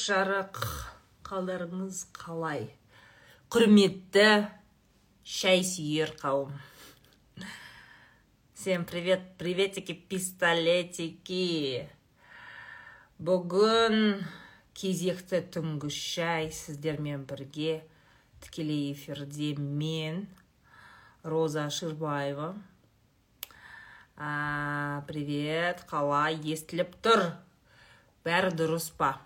жарық қалдарыңыз қалай? Құрметті шай сүйер қауым. Всем привет приветики пистолетики. Бүгін кезекті түнгі шай сіздермен бірге тікелей эфирде мен роза ширбаева. А, привет қалай естіліп тұр? Бәрі дұрыс па?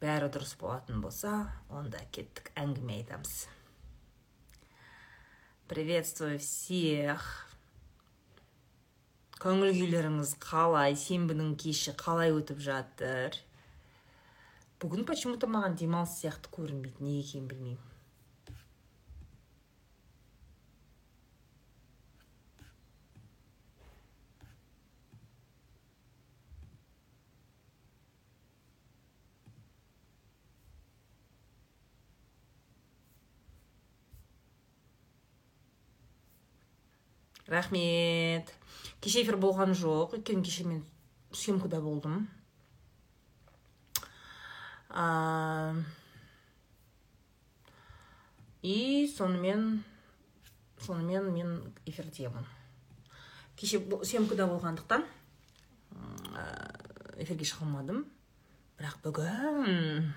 Бәрі дұрыс болатын болса онда кеттік әңгіме айтамыз приветствую всех көңіл күйлеріңіз қалай сенбінің кеші қалай өтіп жатыр бүгін почему то маған демалыс сияқты көрінбейді неге екенін білмеймін рахмет. Кеше эфир болған жоқ өйткені кеше мен съемкада болдым. А, и сонымен сонымен мен эфирдемін. Кеше съемкада болғандықтан эфирге шыға алмадым. Бірақ бүгін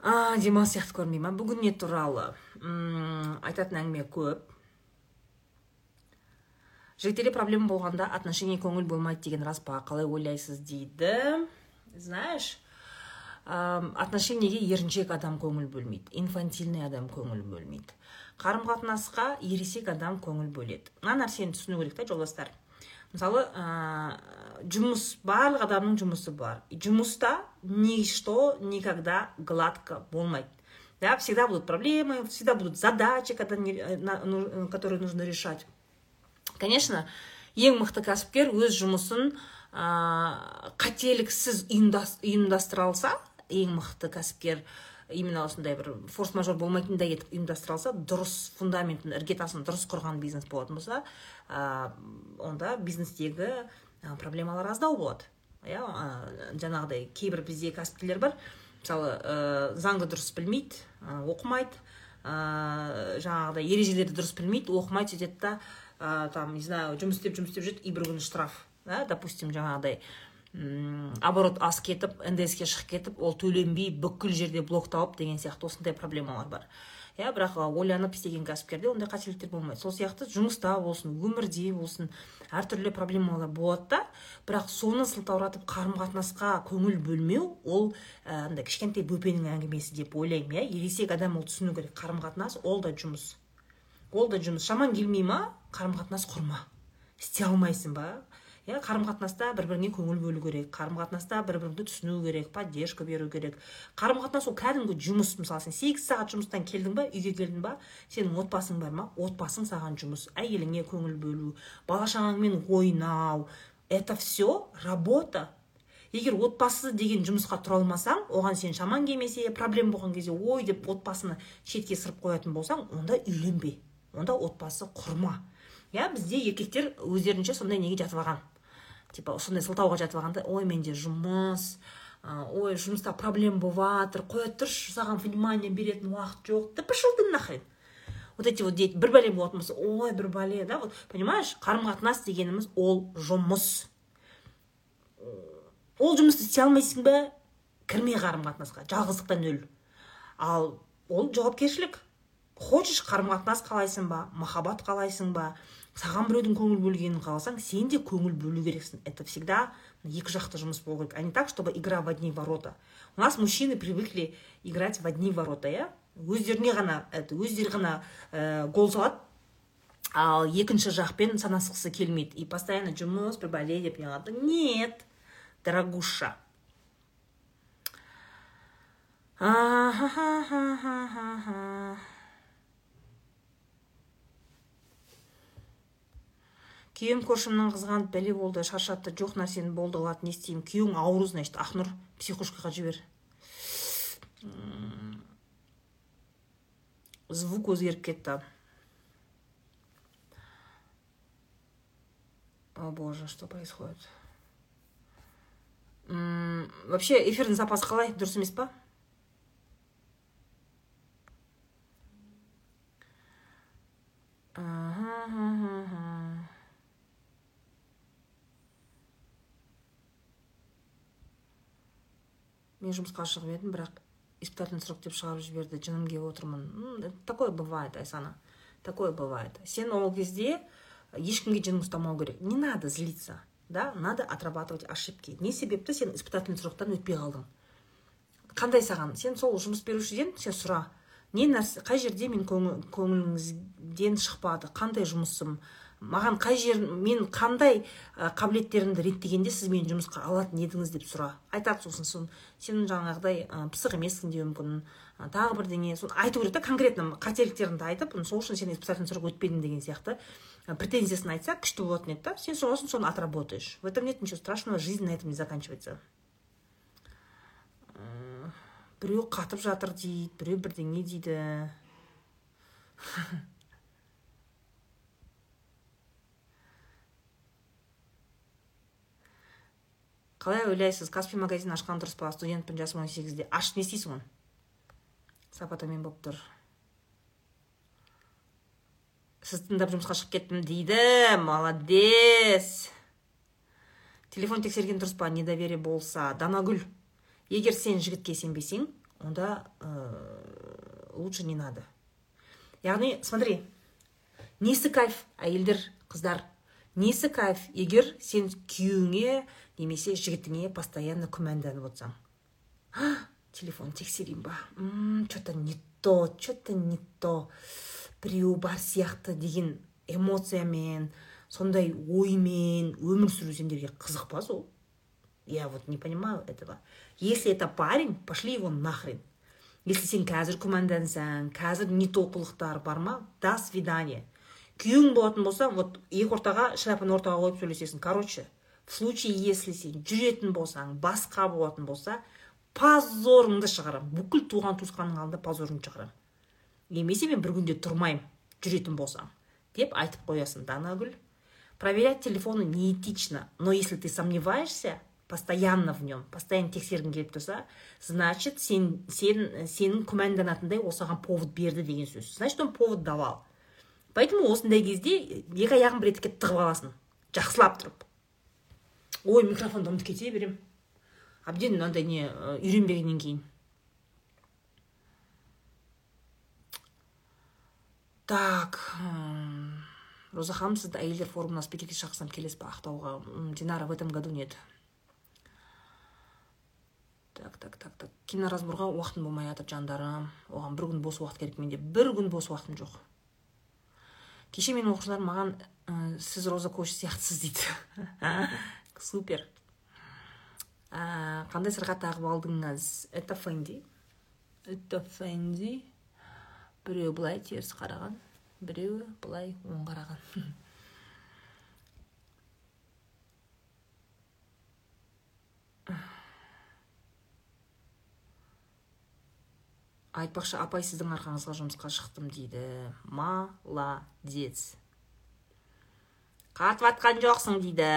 а демалыс сияқты көрінбей ма бүгін не туралы? Айтатын әңгіме көп. Жігіттерде проблема болғанда отношение көңіл болмайды деген рас па? Қалай ойлайсыз дейді. Знаешь отношениеге еріншек адам көңіл бөлмейді инфантильный адам көңіл бөлмейді. Қарым қатынасқа ересек адам көңіл бөледі. Мына нәрсені түсіну керек та жолдастар. Мысалы ә, жұмыс барлық адамның жұмысы бар. Жұмыста ничто никогда гладко болмайды. Да всегда будут проблемы всегда будут задачи когда, ну, которые нужно решать. Конечно ең мықты кәсіпкер өз жұмысын ә, қателіксіз ұйымдастыра алса ең мықты кәсіпкер именно осындай бір форс мажор болмайтындай етіп ұйымдастыра алса дұрыс фундаментін іргетасын дұрыс құрған бизнес болатын болса ә, онда бизнестегі проблемалар аздау болады. Иә жаңағыдай кейбір бізде кәсіпкерлер бар мысалы ә, заңды дұрыс білмейді ә, оқымайды ә, жаңағыдай ережелерді дұрыс білмейді оқымайды сөйтеді да ә, там не знаю жұмыс істеп жұмыс істеп жүреді и бір күні штраф да допустим жаңағыдай оборот асып кетіп ндске шығып кетіп ол төленбей бүкіл жерде блокталып деген сияқты осындай проблемалар бар. Иә бірақ ойланып істеген кәсіпкерде ондай қателіктер болмайды. Сол сияқты жұмыста болсын өмірде болсын әртүрлі проблемалар болады да. Бірақ соны сылтауратып қарым қатынасқа көңіл бөлмеу ол андай кішкентай бөпенің әңгімесі деп ойлаймын иә. Ересек адам ол түсіну керек. Қарым қатынас ол да жұмыс. Ол да жұмыс. Шамаң келмей ма? Қарым қатынас құрма. Істей алмайсың ба? Иә қарым қатынаста бір біріңе көңіл бөлу керек қарым қатынаста бір біріңді түсіну керек поддержка беру керек. Қарым қатынас ол кәдімгі жұмыс мысалы сен сегіз сағат жұмыстан келдің ба үйге келдің ба сенің отбасың бар ма? Отбасың саған жұмыс әйеліңе көңіл бөлу бала шағаңмен ойнау. Это все работа. Егер отбасы деген жұмысқа тұра алмасаң оған сен шамаң келмесе проблема болған кезде ой! деп отбасыны шетке сырып қоятын болсаң онда үйленбе. Онда отбасы құрма. Иә бізде еркектер өздерінше сондай неге жатып алған. Типа сондай сылтауға жатып алғанда ой менде жұмыс ой жұмыста проблема болып жатыр қоя тұршы саған внимание беретін уақыт жоқ да пошел ты нахрен. Вот эти вот дети бір бәле болатын болса ой бір бәле да вот понимаешь? Қарым қатынас дегеніміз ол жұмыс. Ол жұмысты істей алмайсың ба? Кірме қарым қатынасқа жалғыздықтан өл ал ол жауапкершілік. Хочешь қарым қатынас қалайсың ба? Махаббат қалайсың ба? Саған біреудің көңіл бөлгенін қаласаң сен де көңіл бөлу керексің. Это всегда екі жақты жұмыс болу керек а не так чтобы игра в одни ворота. У нас мужчины привыкли играть в одни ворота иә өздеріне ғана это өздері ғана ә, гол салады. Ал екінші жақпен санасқысы келмейді. И постоянно жұмыс бәле деп неғылады. Нет дорогуша. Күйеуім көршімнің қызғанып бәле болды шаршатты жоқ нәрсені болды қылады не істеймін күйеуің ауру значит ақнұр психушкаға жібер. Звук өзгеріп кетті. О боже что происходит? Вообще эфирдің сапасы қалай? Дұрыс емес па? Мен жұмысқа шығып едім бірақ испытательный срок деп шығарып жіберді жыным келіп отырмын такое бывает айсана. Такое бывает. Сен ол кезде ешкімге жының ұстамау керек. Не надо злиться да? Надо отрабатывать ошибки. Не себепті сен испытательный сроктан өтпей қалдың. Қандай саған? Сен сол жұмыс берушіден сен сұра. Не нәрсе қай жерде мен көңіліңізден шықпады? Қандай жұмысым? Маған қай жер мен қандай қабілеттерімді реттегенде сіз мені жұмысқа алатын едіңіз деп сұра. Айтады сосын сон сен жаңағыдай ә, пысық емессің деуі мүмкін ә, тағы бірдеңе соны айту керек та конкретно қателіктеріңді айтып сол үшін сен испытательный срок өтпедің деген сияқты претензиясын айтса күшті болатын еді да сен сосын соны отработаешь. В этом нет ничего страшного жизнь на этом не заканчивается. Біреу қатып жатыр дейді біреу бірдеңе дейді. қалай ойлайсыз каспи магазин ашқан дұрыс па студентпін жасым он сегізде ашып не істейсің оны сапа төмен болып тұр сізді тыңдап жұмысқа шығып кеттім дейді молодец. Телефон тексерген дұрыс па недоверие болса данагүл егер сен жігітке сенбесең онда ә, лучше не надо. Яғни смотри несі кайф әйелдер қыздар. Несі кайф? Егер сен күйеуіңе немесе жігітіңе постоянно күмәнданып отырсаң. Телефон тексерейін ба? Че то не то че то не то. Біреу бар сияқты деген эмоциямен сондай оймен өмір сүру сендерге қызық па сол? Я вот не понимаю этого. Если это парень пошли его нахрен. Если сен қазір күмәндансаң қазір не то қылықтар бар ма? До свидания. Күйеуің болатын болса вот екі ортаға шляпаны ортаға қойып сөйлесесің. Короче в случае если сен жүретін болсаң басқа болатын болса позорыңды шығарам. Бүкіл туған туысқанның алдында позорыңды шығарам. Немесе мен бір күнде тұрмаймын жүретін болсам деп айтып қоясың данагүл проверять телефоны неэтично но если ты сомневаешься постоянно в нем постоянно тексергің келіп тұрса значит сен сен сенің күмәнданатындай ол саған повод берді деген сөз. Значит он повод давал. Поэтому осындай кезде екі аяғын бір етікке тығып аласың. Жақсылап тұрып. Ой микрофонды ұмытып кете беремін әбден мынандай не үйренбегеннен кейін. Так роза ханым сізді әйелдер форумына спикерге шақырсам келесіз ба ақтауға. Динара в этом году нет. Так так так так. Киноразборға уақытым болмай жатыр жандарым. Оған бір күн бос уақыт керек менде. Бір күн бос уақытым жоқ. Кеше менің оқушыларым маған ә, сіз роза коуч сияқтысыз дейді. Супер. Ә, қандай сырға тағып алдыңыз? Это фенди это фенди біреуі былай теріс қараған біреуі былай оң қараған айтпақшы апай сіздің арқаңызға жұмысқа шықтым дейді. Молодец. Қатып жатқан жоқсың дейді.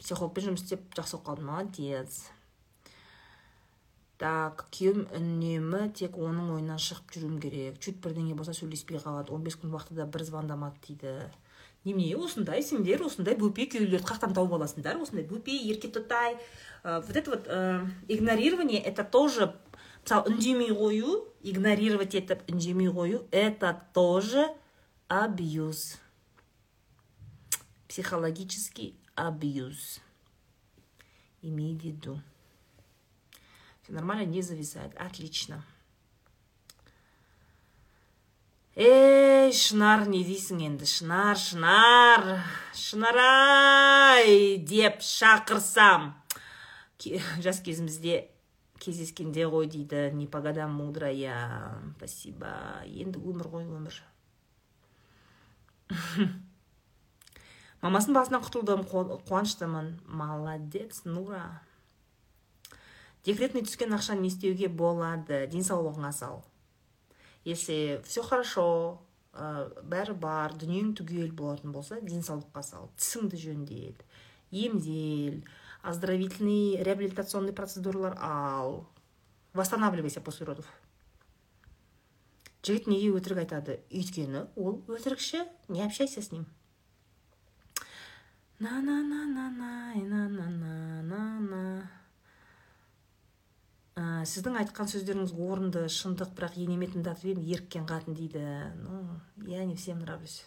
Психологпен жұмыс істеп жақсы болып қалдым. Молодец. Так күйеуім үнемі тек оның ойынан шығып жүруім керек. Чуть бірдеңе болса сөйлеспей қалады. 15 күн уақытыда бір звондамады дейді. Немене осындай сендер осындай бөпе күйеулерді қаяқтан тауып аласыңдар осындай бөпе еркетотай. Вот это вот игнорирование это тоже мысалы үндемей қою игнорировать етіп үндемей қою это тоже абьюз психологический абьюз. Имей в виду. Все нормально, не зависает. Отлично. ей шынар не дейсің енді шынар шынар шынарай деп шақырсам жас кезімізде кездескенде ғой дейді. Не по годам мудрая спасибо енді өмір ғой өмір мамасының басынан құтылдым. Қуаныштымын. Молодец нура декретный түскен ақшаны не істеуге болады. Денсаулығыңа сал если все хорошо ә, бәрі бар дүниең түгел болатын болса денсаулыққа сал тісіңді жөндел емдел оздоровительный реабилитационный процедуралар ал восстанавливайся после родов. Жігіт неге өтірік айтады өйткені ол өтірікші не общайся с ним. На на на на на на на на на на ә, сіздің айтқан сөздеріңіз орынды шындық бірақ енеме тыңдатып едім еріккен қатын дейді. Ну я не всем нравлюсь.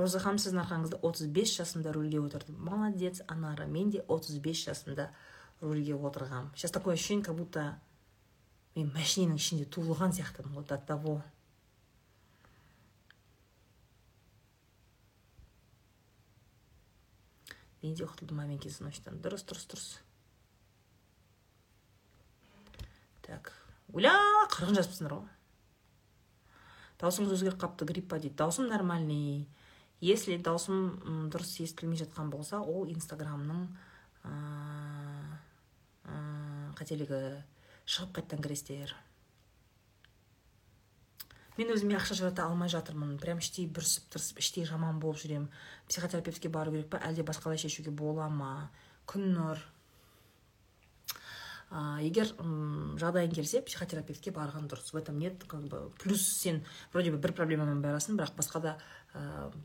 Роза ханым сіздің арқаңызда 35 жасымда рульге отырдым. Молодец анара мен де 35 жасымда рульге отырғам. Сейчас такое ощущение как будто мен машиненің ішінде туылған сияқтымын вот от того. Мен де маменькин сыночтан дұрыс дұрыс дұрыс. Так уля қырғын жазыпсыңдар ғой. Даусыңыз өзгеріп қалыпты грипп па дейді. Даусым нормальный. Если даусым дұрыс естілмей жатқан болса ол инстаграмның қателігі. Шығып қайтадан кіресіздер. Мен өзіме ақша жарата алмай жатырмын. Прям іштей бүрісіп тырысып іштей жаман болып жүремін психотерапевтке бару керек па әлде басқалай шешуге бола ма? Күннұр ә, егер м жағдайың келсе психотерапевтке барған дұрыс. В этом нет как бы плюс сен вроде бы бір проблемамен барасың бірақ басқа да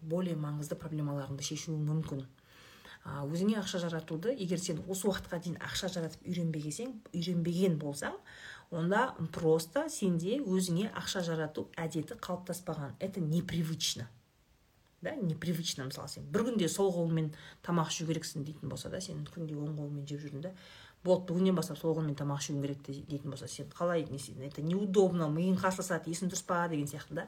более маңызды проблемаларыңды шешуің мүмкін. Өзіңе ақша жаратуды егер сен осы уақытқа дейін ақша жаратып үйренбегесең үйренбеген болсаң онда просто сенде өзіңе ақша жарату әдеті қалыптаспаған. Это непривычно. Да непривычно мысалы сен бір күнде сол қолыңмен тамақ ішу керексің дейтін болса да сен күнде оң қолыңмен жеп жүрдің да болды бүгіннен бастап сол қолмен тамақ ішуің керек дейтін болса сен қалай не это неудобно миың қарсыласады есің дұрыс па деген сияқты да.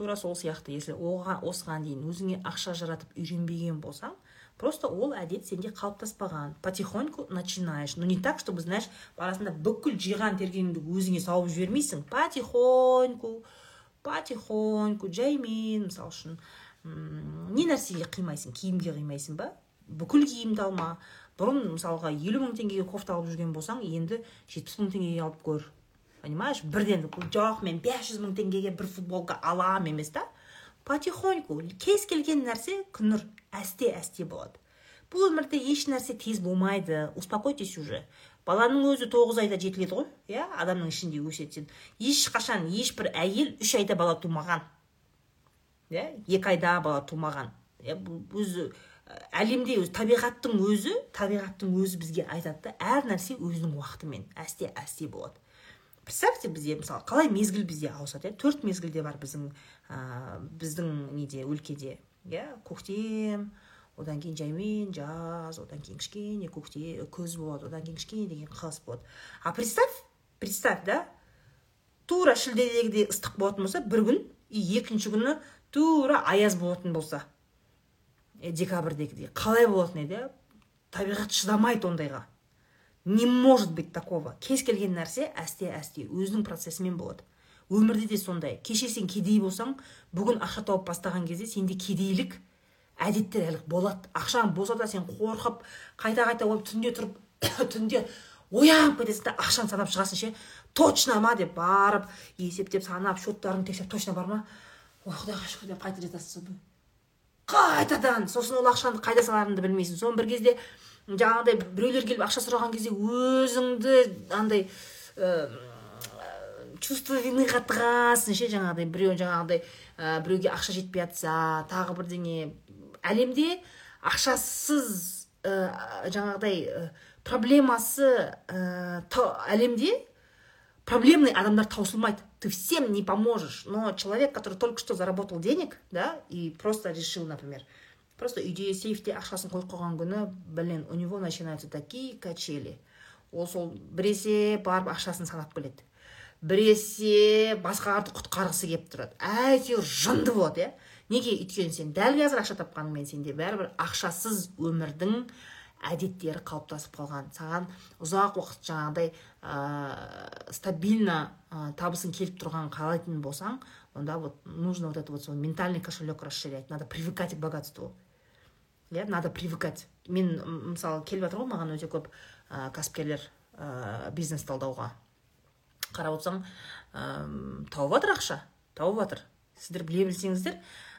Тура сол сияқты. Если оған осыған дейін өзіңе ақша жаратып үйренбеген болсаң просто ол әдет сенде қалыптаспаған. Потихоньку начинаешь. Но не так чтобы знаешь барасында бүкіл жиған тергеніңді өзіңе салып жібермейсің. Потихоньку потихоньку жаймен мысалы үшін не нәрсеге қимайсың? Киімге қимайсың ба? Бүкіл киімді алма. Бұрын мысалға елу мың теңгеге кофта алып жүрген болсаң енді жетпіс мың теңгеге алып көр. Понимаешь? Бірден жоқ мен бес жүз мың теңгеге бір футболка аламын емес та. Потихоньку кез келген нәрсе күнір әсте әсте болады. Бұл өмірде еш нәрсе тез болмайды успокойтесь уже. Баланың өзі тоғыз айда жетіледі ғой иә адамның ішінде өседі сен ешқашан ешбір әйел үш айда бала тумаған. Иә екі айда бала тумаған. Иә өзі әлемде өзі табиғаттың өзі табиғаттың өзі бізге айтады да әр нәрсе өзінің уақытымен әсте әсте болады. Представьте бізде мысалы қалай мезгіл бізде ауысады иә? Төрт мезгілде бар біздің ә, біздің неде өлкеде иә? Көктем одан кейін жаймен жаз одан кейін кішкене көкте күз болады одан кейін кішкене деген қыс болады. А представь представь да? Тура шілдедегідей ыстық болатын болса бір күн и екінші күні тура аяз болатын болса. Ә, декабрьдегідей. Қалай болатын еді иә? Табиғат шыдамайды ондайға. Не может быть такого. Кез келген нәрсе әсте әсте. Өзінің процесімен болады. Өмірде де сондай. Кеше сен кедей болсаң бүгін ақша тауып бастаған кезде сенде кедейлік әдеттер әлі болады. Ақшаң болса да сен қорқып қайта қайта ойлап түнде тұрып түнде оянып кетесің да ақшаны санап шығасың ше? Точно ма деп барып есептеп санап счеттарыңды тексеріп точно бар ма? Ой құдайға шүкір деп қайта жатасың қайтадан сосын ол ақшаны қайда саларыңды білмейсің. Соны бір кезде жаңағыдай біреулер келіп ақша сұраған кезде өзіңді андай чувство виныға тығасың ше жаңағыдай. Біреу жаңағыдай ә, біреуге ақша жетпей жатса тағы бірдеңе. Әлемде ақшасыз ә, жаңағыдай ә, проблемасы ә, әлемде проблемный адамдар таусылмайды. Ты всем не поможешь. Но человек который только что заработал денег да и просто решил например просто үйде сейфте ақшасын қойып қойған күні блин у него начинаются такие качели. Ол сол біресе барып ақшасын санап келеді. Біресе басқаларды құтқарғысы келіп тұрады. Әйтеуір жынды болады иә. Неге? Өйткені сен дәл қазір ақша тапқаныңмен сенде бәрібір ақшасыз өмірдің әдеттері қалыптасып қалған. Саған ұзақ уақыт жаңағыдай ә, стабильно ә, табысың келіп тұрған қалайтын болсаң онда вот нужно вот это вот свой ментальный кошелек расширять. Надо привыкать к богатству. Иә надо привыкать. Мен мысалы келіп жатыр ғой маған өте көп ә, кәсіпкерлер ә, бизнес талдауға. Қарап отырсаң тауып жатыр ақша тауып жатыр. Сіздер біле білсеңіздер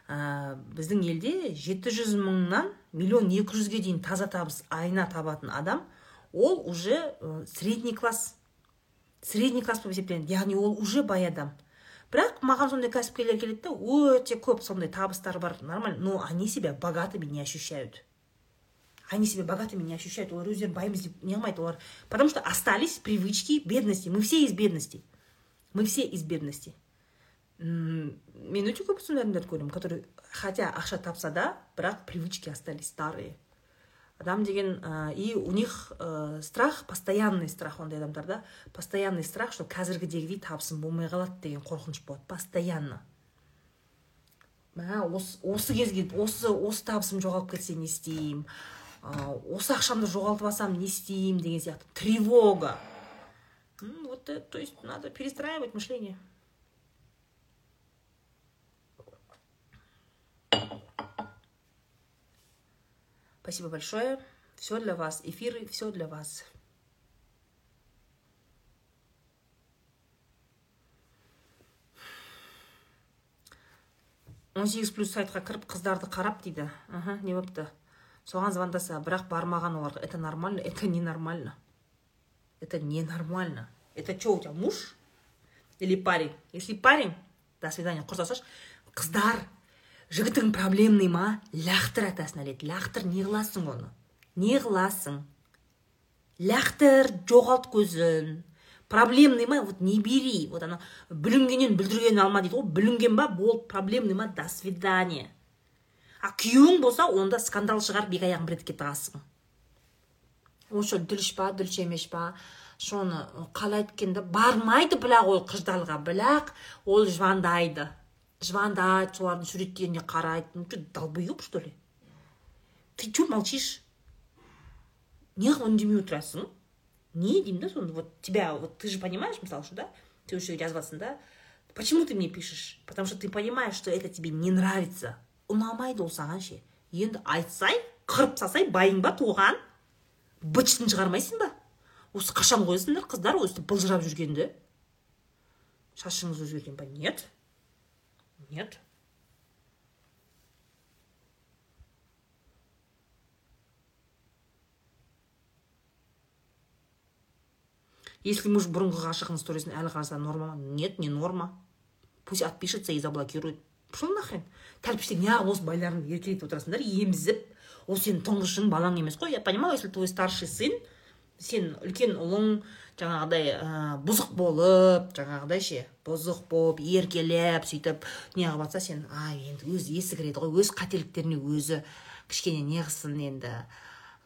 ә, біздің елде 700 мыңнан миллион 200-ге дейін таза табыс айына табатын адам ол уже ә, средний класс. Средний класс болып есептелінеді яғни ол уже бай адам. Бірақ маған сондай кәсіпкерлер келеді да өте көп сондай табыстары бар нормально но они себя богатыми не ощущают. Они себя богатыми не ощущают. Олар өздерін баймыз деп не қылмайды олар. Потому что остались привычки бедности. Мы все из бедности. Мы все из бедности. Мен өте көп сондай адамдарды көремін которые хотя ақша тапса да бірақ привычки остались старые. Адам деген ә, и у них ә, страх постоянный страх ондай адамдарда постоянный страх что қазіргідегідей табысым болмай қалады деген қорқыныш болады постоянно. Мә осы, осы кезге осы осы табысым жоғалып кетсе не істеймін ә, осы ақшамды жоғалтып алсам не істеймін деген сияқты. Тревога. Вот то есть надо перестраивать мышление. Спасибо большое. Все для вас. Эфиры, все для вас. он сегіз плюс сайтқа кіріп қыздарды қарап дейді. Аха не болыпты соған звондаса бірақ бармаған оларға это нормально это ненормально. Это ненормально. Это что у тебя муж или парень? Если парень до свидания құрсасашы қыздар. Жігітің проблемный ма? Лақтыр атасына нәлет лақтыр не қыласың оны? Не қыласың? Лақтыр жоғалт көзін. Проблемный ма? Вот не бери. Вот ана бүлінгеннен бүлдіргенін алма дейді ғой. Бүлінген ба? Болды. Проблемный ма? До свидания. А күйеуің болса онда скандал шығарып екі аяғын бір етікке тығасың. Ошо дүліш па дүліш емес па? Шоны қалай еткенде бармайды бірақ ол қыждалға. Бірақ ол звондайды звондать солардың суреттеріне қарайды. Что долбоеб что ли? Ты че молчишь? Неғып үндемей отырасың не деймін да соны вот тебя вот ты же понимаешь мысалы что да ты уже жазып жатрсың да? Почему ты мне пишешь? Потому что ты понимаешь что это тебе не нравится. Ұнамайды ол саған ше. Енді айтсай қырып салсай байың ба туған? Бычтын шығармайсың ба? Осы қашан қоясыңдар қыздар өстіп былжырап жүргенді шашыңыз өзгерген ба? Нет. Нет? Если муж бұрынғы ғашығының сторисін әлі қараса норма ма? Нет, не норма. Пусть отпишется и заблокирует. Пошел нахрен. тәлпіште неғып осы байларын еркелетіп отырасыңдар емізіп ол сенің тұңғышың балаң емес қой я понимаю если твой старший сын сен үлкен ұлың жаңағыдай ә, бұзық болып жаңағыдай ше бұзық болып еркелеп сөйтіп неғып жатса сен ай енді өзі есі кіреді ғой өз қателіктеріне өзі кішкене не қылсын енді.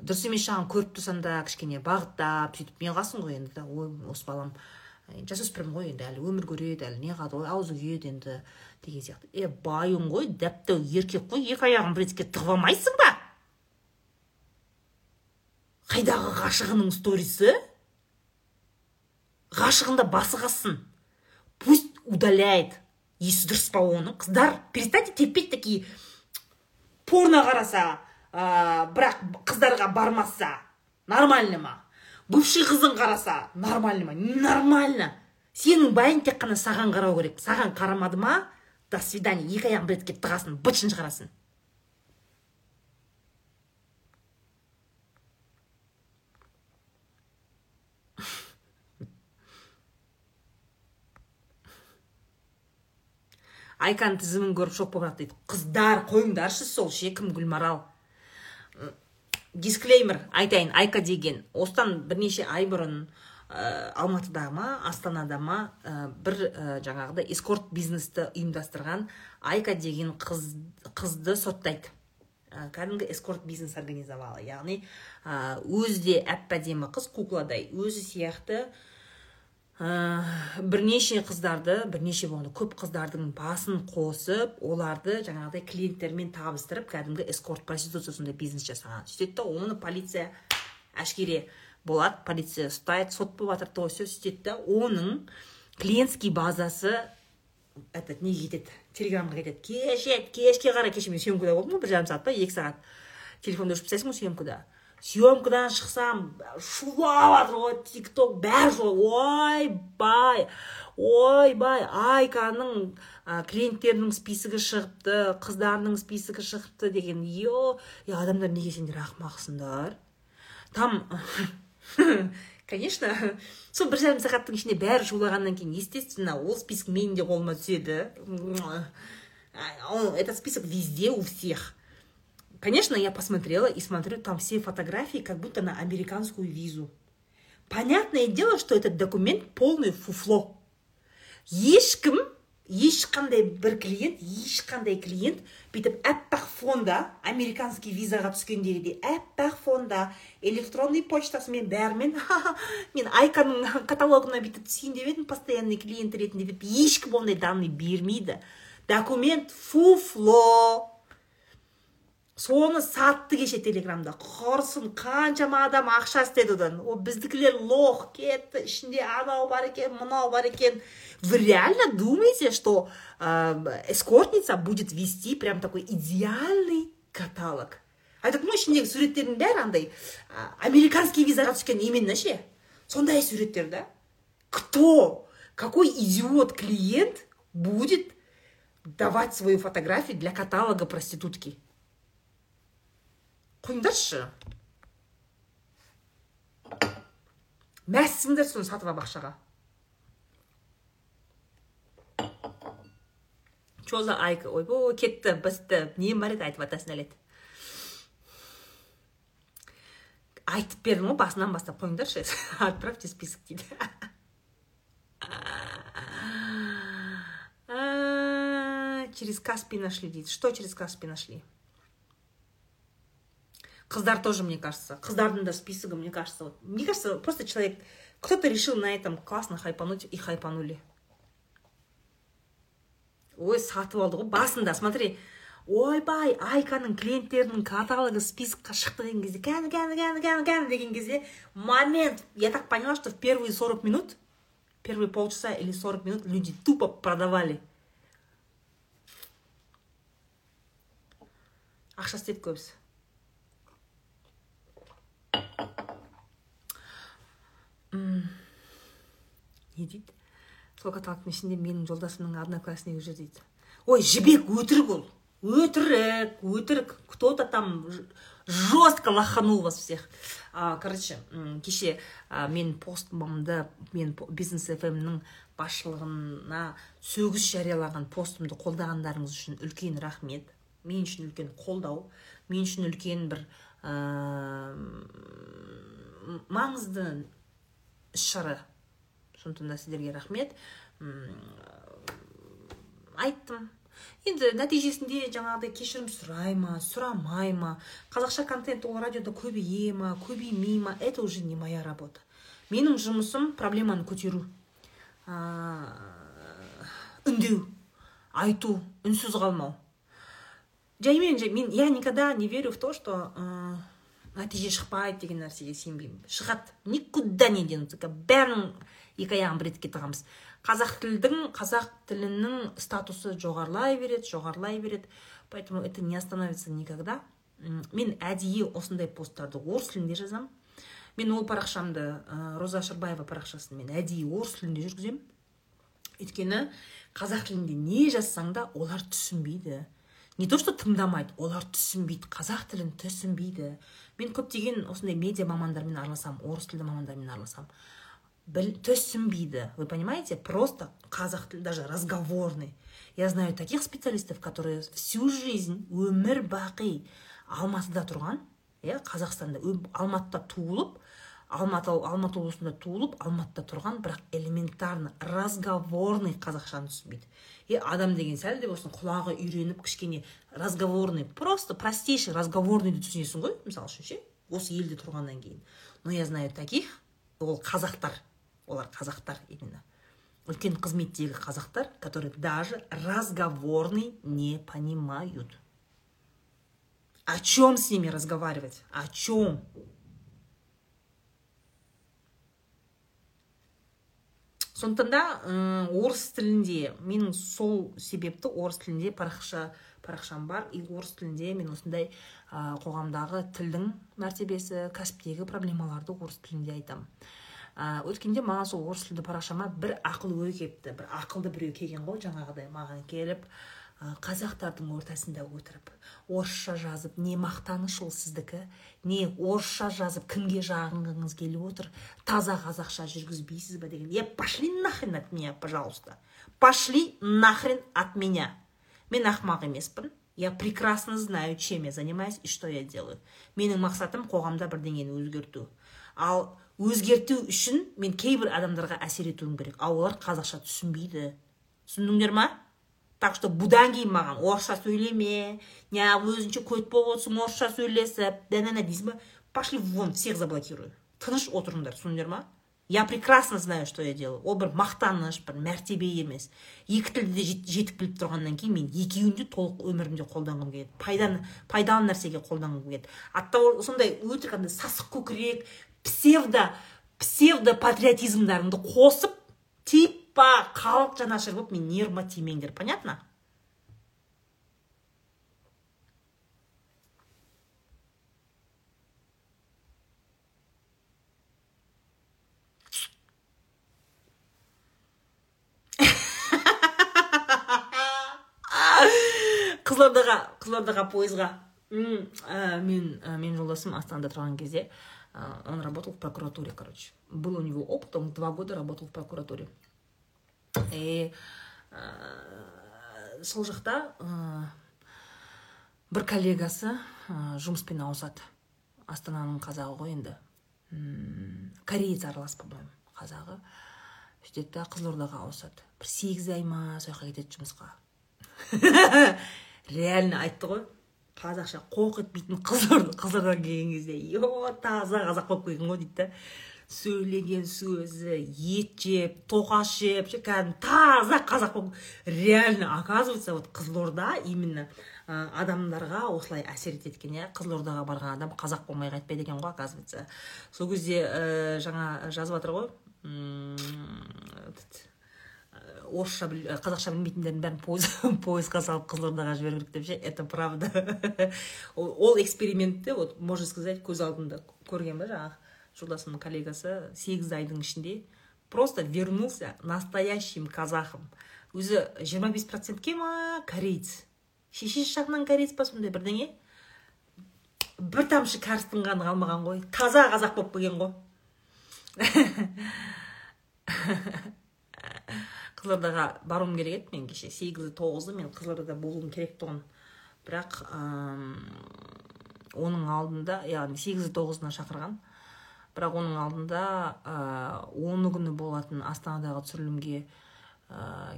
Дұрыс емес жағын көріп тұрсаң да кішкене бағыттап сөйтіп не қыласың ғой енді ой осы балам жасөспірім ғой енді әлі өмір көреді әлі не қылады ғой аузы күйеді енді деген сияқты. Е байың ғой дәп еркек қой екі аяғын бір етікке тығып алмайсың ба? Қайдағы ғашығының сторисі? Ғашығында басы қассын пусть удаляет. Есі дұрыс па оның? Қыздар перестаньте терпеть такие порно қараса ә, бірақ қыздарға бармаса нормально ма? Бывший қызын қараса нормально ма? Нормально сенің байың тек қана саған қарау керек. Саған қарамады ма? До свидания. Екі аяғын бір етікке тығасын бытшын шығарасын айканың тізімін көріп шок болып жатыр дейді. Қыздар қойыңдаршы сол ше кім гүлмарал? Дисклеймер айтайын айка деген. Осыдан бірнеше ай бұрын ә, алматыда ма астанада ма ә, бір ә, жаңағыдай эскорт бизнесті ұйымдастырған айка деген қыз, қызды соттайды. Кәдімгі эскорт бизнес организовала. Яғни ә, өзі де әп әдемі қыз кукладай. Өзі сияқты ә, бірнеше қыздарды бірнеше болғанда көп қыздардың басын қосып оларды жаңағыдай клиенттермен табыстырып кәдімгі эскорт проституция сондай бизнес жасаған. Сөйтеді оны полиция әшкере болады полиция ұстайды сот болып жатыр то все сөйтеді да оның клиентский базасы этот неге кетеді? Телеграмға кетеді. Кеше кешке қарай кеше мен съемкада болдым ғой бір жарым сағат па екі сағат. Телефонды өшіріп тастайсың ғой съемкада. Съемкадан шықсам шулап жатыр ғой тик ток бәрі ойбай ойбай айканың клиенттерінің списогі шығыпты қыздарының списогі шығыпты деген. Е адамдар неге сендер ақымақсыңдар? Там конечно сол бір жарым сағаттың ішінде бәрі шулағаннан кейін естественно ол список менің де қолыма түседі. Этот список везде у всех. Конечно я посмотрела и смотрю там все фотографии как будто на американскую визу. Понятное дело что этот документ полный фуфло. Ешкім ешқандай бір клиент ешқандай клиент бүйтіп аппақ фонда американский визаға түскендегідей аппақ фонда электронный почтасымен бәрімен мен айканың каталогына бүйтіп түсейін деп едім постоянный клиент ретінде деп ешкім ондай данный бермейді. Документ фуфло. Соны сатты кеше телеграмда. Құрсын қаншама адам ақша істеді одан о біздікілер лох кетті ішінде анау бар екен мынау бар екен. Вы реально думаете что ә, эскортница будет вести прям такой идеальный каталог? Айтады ғой ішіндегі суреттердің бәрі андай американский визаға түскен именно ше. Сондай суреттер да? Кто какой идиот клиент будет давать свою фотографию для каталога проститутки? Қойыңдаршы мәссіңдер соны сатып алып ақшаға за айка ойбой кетті бітті не бар еді айтып жатасың нәлет айтып бердім ғой басынан бастап. Қойыңдаршы отправьте список дейді. Через каспи нашли дейді. Что через каспи нашли? Қыздар тоже, мне кажется. Қыздардың да списогы, мне кажется. Вот, мне кажется, просто человек, кто-то решил на этом классно хайпануть и хайпанули. Ой, сатып алды ғой басында смотри ойбай айканың клиенттерінің каталогы списокқа шықты деген кезде кәні кәні кәні кәні кәні деген кезде момент я так поняла что в первые 40 минут первые полчаса или 40 минут люди тупо продавали ақша істеді көбісі не дейді. Сол каталогтың ішінде менің жолдасымның однокласснигі жүр дейді. Ой жібек өтірік ол. Өтірік өтірік. Кто то там жестко лоханул вас всех. А, короче кеше а, мен постымды мен бизнес фмнің басшылығына сөгіс жариялаған постымды қолдағандарыңыз үшін үлкен рахмет. Мен үшін үлкен қолдау. Мен үшін үлкен бір маңызды іс шара сондықтан да сіздерге рахмет. Айттым. Енді нәтижесінде жаңағыдай кешірім сұрай ма сұрамай ма? Қазақша контент ол радиода көбейе ма көбеймей ма? Это уже не моя работа. Менің жұмысым проблеманы көтеру. Үндеу айту үнсіз қалмау. Жаймен мен я никогда не верю в то что нәтиже шықпайды деген нәрсеге сенбеймін шығады никуда не денутся. Бәрінің екі аяғын бір етікке тығамыз қазақ тілдің қазақ тілінің статусы жоғарылай береді жоғарылай береді поэтому это не остановится никогда. Мен әдейі осындай посттарды орыс тілінде жазамын мен ол парақшамды ә, роза шырбаева парақшасын мен әдейі орыс тілінде жүргіземін өйткені қазақ тілінде не жазсаң да олар түсінбейді. Не то что тыңдамайды олар түсінбейді қазақ тілін түсінбейді. Мен көптеген осындай медиа мамандармен араласамын орыс тілді мамандармен араласамын біл түсінбейді. Вы понимаете? Просто қазақ тілі даже разговорный. Я знаю таких специалистов которые всю жизнь өмір бақи алматыда тұрған иә қазақстанда алматыда туылып алматы алматы облысында туылып алматыда тұрған бірақ элементарно разговорный қазақшаны түсінбейді. Е адам деген сәл де болсын құлағы үйреніп кішкене разговорный просто простейший разговорныйды түсінесің ғой мысалы үшін ше осы елде тұрғаннан кейін. Но я знаю таких ол қазақтар олар қазақтар именно. Үлкен қызметтегі қазақтар которые даже разговорный не понимают. О чем с ними разговаривать? О чем сондықтан да орыс тілінде менің сол себепті орыс тілінде парақша парақшам бар. И орыс тілінде мен осындай ә, қоғамдағы тілдің мәртебесі кәсіптегі проблемаларды орыс тілінде айтамын ә, өткенде маған сол орыс тілді парақшама бір ақыл ой келіпті бір ақылды біреу келген ғой жаңағыдай. Маған келіп қазақтардың ортасында отырып орысша жазып не мақтаныш ол сіздікі не орысша жазып кімге жағынғыңыз келіп отыр таза қазақша жүргізбейсіз ба деген. Я пошли нахрен от меня пожалуйста. Пошли нахрен от меня. Мен ақымақ емеспін. Я прекрасно знаю чем я занимаюсь и что я делаю. Менің мақсатым қоғамда бірдеңені өзгерту. Ал өзгерту үшін мен кейбір адамдарға әсер етуім керек. Ал олар қазақша түсінбейді. Түсіндіңдер ма? Так что бұдан кейін маған орысша сөйлеме не өзінше көт болып отырсың орысша сөйлесіп дәнәна дейсің ба пошли вон всех заблокирую тыныш отырыңдар түсіндіңдер ма? Я прекрасно знаю что я делаю. Ол бір мақтаныш бір мәртебе емес. Екі тілді де жетік біліп тұрғаннан кейін мен екеуін де толық өмірімде қолданғым келеді. Пайданы пайдалы нәрсеге қолданғым келеді. Оттого сондай өтірік андай сасық көкірек псевдо псевдо патриотизмдарыңды қосып тиіп па халық жанашыр болып мен нервыма тимеңдер понятно? Қызылордаға қызылордаға пойызға мен мен жолдасым астанада тұрған кезде он работал в прокуратуре короче. Был у него опыт он два года работал в прокуратуре. И сол жақта бір коллегасы жұмыспен ауысады. Астананың қазағы ғой енді. Кореец аралас по моему қазағы. Сөйтеді да қызылордаға ауысады. Бір сегіз ай ма сол жаққа кетеді жұмысқа. Реально айтты ғой. Қазақша қоқ етпейтін қызылордаға келген кезде е таза қазақ болып келген ғой дейді да сөйлеген сөзі ет жеп тоқаш жеп кәдімгі таза қазақ реально оказывается вот қызылорда именно ә, адамдарға осылай әсер етеді екен иә. Қызылордаға барған адам қазақ болмай қайтпайды екен ғой оказывается. Сол кезде ә, жаңа жазып жатыр ғой орысша қазақша білмейтіндердің бәрін пойыз поездға салып қызылордаға жіберу керек деп ше это правда. Ол экспериментті вот можно сказать көз алдымда көрген ба жаңағы? Жолдасымның коллегасы сегіз айдың ішінде просто вернулся настоящим казахом. Өзі жиырма бес процентке ма кореец шешесі жағынан кореец па сондай бірдеңе? Бір тамшы кәрістің қаны қалмаған ғой. Таза қазақ болып келген ғой. Қызылордаға баруым керек еді мен кеше. Сегізі тоғызы мен қызылордада болуым керек тұғын. Бірақ оның алдында яғни сегізі тоғызына шақырған. Бірақ оның алдында оны күні болатын астанадағы түсірілімге ә,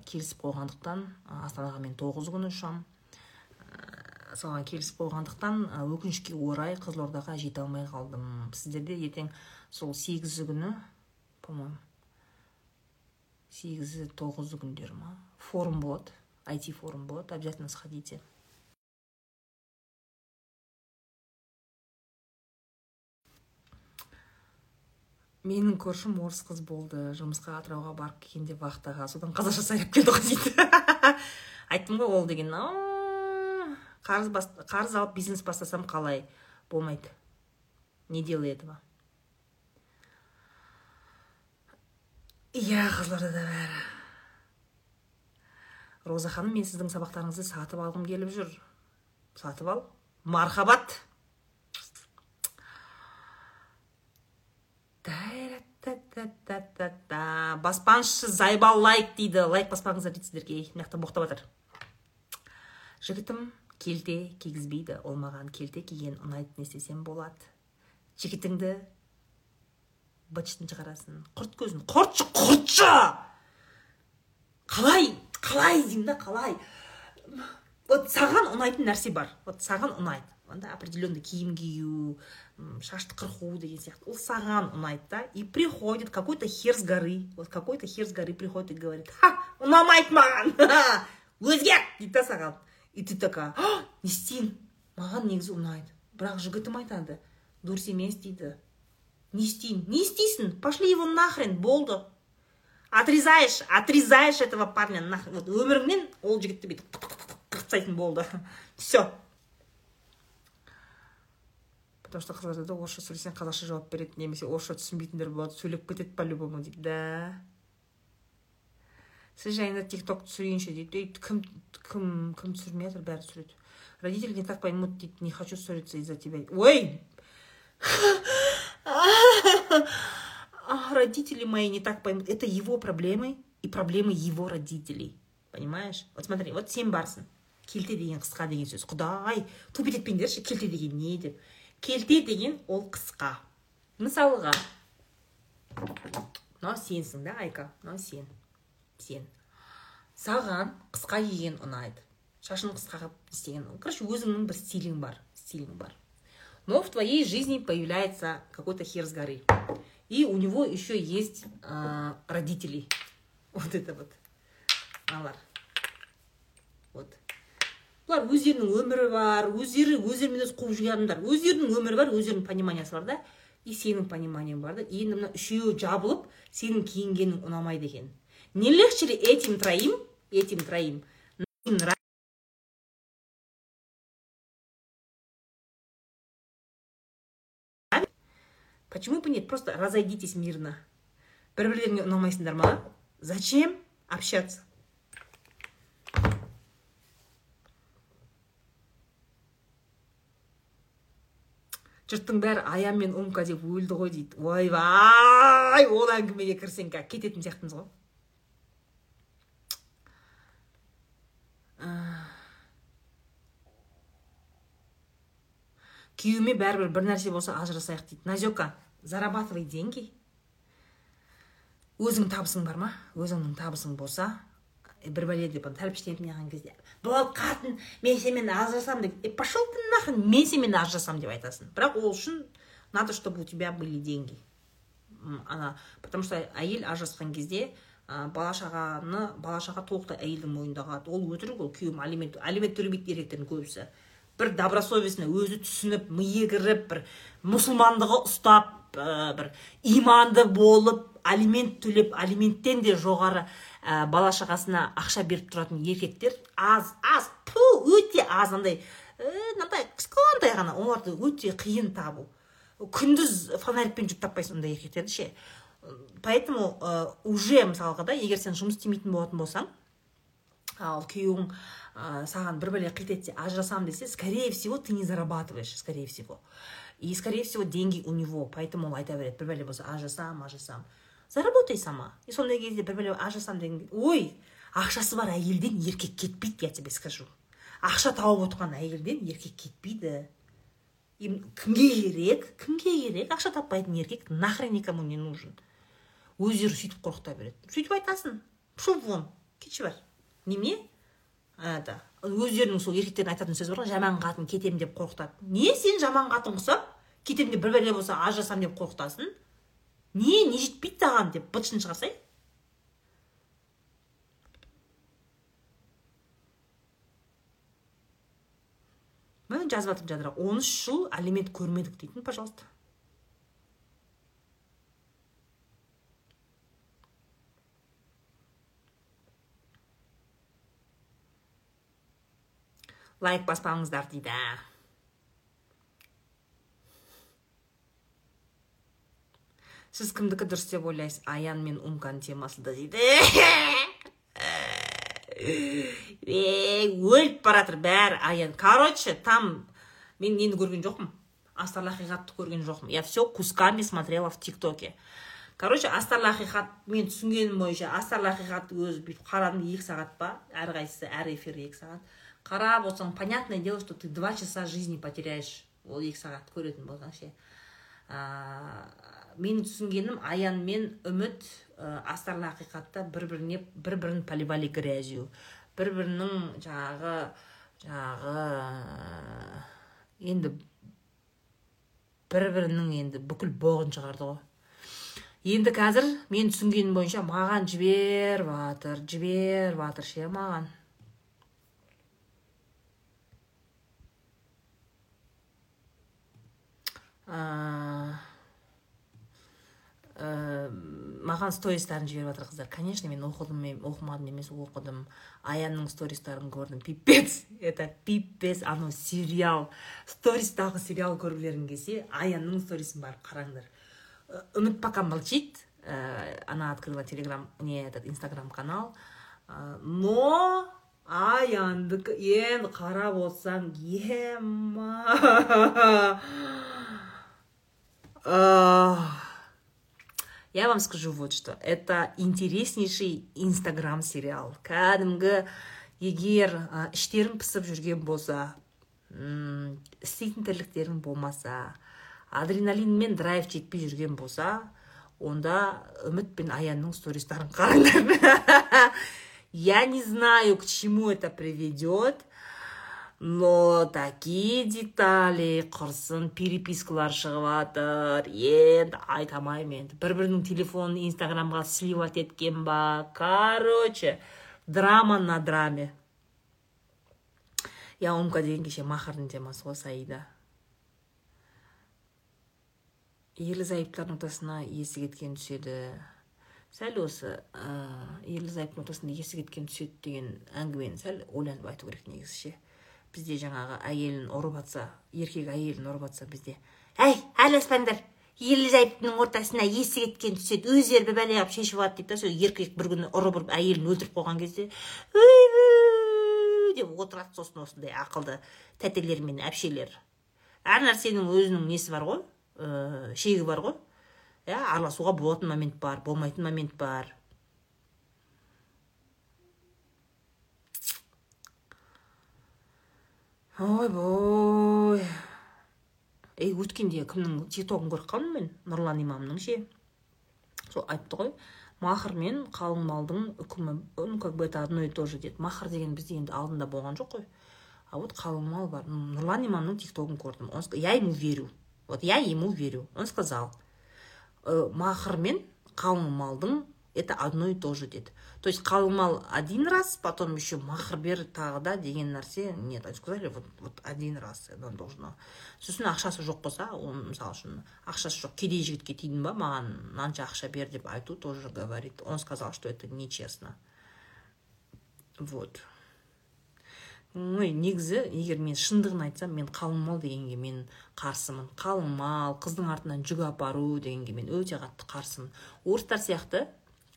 келісіп қойғандықтан астанаға мен тоғыз күні ұшамын соған келісіп қойғандықтан өкінішке орай қызылордаға жете алмай қалдым. Сіздерде ертең сол сегізі күні по моему сегізі тоғызы күндері ма? Форум болады IT форум болады обязательно сходите. Менің көршім орыс қыз болды жұмысқа атырауға барып келгенде вахтаға. Содан қазақша сайрап келді ғой дейді. Айттым ғой ол деген қарыз, бас, қарыз алып бизнес бастасам қалай? Болмайды. Не делай этого иә қызылордада бәрі. Роза ханым мен сіздің сабақтарыңызды сатып алғым келіп жүр. Сатып ал. Мархабат. Баспаңызшы зайба лайк дейді лайк баспаңыздар дейді сіздерге мына жақта боқтап жатыр жігітім келте кигізбейді ол маған келте киген ұнайды не істесем болады жігітіңді бычтын шығарасын құрт көзін. Құртшы құртшы! Қалай қалай деймін да қалай? Вот саған ұнайтын нәрсе бар. Вот саған ұнайды андай определенный киім кию шашты қырқу деген сияқты. Ол саған ұнайды да и приходит какой то хер с горы. Вот какой то хер с горы приходит и говорит ха ұнамайды маған! Өзгерт дейді да саған. И ты такая не істеймін маған негізі ұнайды. Бірақ жігітім айтады дұрыс емес дейді. Не істеймін не істейсің? Пошли его нахрен болды отрезаешь отрезаешь этого парня нахрен. Вот өміріңнен ол жігітті бүйтіп тастайтын болды все потому что айтады орысша сөйлесең қазақша жауап береді немесе орысша түсінбейтіндер болады сөйлеп кетеді по любому дейді да? Сіз жайында тик ток түсірейінші дейді. Ей кім кім кім түсірмей жатыр бәрі түсіреді. Родители не так поймут дейді не хочу ссориться из за тебя. Ой! Родители мои не так поймут. Это его проблемы и проблемы его родителей. Понимаешь? Вот смотри вот сен барсың келте деген қысқа деген сөз. Құдай тупить етпеңдерші келте деген не деп. Келте деген ол қысқа. Мысалға мынау сенсің да айка мынау сен сен. Саған қысқа киген ұнайды. Шашын қысқа қылып істеген. Короче өзіңнің бір стилің бар стилің бар. Но в твоей жизни появляется какой-то хер с горы. И у него еще есть родители. Вот это вот. Вот бұлар өздерінің өмірі бар өздері өздерімен өзі қуып жүрген адамдар. Өздерінің өмірі бар өздерінің пониманиясы бар да. И сенің пониманиең бар да. Енді мына үшеуі жабылып сенің киінгенің ұнамайды екен. Не легче ли этим троим? Этим троим. Почему бы нет? Просто разойдитесь мирно. Бір бірлеріңе ұнамайсыңдар ма? Зачем общаться? Жұрттың бәрі аян мен умка деп өлді ғой дейді. Ойбай ол әңгімеге кірсең кететін сияқтымыз ғой. Күйеуіме бәрібір бір нәрсе болса ажырасайық дейді. Назека зарабатывай деньги. Өзің табысың бар ма? Өзіңнің табысың болса бір бәле деп тәрбиеленіп неғылған кезде болды қатын мен сенімен ажырасамын деп е пошел ты нахрен мен сенімен ажырасамын деп айтасың. Бірақ ол үшін надо чтобы у тебя были деньги. Ана потому что әйел ажырасқан кезде ә, бала шағаны бала шаға толықтай әйелдің мойнында қалады ол өтірік ол күйеуім алимент алимент төлемейді еркектердің көбісі. Бір добросовестный өзі түсініп миы кіріп бір мұсылмандығы ұстап ә, бір иманды болып алимент төлеп алименттен де жоғары ә, бала шағасына ақша беріп тұратын еркектер аз аз пу өте аз андай. Мынандай кішкентай ғана оларды өте қиын табу. Күндіз фонарикпен жүріп таппайсың ондай еркектерді ше? Поэтому ә, уже мысалға да егер сен жұмыс істемейтін болатын болсаң ал күйеуің ә, саған бір бәле қит етсе ажырасамын десе скорее всего ты не зарабатываешь скорее всего. И скорее всего деньги у него. Поэтому ол айта береді бір бәле болса ажырасамын ажырасамын заработай сама. И сондай кезде бір бәле ажырасамын деген ой ақшасы бар әйелден еркек кетпейді я тебе скажу ақша тауып отырған әйелден еркек кетпейді кімге керек кімге керек ақша таппайтын еркек нахрен никому не нужен. Өздері сөйтіп қорқыта береді сөйтіп айтасың пошел вон кетші бар немене это өздерінің сол еркектердің айтатын сөзі бар ғой жаман қатын кетемін деп қорқытады. Не сен жаман қатын құсап кетемін деп бір бәле болса ажырасамын деп қорқытасың. Не не жетпейді саған деп бытышын шығарсай міне жазып жатыр жадыра он үш жыл алимент көрмедік дейтін пожалуйста лайк баспаңыздар дейді сіз кімдікі дұрыс деп ойлайсыз? Аян мен умканың темасы да дейді. Өліп бара жатыр бәрі. Аян короче там мен нені көрген жоқпын? Астарлы ақиқатты көрген жоқпын. Я все кусками смотрела в тиктоке. Короче астарлы ақиқат мен түсінгенім бойынша астарлы ақиқат өзі бүйтіп қарадым екі сағат па? Әрқайсысы әр эфир екі сағат. Қарап отырсаң понятное дело что ты два часа жизни потеряешь. Ол екі сағат көретін болсаң ше. Менің түсінгенім аян мен үміт ә, астарлы ақиқатта бір біріне бір бірін поливали грязью бір бірінің жаңағы жаңағы енді бір бірінің енді бүкіл боғын шығарды ғой. Енді қазір мен түсінгенім бойынша маған жіберіп жатыр жіберіп жатыр ше маған. Маған стористарын жіберіп жатыр қыздар. Конечно мен оқыдым мен оқымадым емес оқыдым. Аянның стористарын көрдім. Пипец! Это пипец анау сериал. Стористағы сериал көргілерің келсе аянның сторисін барып қараңдар. Үміт пока молчит. Она открыла телеграм не этот инстаграм канал. Но аяндікі енді қарап отырсаң ема я вам скажу вот что. Это интереснейший инстаграм сериал. Кәдімгі егер іштерің пысып жүрген болса істейтін тірліктерің болмаса адреналин мен драйв жетпей жүрген болса онда үміт пен аянның стористарын қараңдар. Я не знаю, к чему это приведет, но такие детали құрсын перепискалар шығып жатыр енді айта алмаймын енді. Бір бірінің телефонын инстаграмға сливать еткен ба? Короче драма на драме. Я омка деген кеше махардың темасы ғой саида. Ерлі зайыптылардың ортасына есі кеткен түседі. Сәл осы ерлі зайыптың ортасында есі кеткен түседі деген әңгімені сәл ойланып айту керек негізі ше. Бізде жаңағы әйелін ұрып жатса еркек әйелін ұрып жатса бізде. Әй араласпаңдар ерлі зайыптының ортасына есі кеткен түседі. Өздері бір бәле қылып шешіп алады дейді да сол еркек бір күні ұрып ұрып әйелін өлтіріп қойған кезде деп отырады сосын осындай ақылды тәтелер мен әпшелер. Әр нәрсенің өзінің несі бар ғой? Ә, шегі бар ғой? Иә араласуға болатын момент бар болмайтын момент бар. Ойбой ей өткенде кімнің тиктогын көріп қалдым мен? Нұрлан имамның ше? Сол айтты ғой. Махр мен қалың малдың үкімі ну как бы это одно и то же деді. Махр деген бізде енді алдында болған жоқ қой. А вот қалың мал бар. Нұрлан имамның тиктогын көрдім он, я ему верю. Вот я ему верю. Он сказал Э, махр мен қалың малдың это одно и то же деді то есть қалың мал один раз потом еще махр бер тағы да деген нәрсе нет. Они сказали вот, вот один раз это должно. Сосын ақшасы жоқ болса ол мысалы үшін ақшасы жоқ. Кедей жігітке тидім ба маған мынанша ақша бер деп айту тоже говорит. Он сказал что это нечестно. Вот. Ой негізі егер мен шындығын айтсам мен қалың мал дегенге мен қарсымын. Қалың мал қыздың артынан жүк апару дегенге мен өте қатты қарсымын. Орыстар сияқты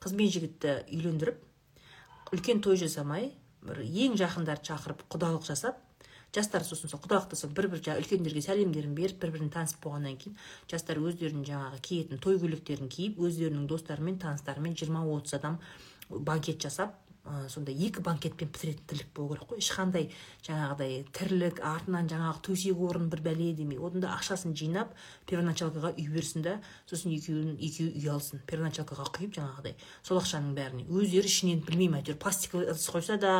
қыз бен жігітті үйлендіріп үлкен той жасамай бір ең жақындарды шақырып құдалық жасап жастар сосын сол құдалықта сол бір бір үлкендерге сәлемдерін беріп бір бірін танысып болғаннан кейін жастар өздерінің жаңағы киетін той көйлектерін киіп өздерінің достарымен таныстарымен жиырма отыз адам банкет жасап ә, сондай екі банкетпен бітіретін тірлік болу керек қой. Ешқандай жаңағыдай тірлік артынан жаңағы төсек орын бір бәле демей одан да ақшасын жинап первоначалкаға үй берсін да сосын екеуін екеуі үй алсын. Первоначалкаға құйып жаңағыдай сол ақшаның бәріне. Өздері ішінен білмеймін әйтеуір пластик ыдыс қойса да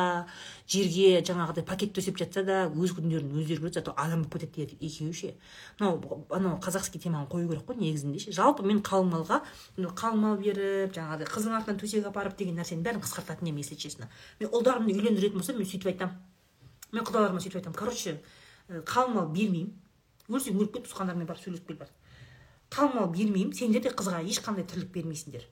жерге жаңағыдай пакет төсеп жатса да өз күндерін өздері көреді зато адам болып кетеді екеуі ше. Мынау анау казахский теманы қою керек қой негізінде ше. Жалпы мен қалың малға қалың мал беріп жаңағыдай қыздың артынан төсек апарып деген нәрсенің бәрін қысқартатын едім если честно мен ұлдарымды үйлендіретін болсам мен сөйтіп айтамын мен құдаларыма сөйтіп айтамын короче қалың мал бермеймін. Өлсең өліп кет туысқандарыңмен барып сөйлесіп кел бар. Қалың мал бермеймін. Сендер де қызға ешқандай тірлік бермейсіңдер.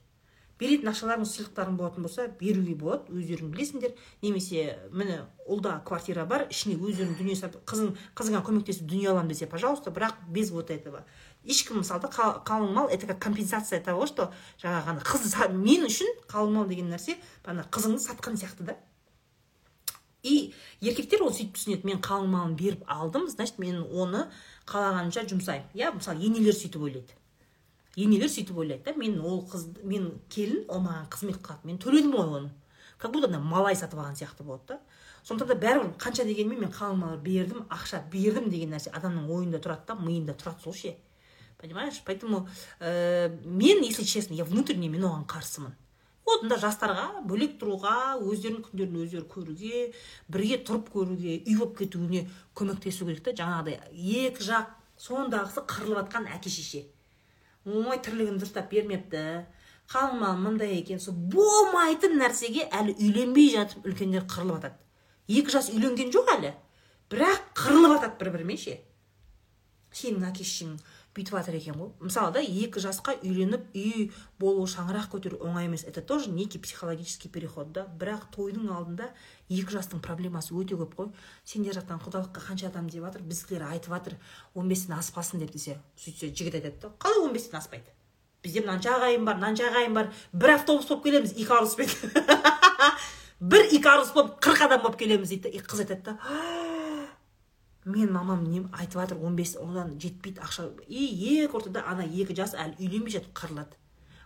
Беретін ақшаларың сыйлықтарың болатын болса беруге болады өздерің білесіңдер. Немесе міне ұлда квартира бар ішіне өздерінің дүние қызың қызыңа көмектесіп дүние аламын десе пожалуйста бірақ без вот этого. Ешкім мысалы қалың мал это как компенсация того что жаңағы ана қыз мен үшін қалың мал деген нәрсе ана қызыңды сатқан сияқты да. И еркектер ол сөйтіп түсінеді мен қалың малын беріп алдым значит мен оны қалағанша жұмсаймын. Иә мысалы енелер сөйтіп ойлайды. Енелер сөйтіп ойлайды да мен ол қыз мен келін ол маған қызмет қылады. Мен төледім ғой оны. Как будто ана малай сатып алған сияқты болады да. Сондықтан да бәрібір қанша дегенмен мен қалың мал бердім ақша бердім деген нәрсе адамның ойында тұрады да миында тұрады сол ше. Понимаешь? Поэтому ә, мен если честно я внутренне мен оған қарсымын одан жастарға бөлек тұруға өздерінің күндерін өздері көруге бірге тұрып көруге үй болып кетуіне көмектесу керек та. Жаңағыдай екі жақ сондағысы қырылып жатқан әке шеше ой тірлігін дұрыстап бермепті. Қалың мал мындай екен сол болмайтын нәрсеге әлі үйленбей жатып үлкендер қырылып жатады екі жас үйленген жоқ әлі бірақ қырылып жатады бір бірімен ше. Сенің әке шешең бүйтіп жатыр екен ғой. Мысалы да екі жасқа үйленіп үй болу шаңырақ көтеру оңай емес. Это тоже некий психологический переход да. Бірақ тойдың алдында екі жастың проблемасы өте көп қой. Сендер жақтан құдалыққа қанша адам деп жатыр біздікілер айтып жатыр он бестен аспасын деп десе сөйтсе жігіт айтады да қалай он бестен аспайды? Бізде мынанша ағайын бар мынанша ағайын бар. Бір автобус болып келеміз икаруспен бір икарус болып қырық адам болып келеміз дейді да қыз айтады да мен мамам не айтып жатыр он бес одан жетпейді ақша. И екі ортада ана екі жас әлі үйленбей жатып қырылады.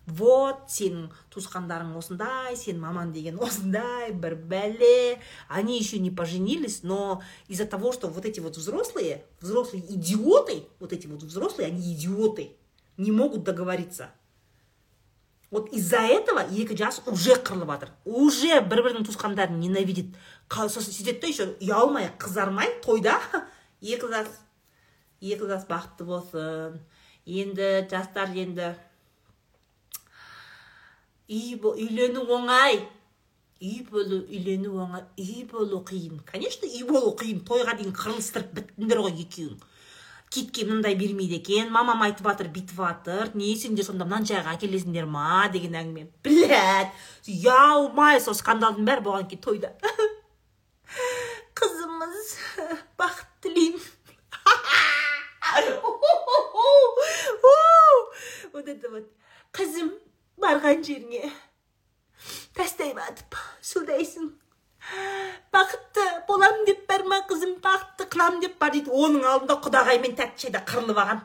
Вот сенің туысқандарың осындай сен маман деген осындай бір бәле. Они еще не поженились но из-за того что вот эти вот взрослые взрослые идиоты вот эти вот взрослые они идиоты не могут договориться. Вот из-за этого екі жас уже қырылып жатыр уже бір бірінің туысқандарын ненавидит. Сосын сөйтеді да еще ұялмай қызармай тойда екі жас екі жас бақытты болсын. Енді жастар енді үй үйлену оңай. Үй болу үйлену оңай. Үй болу қиын. Конечно үй болу қиын. Тойға дейін қырылыстырып біттіңдер ғой екеуің. Китке мындай бермейді екен мамам айтып жатыр бүйтіп жатыр не сендер сонда мынаншаға әкелесіңдер ма деген әңгіме. Блять ұялмай сол скандалдың бәрі болған екен тойда. бақыт тілеймін вот это вот қызым барған жеріңе тастай батып судайсың бақытты боламын деп бар ма қызым бақытты қыламын деп бар дейді оның алдында құдағай мен тәтішайда қырылып алған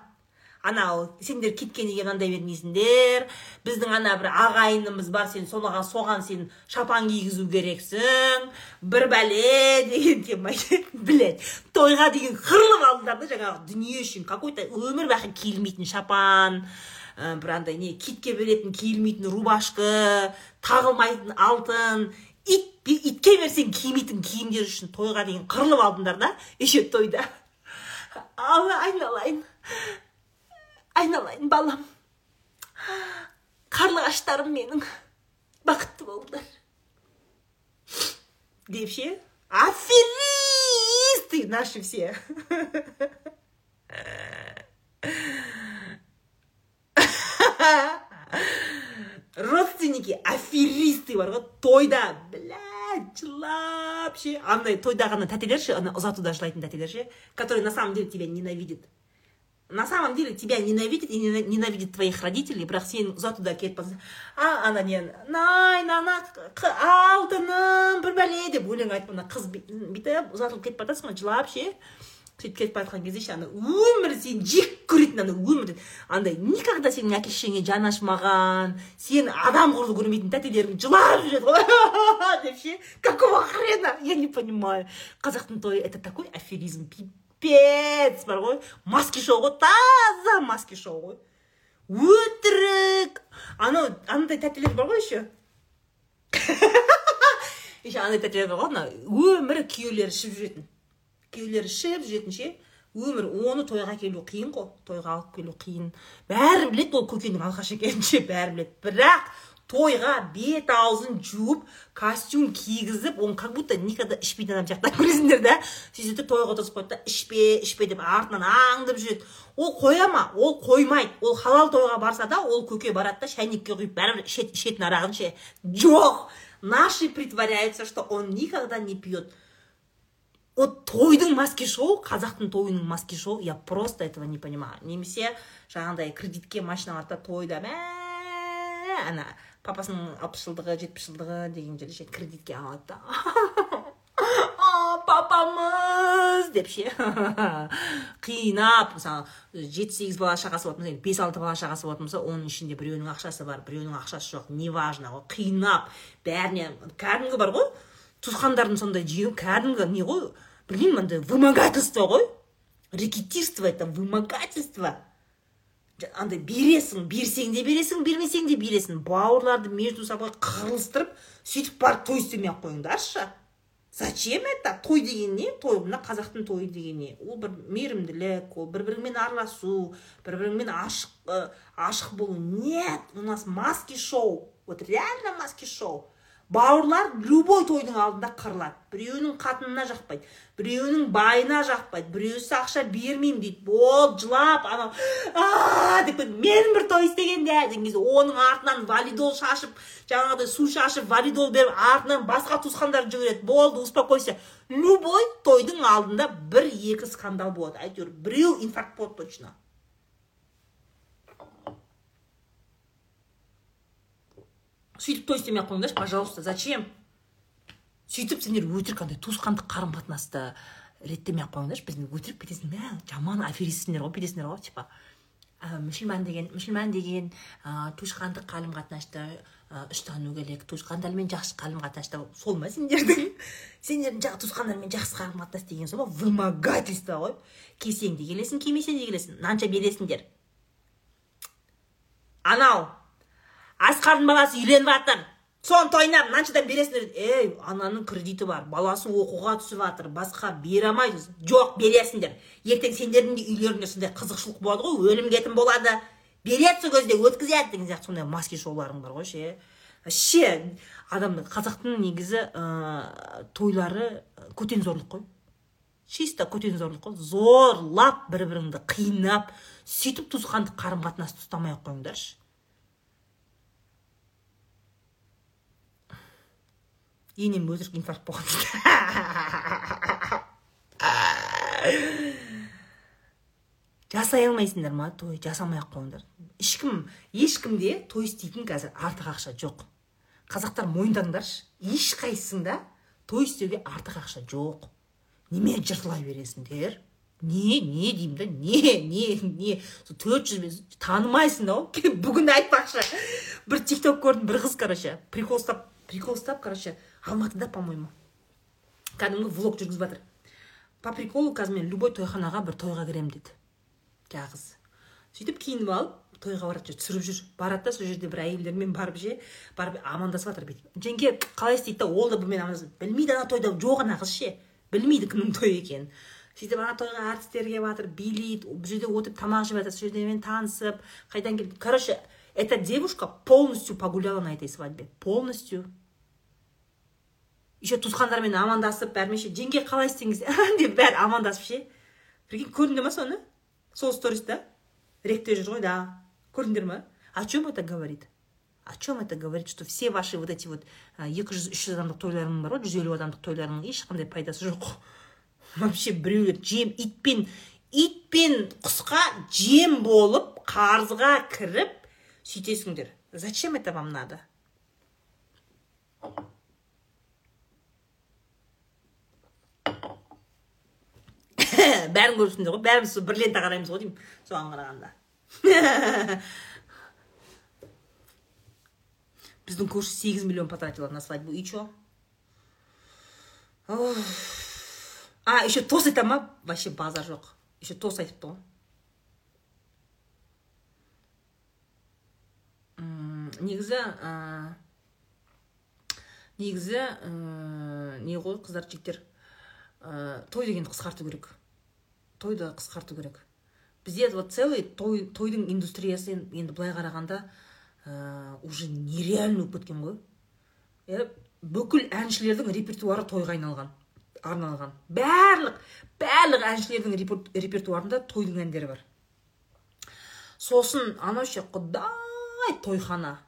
анау сендер кеткенге мынандай бермейсіңдер. Біздің ана бір ағайынымыз бар сен соған соған сен шапан кигізу керексің. Бір бәле деген тема блять тойға деген қырылып алдыңдар да жаңағы дүние үшін какой то өмір бақи киілмейтін шапан бір андай не китке беретін киілмейтін рубашка тағылмайтын алтын ит итке берсең кимейтін киімдер үшін тойға дейін қырылып алдыңдар да еще тойда. Айналайын. Айналайын балам. Қарлығаштарым менің. Бақытты болыңдар. Деп ше? Аферисты наши все. Родственники аферисты бар ғой тойда. Блядь жылап ше. Андай тойдағы ана тәтелер ше? Ана ұзатуда жылайтын тәтелер ше? Которые на самом деле тебя ненавидят. На самом деле тебя ненавидят и ненавидят твоих родителей бірақ сен ұзатуда кетіп а ана не найн ана алтыным бір бәле деп өлең айтып ана қыз бүйтіп ұзатылып кетіп бара ғой жылап ше сөйтіп кетіп бара жатқан кезде ше ана өмір сені жек көретін ана өмір андай никогда сенің әке шешеңе жаны ашымаған сені адам құрлы көрмейтін тәтелерің жылап жүреді ғой деп ше какого хрена? Я не понимаю. Қазақтың тойы это такой аферизм пипец бар ғой. Маски шоу ғой таза маски шоу ғой. Өтірік. Анау андай тәтелер бар ғой еще. Еще андай тәтелер бар ғой ана өмірі күйеулері ішіп жүретін. Күйеулері ішіп жүретін ше өмір оны тойға келу қиын ғой тойға алып келу қиын. Бәрі біледі ол көкенің алқаш екенін ше бәрі біледі. Бірақ тойға бет аузын жуып костюм кигізіп оны как будто никогда ішпейтін адам сияқты көресіңдер да сөйтеді тойға отырғызып қояды да ішпе ішпе деп артынан аңдып жүреді ол қоя ма ол қоймайды ол халал тойға барса да ол көке барады да шәйнекке құйып бәрібір ішетін арағын ше жоқ наши притворяются что он никогда не пьет вот тойдың маски шоу қазақтың тойының маски шоу я просто этого не понимаю. Немесе жаңағыдай кредитке машина алады да тойда мә ана папасының алпыс жылдығы жетпіс жылдығы деген жерде ше кредитке алады да. Папамыз деп ше. Қинап мысалы жеті сегіз бала шағасы болатын болса бес алты бала шағасы болатын болса оның ішінде біреуінің ақшасы бар біреуінің ақшасы жоқ неважно ғой қинап. Бәріне кәдімгі бар ғой туысқандардың сондай кәдімгі не ғой білмеймін андай вымогательство ғой. Рэкетирство это вымогательство. Андай бересің берсең де бересің бермесең де бересің. Бауырларды между собой қырылыстырып сөйтіп барып той істемей ақ қойыңдаршы. Зачем это? Той деген не? Той мына қазақтың тойы деген не? Ол бір мейірімділік ол бір біріңмен араласу бір біріңмен ашық ашық болу. Нет у нас маски шоу. Вот реально маски шоу. Бауырлар любой тойдың алдында қырылады. Біреуінің қатынына жақпайды. Біреуінің байына жақпайды. Біреусі ақша бермеймін дейді. Болды жылап анау а деп мен бір той істегенде деген кезде оның артынан валидол шашып жаңағыдай су шашып валидол беріп артынан басқа туысқандар жүгіреді. Болды успокойся! Любой тойдың алдында бір екі скандал болады. Әйтеуір біреу инфаркт болады точно. Сөйтіп той істемей ақ қойыңдаршы пожалуйста зачем? Сөйтіп сендер өтірік андай туысқандық қарым қатынасты реттемей ақ қойыңдаршы біздің өтірік бүйтесің мә жаман аферистсіңдер ғой бүйтесіңдер ғой типа. Мүсілман деген мүсілман деген ә, туысқандық қарым қатынасты ә, ұстану керек туысқандармен жақсы қарым қатынаста сол ма сендердің? Сендердің жаңағы туысқандармен жақсы қарым қатынас деген сол ма? Вымогательство ғой. Кисең де келесің кимесең де келесің нанша бересіңдер? Анау! Асқардың баласы үйленіп жатыр. Соны тойына мынаншадан бересіңдер ей ананың кредиті бар баласы оқуға түсіп жатыр басқа бере алмайды жоқ бересіңдер. Ертең сендердің де үйлеріңде сондай қызықшылық болады ғой өлім кетім болады. Береді сол кезде өткізеді. Деген сияқты сондай маски шоуларың бар ғой ше. Вообще адамның қазақтың негізі ә, тойлары көтен зорлық қой. Чисто көтен зорлық қой. Зорлап бір біріңді қинап сөйтіп туысқандық қарым қатынасты ұстамай ақ қойыңдаршы. Енем өтірік инфаркт болған жасай алмайсыңдар ма той жасамай ақ қойыңдар ешкім ешкімде той істейтін қазір артық ақша жоқ қазақтар мойындаңдаршы ешқайсысыңда той істеуге артық ақша жоқ неме жыртылай бересіңдер не не деймін да не не не. Төрт жүз танымайсың да бүгін айтпақшы бір тикток көрдім бір қыз короче прикол ұстап прикол ұстап короче алматыда по моему кәдімгі влог жүргізіп жатыр по приколу қазір мен любой тойханаға бір тойға кіремін деді жаңағы қыз сөйтіп киініп алып тойға барады түсіріп жүр барады да сол жерде бір әйелдермен барып ше барып амандасып жатыр бүйтіп жеңге қалай істейді да ол да бұнымен амандасып білмейді ана тойда жоқ ана қыз ше. Білмейді кімнің тойы екенін сөйтіп ана тойға әртістер келіп жатыр билейді бұл жерде отырып тамақ жеп жатыр сол жердемен танысып қайдан келді короче эта девушка полностью погуляла на этой свадьбе полностью. Еще туысқандармен амандасып бәрімен ше жеңге қалай істеңіз? деп бәрі амандасып ше. Прикинь көрдіңдер ма соны? Сол сториста ректе жүр ғой да. Көрдіңдер ма? О чем это говорит? О чем это говорит что все ваши вот эти вот екі жүз үш жүз адамдық тойларың бар ғой жүз елу адамдық тойларыңның ешқандай пайдасы жоқ. Вообще біреулер жем итпен итпен құсқа жем болып қарызға кіріп сөйтесіңдер. Зачем это вам надо? бәрін көріпсіңдер ғой бәріміз сол бір лента қараймыз ғой деймін. Соған қарағанда. Біздің көрші сегіз миллион потратила на свадьбу. И че а еще тост айта ма вообще базар жоқ. Еще тост айтыпты ғой негізі негізі не ғой қыздар жігіттер. Той дегенді қысқарту керек. Тойды қысқарту керек. Бізде вот целый той тойдың индустриясы енді былай қарағанда ә, уже нереально болып кеткен ғой. Ә, бүкіл әншілердің репертуары тойға айналған арналған. Барлық барлық әншілердің репертуарында тойдың әндері бар. Сосын анау ше құдай тойхана.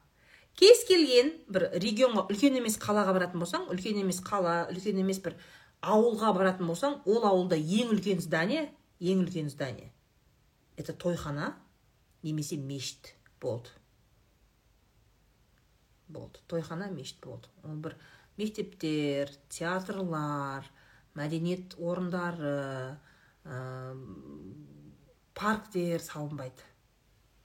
Кез келген бір регионға үлкен емес қалаға баратын болсаң үлкен емес қала үлкен емес бір ауылға баратын болсаң ол ауылда ең үлкен здание ең үлкен здание. Это тойхана немесе мешіт болды. Болды. Тойхана мешіт болды. Ол бір мектептер театрлар мәдениет орындары ә, парктер салынбайды.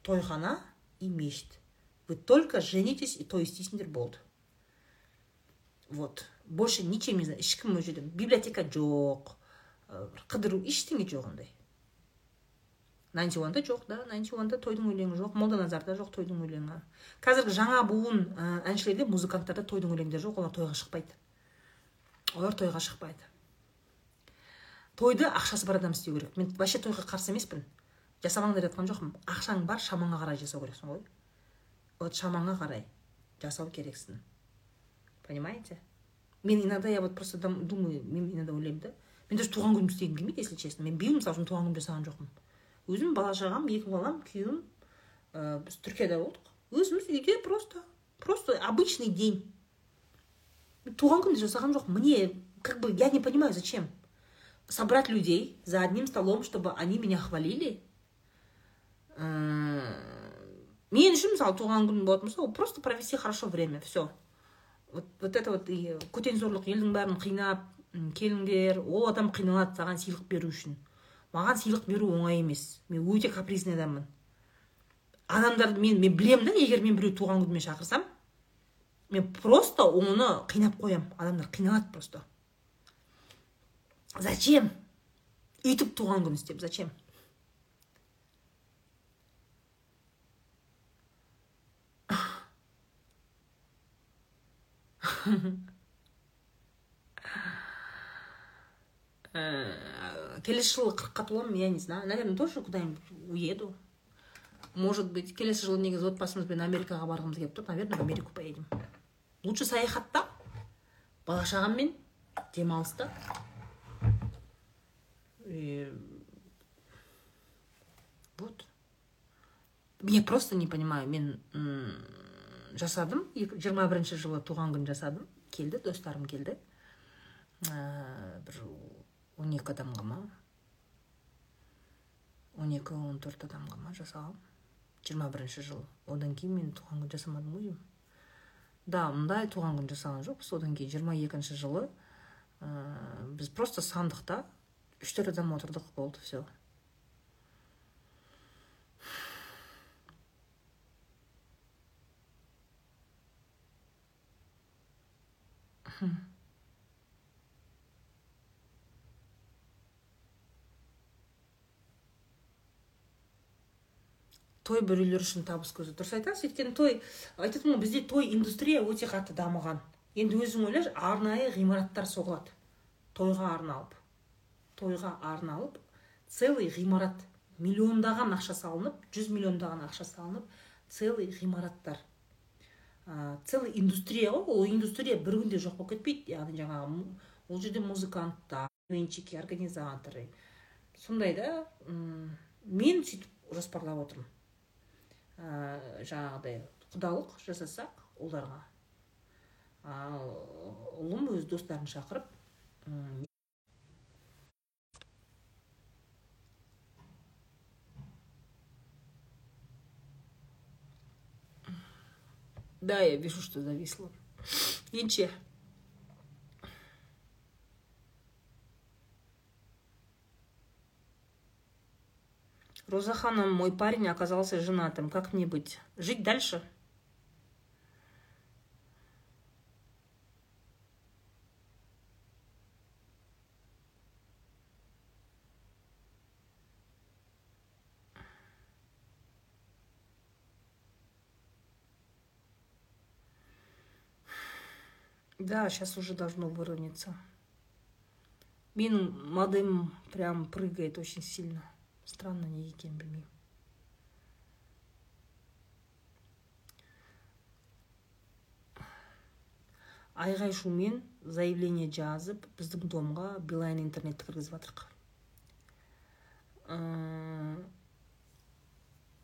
Тойхана и мешіт. Вы только женитесь и той істейсіңдер болды. Вот. Больше ничем не знаю ешкім ол жерде библиотека жоқ. Қыдыру ештеңе жоқ ондай. Найнти уанда жоқ да найнти уанда тойдың өлеңі жоқ молданазарда жоқ тойдың өлеңі. Қазіргі жаңа буын ә, әншілерде музыканттарда тойдың өлеңдері жоқ олар тойға шықпайды. Олар тойға шықпайды. Тойды ақшасы бар адам істеу керек. Мен вообще тойға қарсы емеспін. Жасамаңдар деп жатқан жоқпын. Ақшаң бар шамаңа қарай жасау керексің ғой. Вот шамаңа қарай жасау керексің. Понимаете? Мен иногда я вот просто думаю мен иногда ойлаймын да мен даже туған күнімді істегім келмейді если честно. Мен биыл мысалы үшін туған күн жасаған жоқпын. Өзім бала шағам екі балам күйеуім ә, біз түркияда болдық. Өзіміз үйде просто просто обычный день. Туған күнде жасаған жоқпын. Мне как бы я не понимаю зачем собрать людей за одним столом чтобы они меня хвалили. Мен үшін мысалы туған күн болатын болса просто провести хорошо время все вот, вот это вот көтен зорлық елдің бәрін қинап келіңдер ол адам қиналады саған сыйлық беру үшін. Маған сыйлық беру оңай емес. Мен өте капризный адаммын. Адамдарды мен мен білемін да егер мен біреу туған күніме шақырсам мен просто оны қинап қоямын. Адамдар қиналады просто. Зачем? Өйтіп туған күн істеп зачем? келесі жылы қырыққа толамын я не знаю. Наверное тоже куда нибудь уеду. Может быть келесі жылы негізі отбасымызбен америкаға барғымыз келіп тұр наверное в америку поедем. Лучше саяхатта бала шағаммен демалыста. Вот. Я просто не понимаю мен жасадым. Жиырма бірінші жылы туған күн жасадым. Келді достарым келді. Ә, бір он екі адамға ма он екі он төрт адамға ма жасағам жиырма бірінші жылы одан кейін мен туған күн жасамадым ғой да мындай туған күн жасаған жоқпыз. Одан кейін жиырма екінші жылы ә, біз просто сандықта үш төрт адам отырдық болды все Hmm. Той біреулер үшін табыс көзі. Дұрыс айтасыз? Өйткені той айтып ғой бізде той индустрия өте қатты дамыған. Енді өзің ойлашы арнайы ғимараттар соғылады. Тойға арналып. Тойға арналып целый ғимарат миллиондаған ақша салынып жүз миллиондаған ақша салынып целый ғимараттар. Ә, целый индустрия ғой ол индустрия бір күнде жоқ болып кетпейді. Яғни жаңағы ол жерде музыканттар венчики организаторы. Сондай да мен сөйтіп жоспарлап отырмын. Ә, жаңағыдай құдалық жасасақ оларға ал ұлым өз достарын шақырып Да, я вижу, что зависло. Розахана, мой парень оказался женатым. Как мне быть? Жить дальше? Да, сейчас уже должно выровняться. Мин модем прям прыгает очень сильно. Странно неге екенін білмеймін айғай шумен заявление жазып біздің домға билайн интернетті кіргізіп жатырық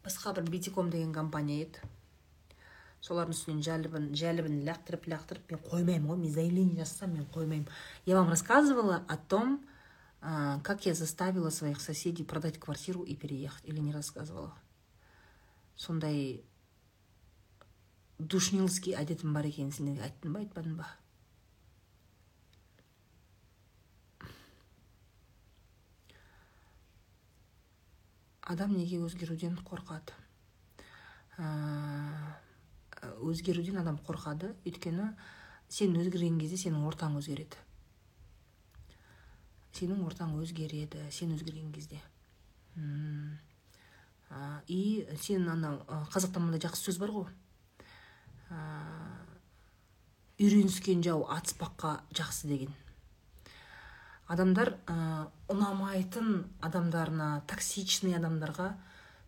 басқа бір битиком деген компания еді. Солардың үстінен жәлібін жәлібін лақтырып лақтырып мен қоймаймын ғой мен заявление жазсам мен қоймаймын я вам рассказывала о том как я заставила своих соседей продать квартиру и переехать или не рассказывала? Сондай душнилский әдетім бар екенін сендерге айттым ба айтпадым ба? Адам неге өзгеруден қорқады? Өзгеруден адам қорқады өйткені сен өзгерген кезде сенің ортаң өзгереді. Сенің ортаң өзгереді сен өзгерген кезде. И сен анау қазақта мындай жақсы сөз бар ғой. Үйреніскен жау атыспаққа жақсы деген. Адамдар ә, ұнамайтын адамдарына токсичный адамдарға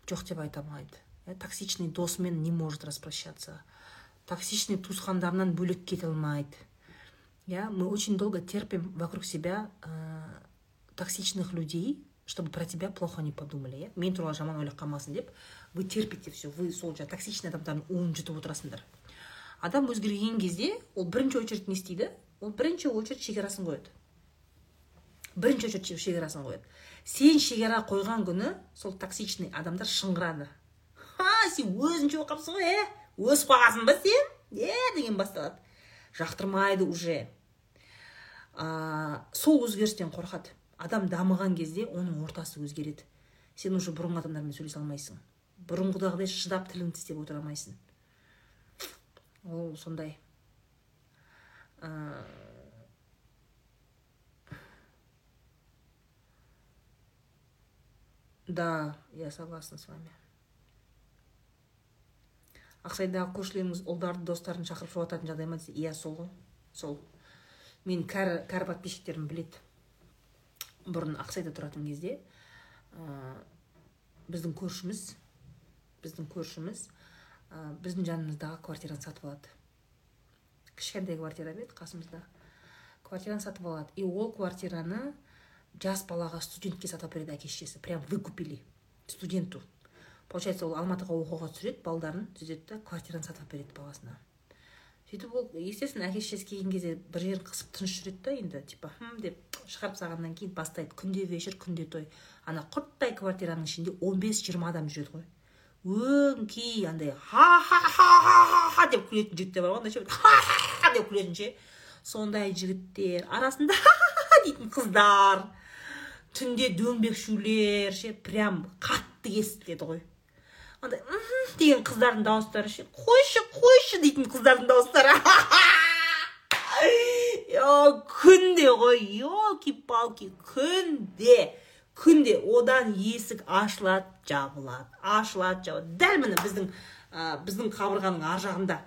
жоқ деп айта алмайды. Токсичный досымен не может распрощаться. Токсичный туысқандарынан бөлек кете алмайды. Я мы очень долго терпим вокруг себя ә, токсичных людей чтобы про тебя плохо не подумали. Иә мен туралы жаман ойлап қалмасын деп вы терпите все вы сол жаңағы токсичный адамдардың уын жұтып отырасыңдар адам өзгерген кезде ол бірінші очередь не істейді ол бірінші очередь шекарасын қояды бірінші очередь шекарасын қояды сен шекара қойған күні сол токсичный адамдар шыңғырады ха сен өзінше болып қалыпсың ғой е өсіп қалғансың ба сен? Е деген басталады. Жақтырмайды уже. А, сол өзгерістен қорқады. Адам дамыған кезде оның ортасы өзгереді. Сен уже бұрынғы адамдармен сөйлесе алмайсың. Бұрынғыдағыдай шыдап тіліңді тістеп отыра алмайсың. Ол сондай. Ә... да я согласна с вами. Ақсайдағы көршілеріңіз ұлдарды достарын шақырып жататын жағдай ма десе иә сол ғой сол мен кәрі кәрі подписчиктерім біледі. Бұрын ақсайда тұратын кезде ә, біздің көршіміз біздің көршіміз ә, біздің жанымыздағы квартираны сатып алады. Кішкентай квартира еді қасымызда? Квартираны сатып алады. И ол квартираны жас балаға студентке сатып береді әке шешесі прям выкупили студенту. Получается ол алматыға оқуға түсіреді балдарын сөйтеді да квартираны сатып береді баласына сөйтіп ол естественно әке шешесі келген кезде бір жерін қысып тыныш жүреді да енді типа хм деп шығарып салғаннан кейін бастайды күнде вечер күнде той ана құрттай квартираның ішінде 15-20 адам жүреді ғой өңкей андай ха ха ха ха ха деп күлетін жігіттер бар ғой андай ха ха деп күлетін ше сондай жігіттер арасында дейтін қыздар түнде дөңбекшулер ше прям қатты естіледі ғой деген қыздардың дауыстары ше. Қойшы қойшы дейтін қыздардың дауыстары. Күнде ғой елки палки күнде. Күнде одан есік ашылады жабылады ашылады жабылады. Дәл міне біздің ә, біздің қабырғаның ар жағында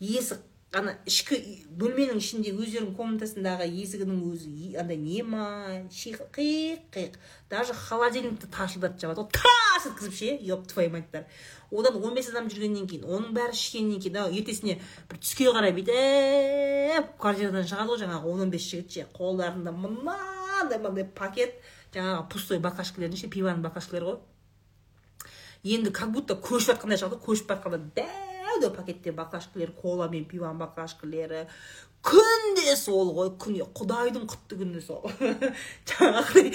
есік ана ішкі бөлменің ішінде өздерінің комнатасындағы есігінің өзі андай не ма қиық қиық. Даже холодильникті тарсылдатып жабады. Ғой тарс еткізіп ше еп твою маттар одан он бес адам жүргеннен кейін оның бәрі ішкеннен кейін ертесіне бір түске қарай бүйтіп квартирадан шығады ғой жаңағы он он бес жігіт ше қолдарында мынандай мынандай пакет жаңағы пустой баклажкалердің ше пиваның баклажкалары ғой. Енді как будто көшіп жатқандай шығады көшіп жатқанда дәу пакетте баклажкалер кола мен пиваның баклажкалері күнде сол ғой күнде құдайдың құтты күні сол жаңағыдай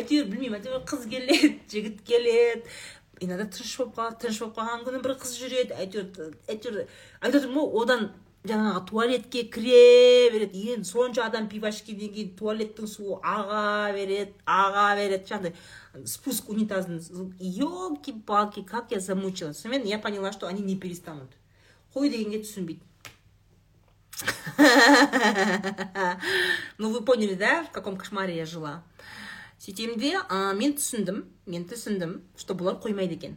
әйтеуір білмеймін әйтеуір қыз келеді жігіт келеді иногда тыныш болып қалады тыныш болып қалған күні бір қыз жүреді әйтеуір әйтеуір айтып отырмын ғой одан жаңағы туалетке кіре береді. Енді сонша адам пиво ішкеннен кейін туалеттің суы аға береді аға береді. Жаңағыдай спуск унитаздың елки палки как я замучилась. Сонымен я поняла что они не перестанут. Қой дегенге түсінбейді. Ну вы поняли да в каком кошмаре я жила? Сөйтемін де мен түсіндім мен түсіндім что бұлар қоймайды екен.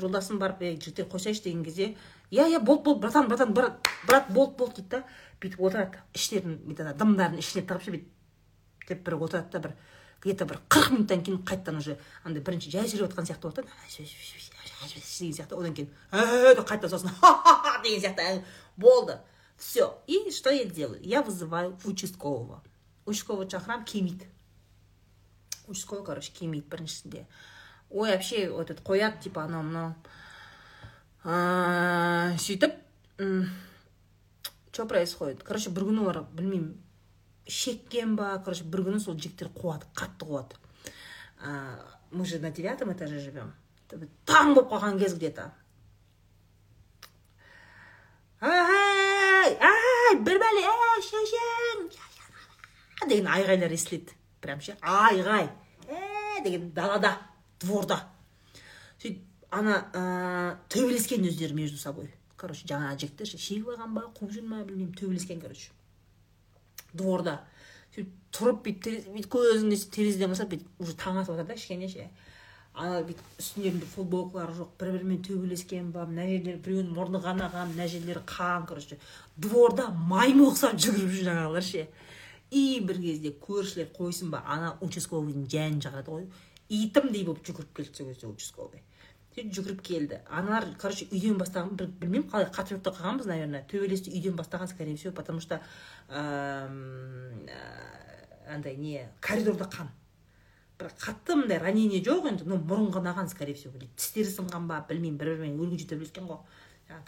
Жолдасым барып жігіттер қойсайшы деген кезде иә иә болды болды братан братан брат брат болды болды дейді да бүйтіп отырады іштерін бүйтіп дымдарын ішіне тығып ше бүйтіп деп бір отырады да бір где то бір қырық минуттан кейін қайтадан уже андай бірінші жай сөйлеп жатқан сияқты болады деген сияқты одан кейін деп қайтадан сосын деген сияқты болды все и что я делаю я вызываю участкового участковый шақырамын келмейді участковый короче келмейді біріншісінде ой вообще этот қояды типа анау мынау сөйтіп что происходит? Короче бір күні олар білмеймін шеккен ба короче бір күні сол жігіттер қуады қатты қуады мы же на девятом этаже живем таң болып қалған кез где то ай ай бір бәле ей шешең деген айғайлар естіледі. Прям ше айғай. Е деген далада дворда. Сөйтіп ана ә, төбелескен өздері между собой короче жаңағы жігіттер шегіп алған ба қуып жүр ма білмеймін төбелескен короче. Дворда. Сөйтіп тұрып бүйтіп бүйтіп көзіңді терезеден бастап бүйтіп уже таң атып жатыр да кішкене ше. Ана бүйтіп үстіндерінде футболкалары жоқ бір бірімен төбелескен ба мына жерлері біреуінің мұрны қанаған мына жерлері қан короче. Дворда маймыл ұқсап жүгіріп жүр жаңағылар ше. И бір кезде көршілер қойсын ба ана участковыйдың жанын жағады ғой. Итімдей болып жүгіріп келді сол кезде участковый. Сөйтіп жүгіріп келді аналар короче үйден бастаған бір білмеймін қалай ұйықтап қалғанбыз наверное. Төбелесті үйден бастаған скорее всего потому что андай не коридорда қан бір қатты мындай ранение жоқ енді но мұрын қанаған скорее всего. Тістері сынған ба білмеймін бір бірімен өлгенше төбелескен ғой.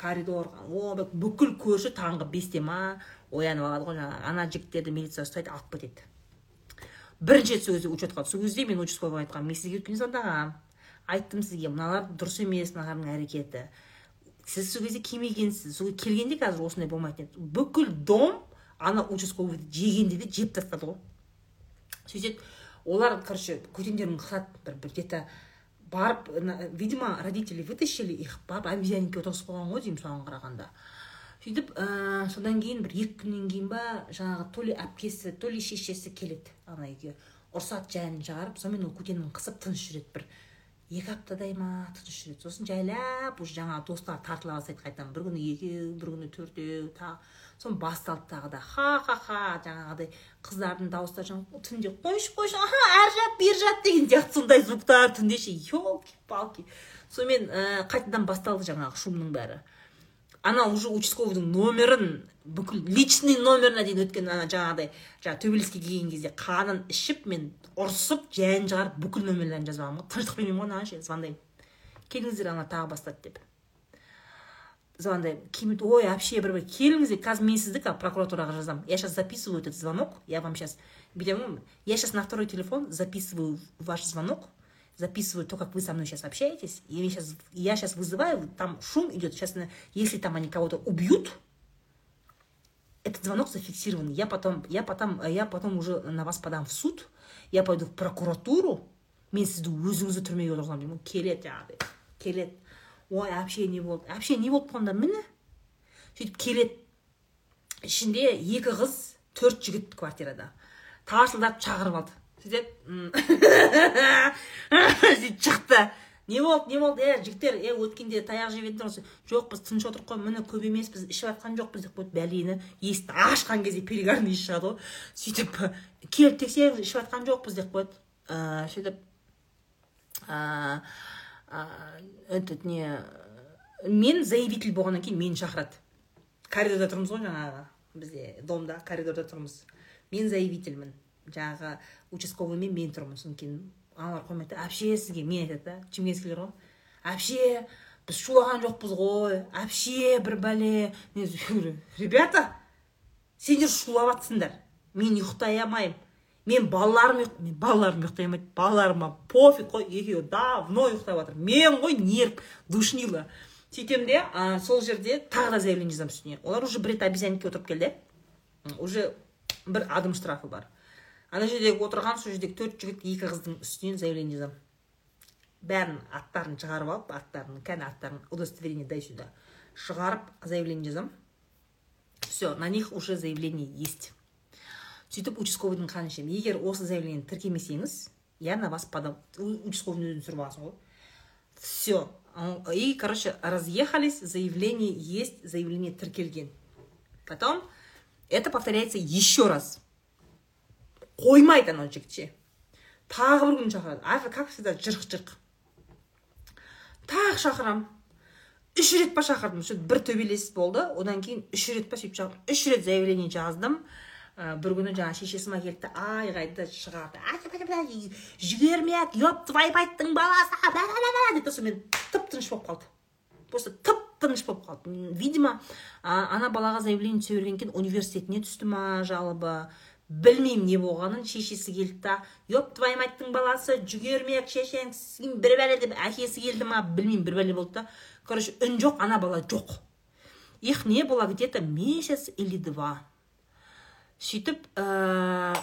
Коридор о бүкіл көрші таңғы бесте ма оянып алады ғой жаңағы. Ана жігіттерді милиция ұстайды алып кетеді. Бірінші рет сол кезде учетқа кезде мен участковыйға айтқанмын мен сізге өткенде звондағанмын айттым сізге мыналар дұрыс емес мыналардың әрекеті. Сіз сол кезде келмегенсіз сол келгенде қазір осындай болмайтын еді. Бүкіл дом ана участковыйды жегенде де жеп тастады ғой. Сөйтеді олар короче көтендерін қысады бір бір где то барып видимо родители вытащили их барып обезьянникке отырғызып қойған ғой деймін соған қарағанда. Сөйтіп ә, содан кейін бір екі күннен кейін ба жаңағы то ли әпкесі то ли шешесі келеді ана үйге. Ұрсады жайын шығарып сонымен ол көтенін қысып тыныш жүреді бір. Екі аптадай ма тыныш жүреді сосын жайлап уже жаңағы достар тартыла бастайды қайтадан. бір күні екеу бір күні төртеу тағы сосын басталды тағы да. Ха ха ха жаңағыдай қыздардың дауыстары жаңағы түнде қойшы қойшы аха әрі жат бері жат деген сияқты сондай звуктар түнде ше елки палки сонымен ә, қайтадан басталды жаңағы шумның бәрі. Ана уже участковыйдың номерін бүкіл личный номеріне дейін өткен ана жаңағыдай жаңағы төбелеске келген кезде қанын ішіп мен ұрысып жайын шығарып бүкіл номерлерін жазып алғанмын ғой. Тыныштық бермеймін ғой мынаған звондаймын. Келіңіздер ана тағы бастады деп. Звондаймын. Кейін ой вообще бір келіңіздер қазір мен сізді прокуратураға жазамын. Я сейчас записываю этот звонок я вам сейчас бүйтемін я сейчас на второй телефон записываю ваш звонок записываю то, как вы со мной сейчас общаетесь, и я сейчас, я сейчас вызываю, там шум идет, сейчас, если там они кого-то убьют, этот звонок зафиксирован, я потом, я потом, я потом уже на вас подам в суд, я пойду в прокуратуру, мен сізді өзіңізді түрмеге отырғызамын деймін келеді жаңағыдай келеді ой вообще не болды вообще не болып қалғанда міне сөйтіп келеді ішінде екі қыз төрт жігіт квартирада. Тарсылдап шақырып алды. Сөйтеді сөйтіп шықты. Не болды не болды е жігіттер е өткенде таяқ жеп едіңдер жоқ біз тыныш отырық қой міне көп емеспіз ішіп жатқан жоқпыз деп қойды бәлені есікті ашқан кезде перегарный иіс шығады ғой. Сөйтіп келіп тексеріңіз ішіп жатқан жоқпыз деп қояды ә, сөйтіп этот не мен заявитель болғаннан кейін мені шақырады. Коридорда тұрмыз ғой жаңағы бізде домда коридорда тұрмыз. Мен заявительмін. Жаңағы участковыймен мен тұрмын содан кейін аналар қоймайды вообще сізге мен айтады да шымкентскийлер ғой? Вообще біз шулаған жоқпыз ғой вообще бір бәле ребята сендер шулап жатсыңдар мен ұйықтай алмаймын мен балаларым мен балаларым ұйықтай алмайды балаларыма пофиг қой екеуі давно ұйықтап жатыр мен ғой нерв душнила сөйтемін де ә, сол жерде тағы да заявление жазамын үстіне. Олар уже бір рет обезьянникке отырып келді. Уже бір адым штрафы бар. Ана жердегі отырған сол жердегі төрт жігіт екі қыздың үстінен заявление жазамын. Бәрін аттарын шығарып алып аттарын кәні аттарын удостоверение дай сюда. Шығарып заявление жазамын. Все на них уже заявление есть. Сөйтіп участковыйдың қанын ішемін. Егер осы заявлениені тіркемесеңіз я на вас подам. Участковыйдың өзін түсіріп аласың ғой. Все и короче разъехались заявление есть заявление тіркелген. Потом это повторяется еще раз. Қоймайды анау жігіт ше тағы бір күн шақырады а как всегда жырқ жырқ тағы шақырамын үш рет па шақырдым сөйтіп бір төбелес болды одан кейін үш рет па сөйтіп шақырдым үш рет заявление жаздым. Ә, бір күні жаңағы шешесі ма келді айғайды шығарды жібермек еп твой майттың баласы. Деп сонымен тып тыныш болып қалды. Просто тып тыныш болып қалды. Видимо ана балаға заявление түсе бергеннен кейін университетіне түсті ма жалобы? Білмеймін не болғанын шешесі келді да еп твою майттың баласы жүгермек шешең бір бәле деп әкесі келді ма? Білмеймін бір бәле болды да короче үн жоқ ана бала жоқ их не было где то месяц или два сөйтіп ә,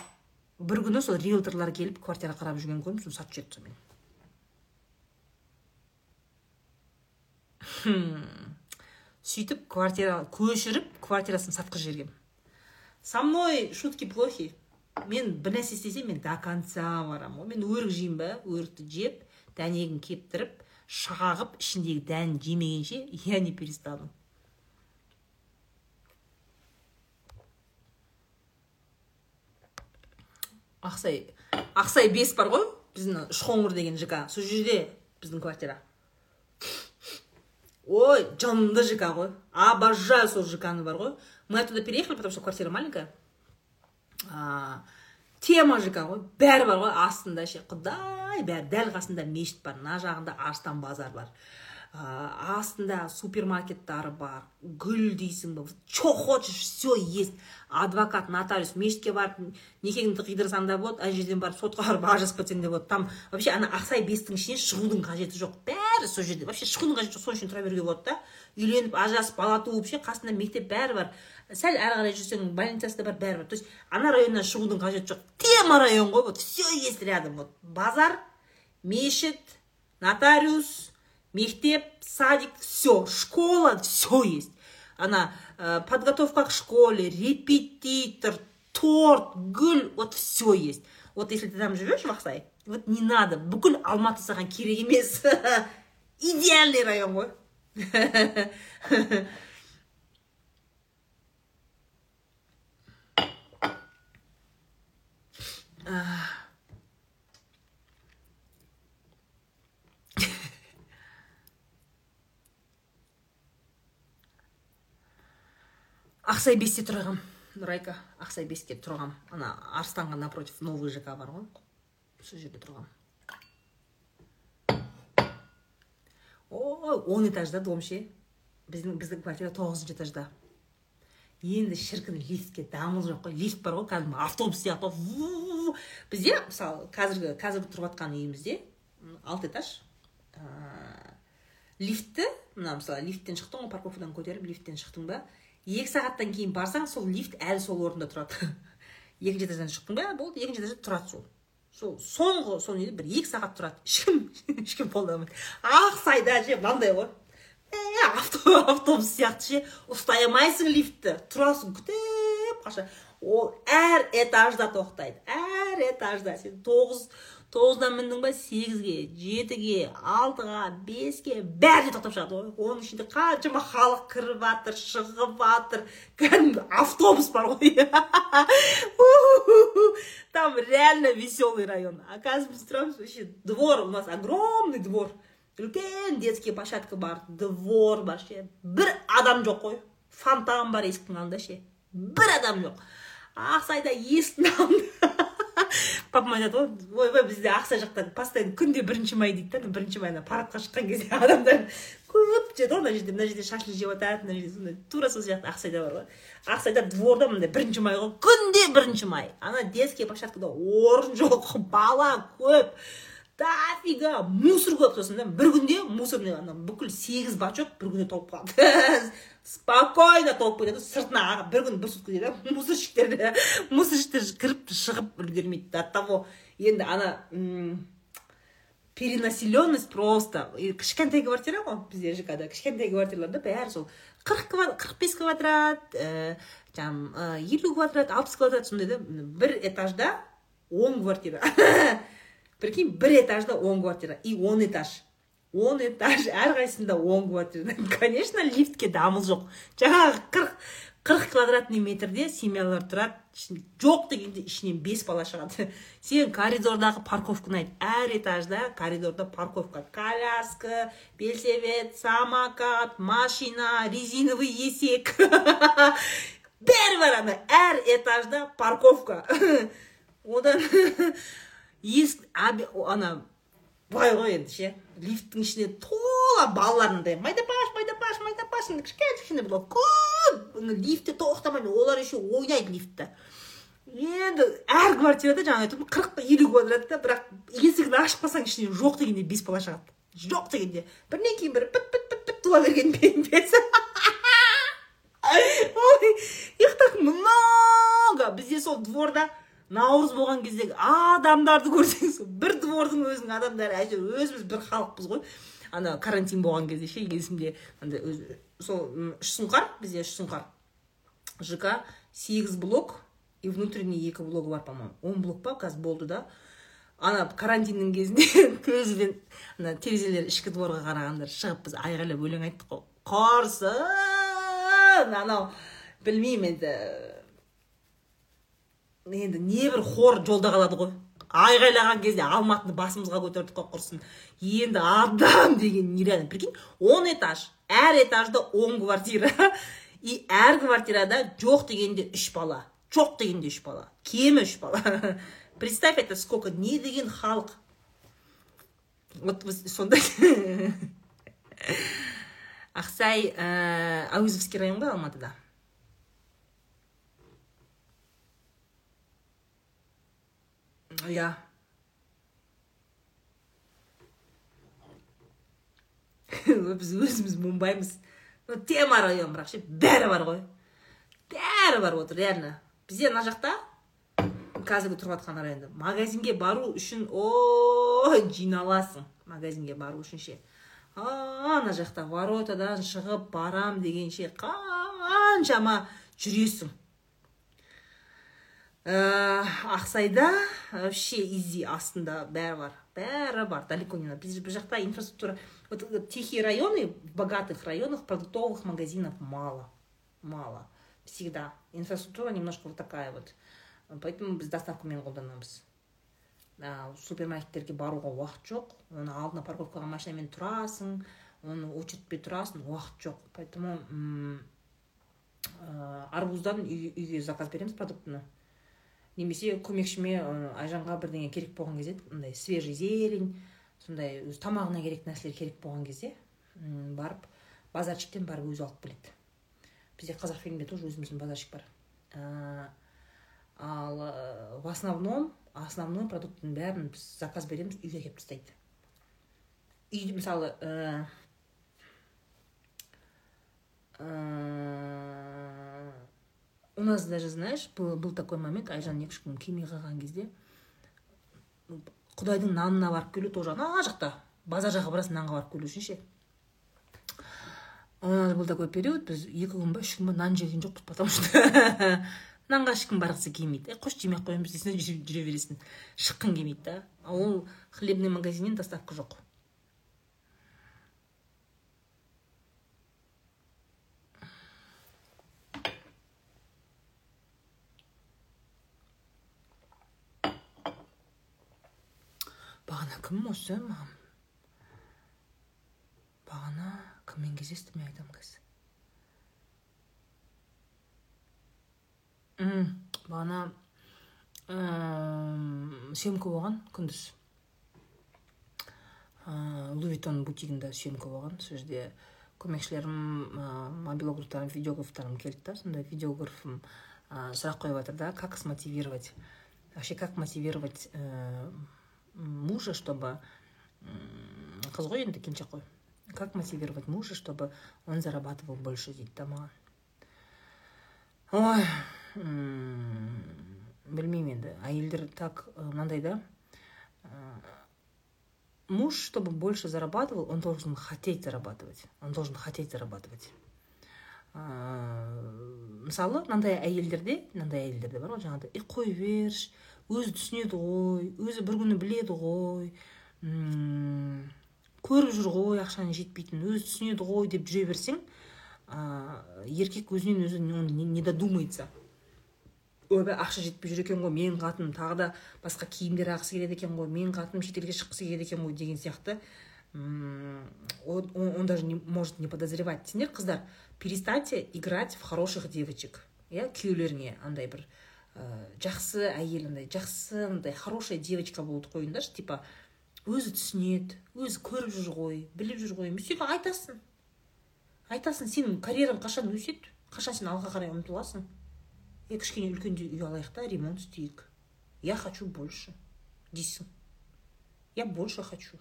бір күні сол риэлторлар келіп квартира қарап жүрген көрдім соны сатып жіберді сонымен. Сөйтіп квартира көшіріп квартирасын сатқызып жібергенмін. Со мной шутки плохи. Мен бір нәрсе істесем мен до конца барамын ғой. Мен өрік жеймін ба өрікті жеп дәнегін кептіріп шағып ішіндегі дәнін жемегенше я не перестану. Ақсай ақсай бес бар ғой. Біздің үшқоңыр деген жк сол жерде біздің квартира. Ой жынды жк ғой. Обожаю сол жкны бар ғой. Мы оттуда переехали потому что квартира маленькая. Тема жк ғой бәрі бар ғой астында ше. Құдай бәрі дәл қасында мешіт бар мына жағында арыстан базар бар. Ә, астында супермаркеттары бар гүл дейсің ба че хочешь все есть. Адвокат нотариус мешітке барып некеңді қидырсаң да болады ана жерден барып сотқа барып ажырасып кетсең де болады. Там вообще ана ақсай бестің ішіне шығудың қажеті жоқ. Бәрі сол жерде. Вообще шығудың қажеті жоқ сол үшін тұра беруге болады да. Үйленіп ажырасып бала туып ше қасында мектеп бәрі бар. Сәл ары қарай жүрсең больницасы да бар бәрі бар. То есть ана районнан шығудың қажеті жоқ тема район ғой вот все есть рядом. Вот базар мешіт нотариус мектеп садик все школа все есть. Ана ә, подготовка к школе репетитор торт гүл вот все есть. Вот если ты там живешь в ақсай вот не надо. Бүкіл алматы саған керек емес. Идеальный район ғой. ақсай бесте тұрғам нұрайка ақсай бесте тұрғам ана арыстанға напротив новый жк бар ғой сол жерде тұрғам ой он этажда дом ше біздің біздің квартира тоғызыншы этажда енді шіркін лифтке дамыл жоқ қой лифт бар ғой кәдімгі автобус сияқты бізде мысалы қазіргі қазіргі тұрып жатқан үйімізде алты этаж лифтті мына мысалы лифттен шықтың ғой парковкадан көтеріп лифттен шықтың ба? Екі сағаттан кейін барсаң сол лифт әлі сол орында тұрады. Екінші этаждан шықтың ба? Болды екінші этажда тұрады сол. Сол соңғы сол неде бір екі сағат тұрады. Ешкім ешкім қолданбайды ақсайда ше мынандай ғой. Автобус сияқты ше. Ұстай алмайсың лифтті. Тұрасың күтіп қаша ол әр этажда тоқтайды. Әр этажда сен тоғыз тоғыздан міндің ба сегізге жетіге алтыға беске? Бәріне тоқтап шығады ғой. Оның ішінде қаншама халық кіріп жатыр шығып жатыр кәдімгі автобус бар ғой. Там реально веселый район. А біз тұрамыз вообще двор. У нас огромный двор. Үлкен детский площадка бар. Двор бар ше бір адам жоқ қой. Фонтан бар есіктің алдында ше бір адам жоқ. Ақсайда есіктің алдында. Папам айтады ғой ойбай бізде ақсай жақта постоянно күнде бірінші май дейді да бірінші майда парадқа шыққан кезде адамдар көп жетеді ғой мына жерде мына жерде шашлық жеп жатады мына жерде сондай тура сол сияқты ақсайда бар ғой. Ақсайда дворда мындай бірінші май ғой күнде бірінші май. Ана детский площадкада орын жоқ бала көп. Дофига мусор көп сосын да бір күнде мусорный ана бүкіл сегіз бачок бір күнде толып қалды спокойно толып кетеді сыртына бір күн бір сутка дейді. Мусорщиктер мусорщиктер кіріп шығып үлгермейді до того енді ана перенаселенность просто. Кішкентай квартира ғой бізде жкда. Кішкентай квартираларда бәрі сол қырық қырық бес квадрат ііі жаңағы елу квадрат алпыс квадрат сондай да бір этажда он квартира. прикинь бір этажда он квартира и он этаж. Он этаж әрқайсысында он квартира. Конечно лифтке дамыл жоқ. Жаңағы қырық қырық квадратный метрде семьялар тұрады. Жоқ дегенде ішінен бес бала шығады. Сен коридордағы парковканы айт. Әр этажда коридорда парковка. Коляска белсебед самокат машина резиновый есек. Бәрі бар әр этажда парковка. Одан есік ана былай ғой енді ше лифттің ішіне тола балалар мындай майдапаш майдапаш майдапаш кішкене кішкене бұлар көп лифтте тоқтамайды олар еще ойнайды лифтте. Енді әр квартирада жаңа айттым қырық елу квадратта бірақ есігін ашып қалсаң ішінен жоқ дегенде бес бала шығады. Жоқ дегенде. Бірінен кейін бірі піт піт піт піт туа берген бес ой их так много! Бізде сол дворда наурыз болған кездегі адамдарды көрсеңіз бір двордың өзінің адамдары әйтеуір өзіміз бір халықпыз ғой. Ана карантин болған кезде ше есімде андай сол үш сұңқар бізде үш сұңқар. Жк сегіз блок и внутренний екі блогы бар по моему он блок па қазір болды да. Ана карантиннің кезінде көзбен ана терезелер ішкі дворға қарағандар шығып біз айғайлап өлең айттық қой. Құрсын анау білмеймін енді. Енді небір хор жолда қалады ғой. Айғайлаған кезде алматыны басымызға көтердік қой құрсын енді адам деген нереально прикинь он этаж әр этажда он квартира. И әр квартирада жоқ дегенде үш бала жоқ дегенде үш бала кемі үш бала. Представь это сколько не деген халық. Вот сондай ақсай ә, әуезовский район ғой алматыда? Иә біз өзіміз мұңбаймыз тема район бірақ ше бәрі бар ғой бәрі бар отыр реально бізде мына жақта қазіргі тұрып жатқан районда магазинге бару үшін о жиналасың магазинге бару үшін ше ана жақта воротадан шығып барам дегенше қаншама жүресің ә, ақсайда вообще изи астында бәрі бар бәрі бар далеко не надо. Бұл жақта инфраструктура вот тихие районы в богатых районах продуктовых магазинов мало мало всегда. Инфраструктура немножко вот такая вот. Поэтому біз доставкамен қолданамыз супермаркеттерге баруға уақыт жоқ оны алдына парковкаға машинамен тұрасың оны очередьпе тұрасың уақыт жоқ поэтому арбуздан үйге заказ береміз продуктыны немесе көмекшіме айжанға бірдеңе керек болған кезде мындай свежий зелень сондай өз тамағына керек нәрселер керек болған кезде барып базарчиктен барып өзі алып келеді. Бізде қазақфильмде тоже өзіміздің базарчик бар. Ал в основном основной продукттың бәрін біз заказ береміз үйге әкеліп тастайды. Үй мысалы ә, у нас даже знаешь был, был такой момент айжан екі үш күн келмей қалған кезде құдайдың нанына барып келу тоже ана жақта базар жаққа барасың нанға барып келу үшін ше у нас был такой период біз екі күн ба үш күн ба нан жеген жоқпыз потому что нанға ешкім барғысы келмейді. Е қош жемей ақ қоямыз дейсің жүре бересің. Шыққың келмейді да. Ол хлебный магазиннен доставка жоқ бағана кім осы маған бағана кіммен кездесті мен айтамын қазір бағана съемка болған күндіз. Лувитон бутигінде съемка болған. Сол жерде көмекшілерім мобилографтарым видеографтарым келді да. Сонда видеографым сұрақ қойып жатыр да как смотивировать вообще как мотивировать мужа чтобы қыз ғой енді келіншек қой как мотивировать мужа чтобы он зарабатывал больше дейді да маған ой білмеймін енді әйелдер так мынандай да? Муж чтобы больше зарабатывал он должен хотеть зарабатывать. Он должен хотеть зарабатывать. Мысалы мынандай әйелдерде мынандай әйелдерде бар ғой жаңағыдай е қой берші өзі түсінеді ғой өзі бір күні біледі ғой. Көріп жүр ғой ақшаның жетпейтінін өзі түсінеді ғой деп жүре берсең еркек өзінен өзі не додумается. Ойбай ақша жетпей жүр екен ғой менің қатыным тағы да басқа киімдер алғысы келеді екен ғой менің қатыным шетелге шыққысы келеді екен ғой деген сияқты. Он, он даже не может не подозревать. Сендер қыздар перестаньте играть в хороших девочек. Иә күйеулеріңе андай бір ә, жақсы әйел андай жақсы андай хорошая девочка болуды қойыңдаршы типа өзі түсінеді өзі көріп жүр ғой біліп жүр ғой. Сөйтіп айтасың. Айтасың сенің карьераң қашан өседі? Қашан сен алға қарай ұмтыласың? Е кішкене үлкендеу үй алайық та ремонт істейік. Я хочу больше. Дейсің. Я больше хочу.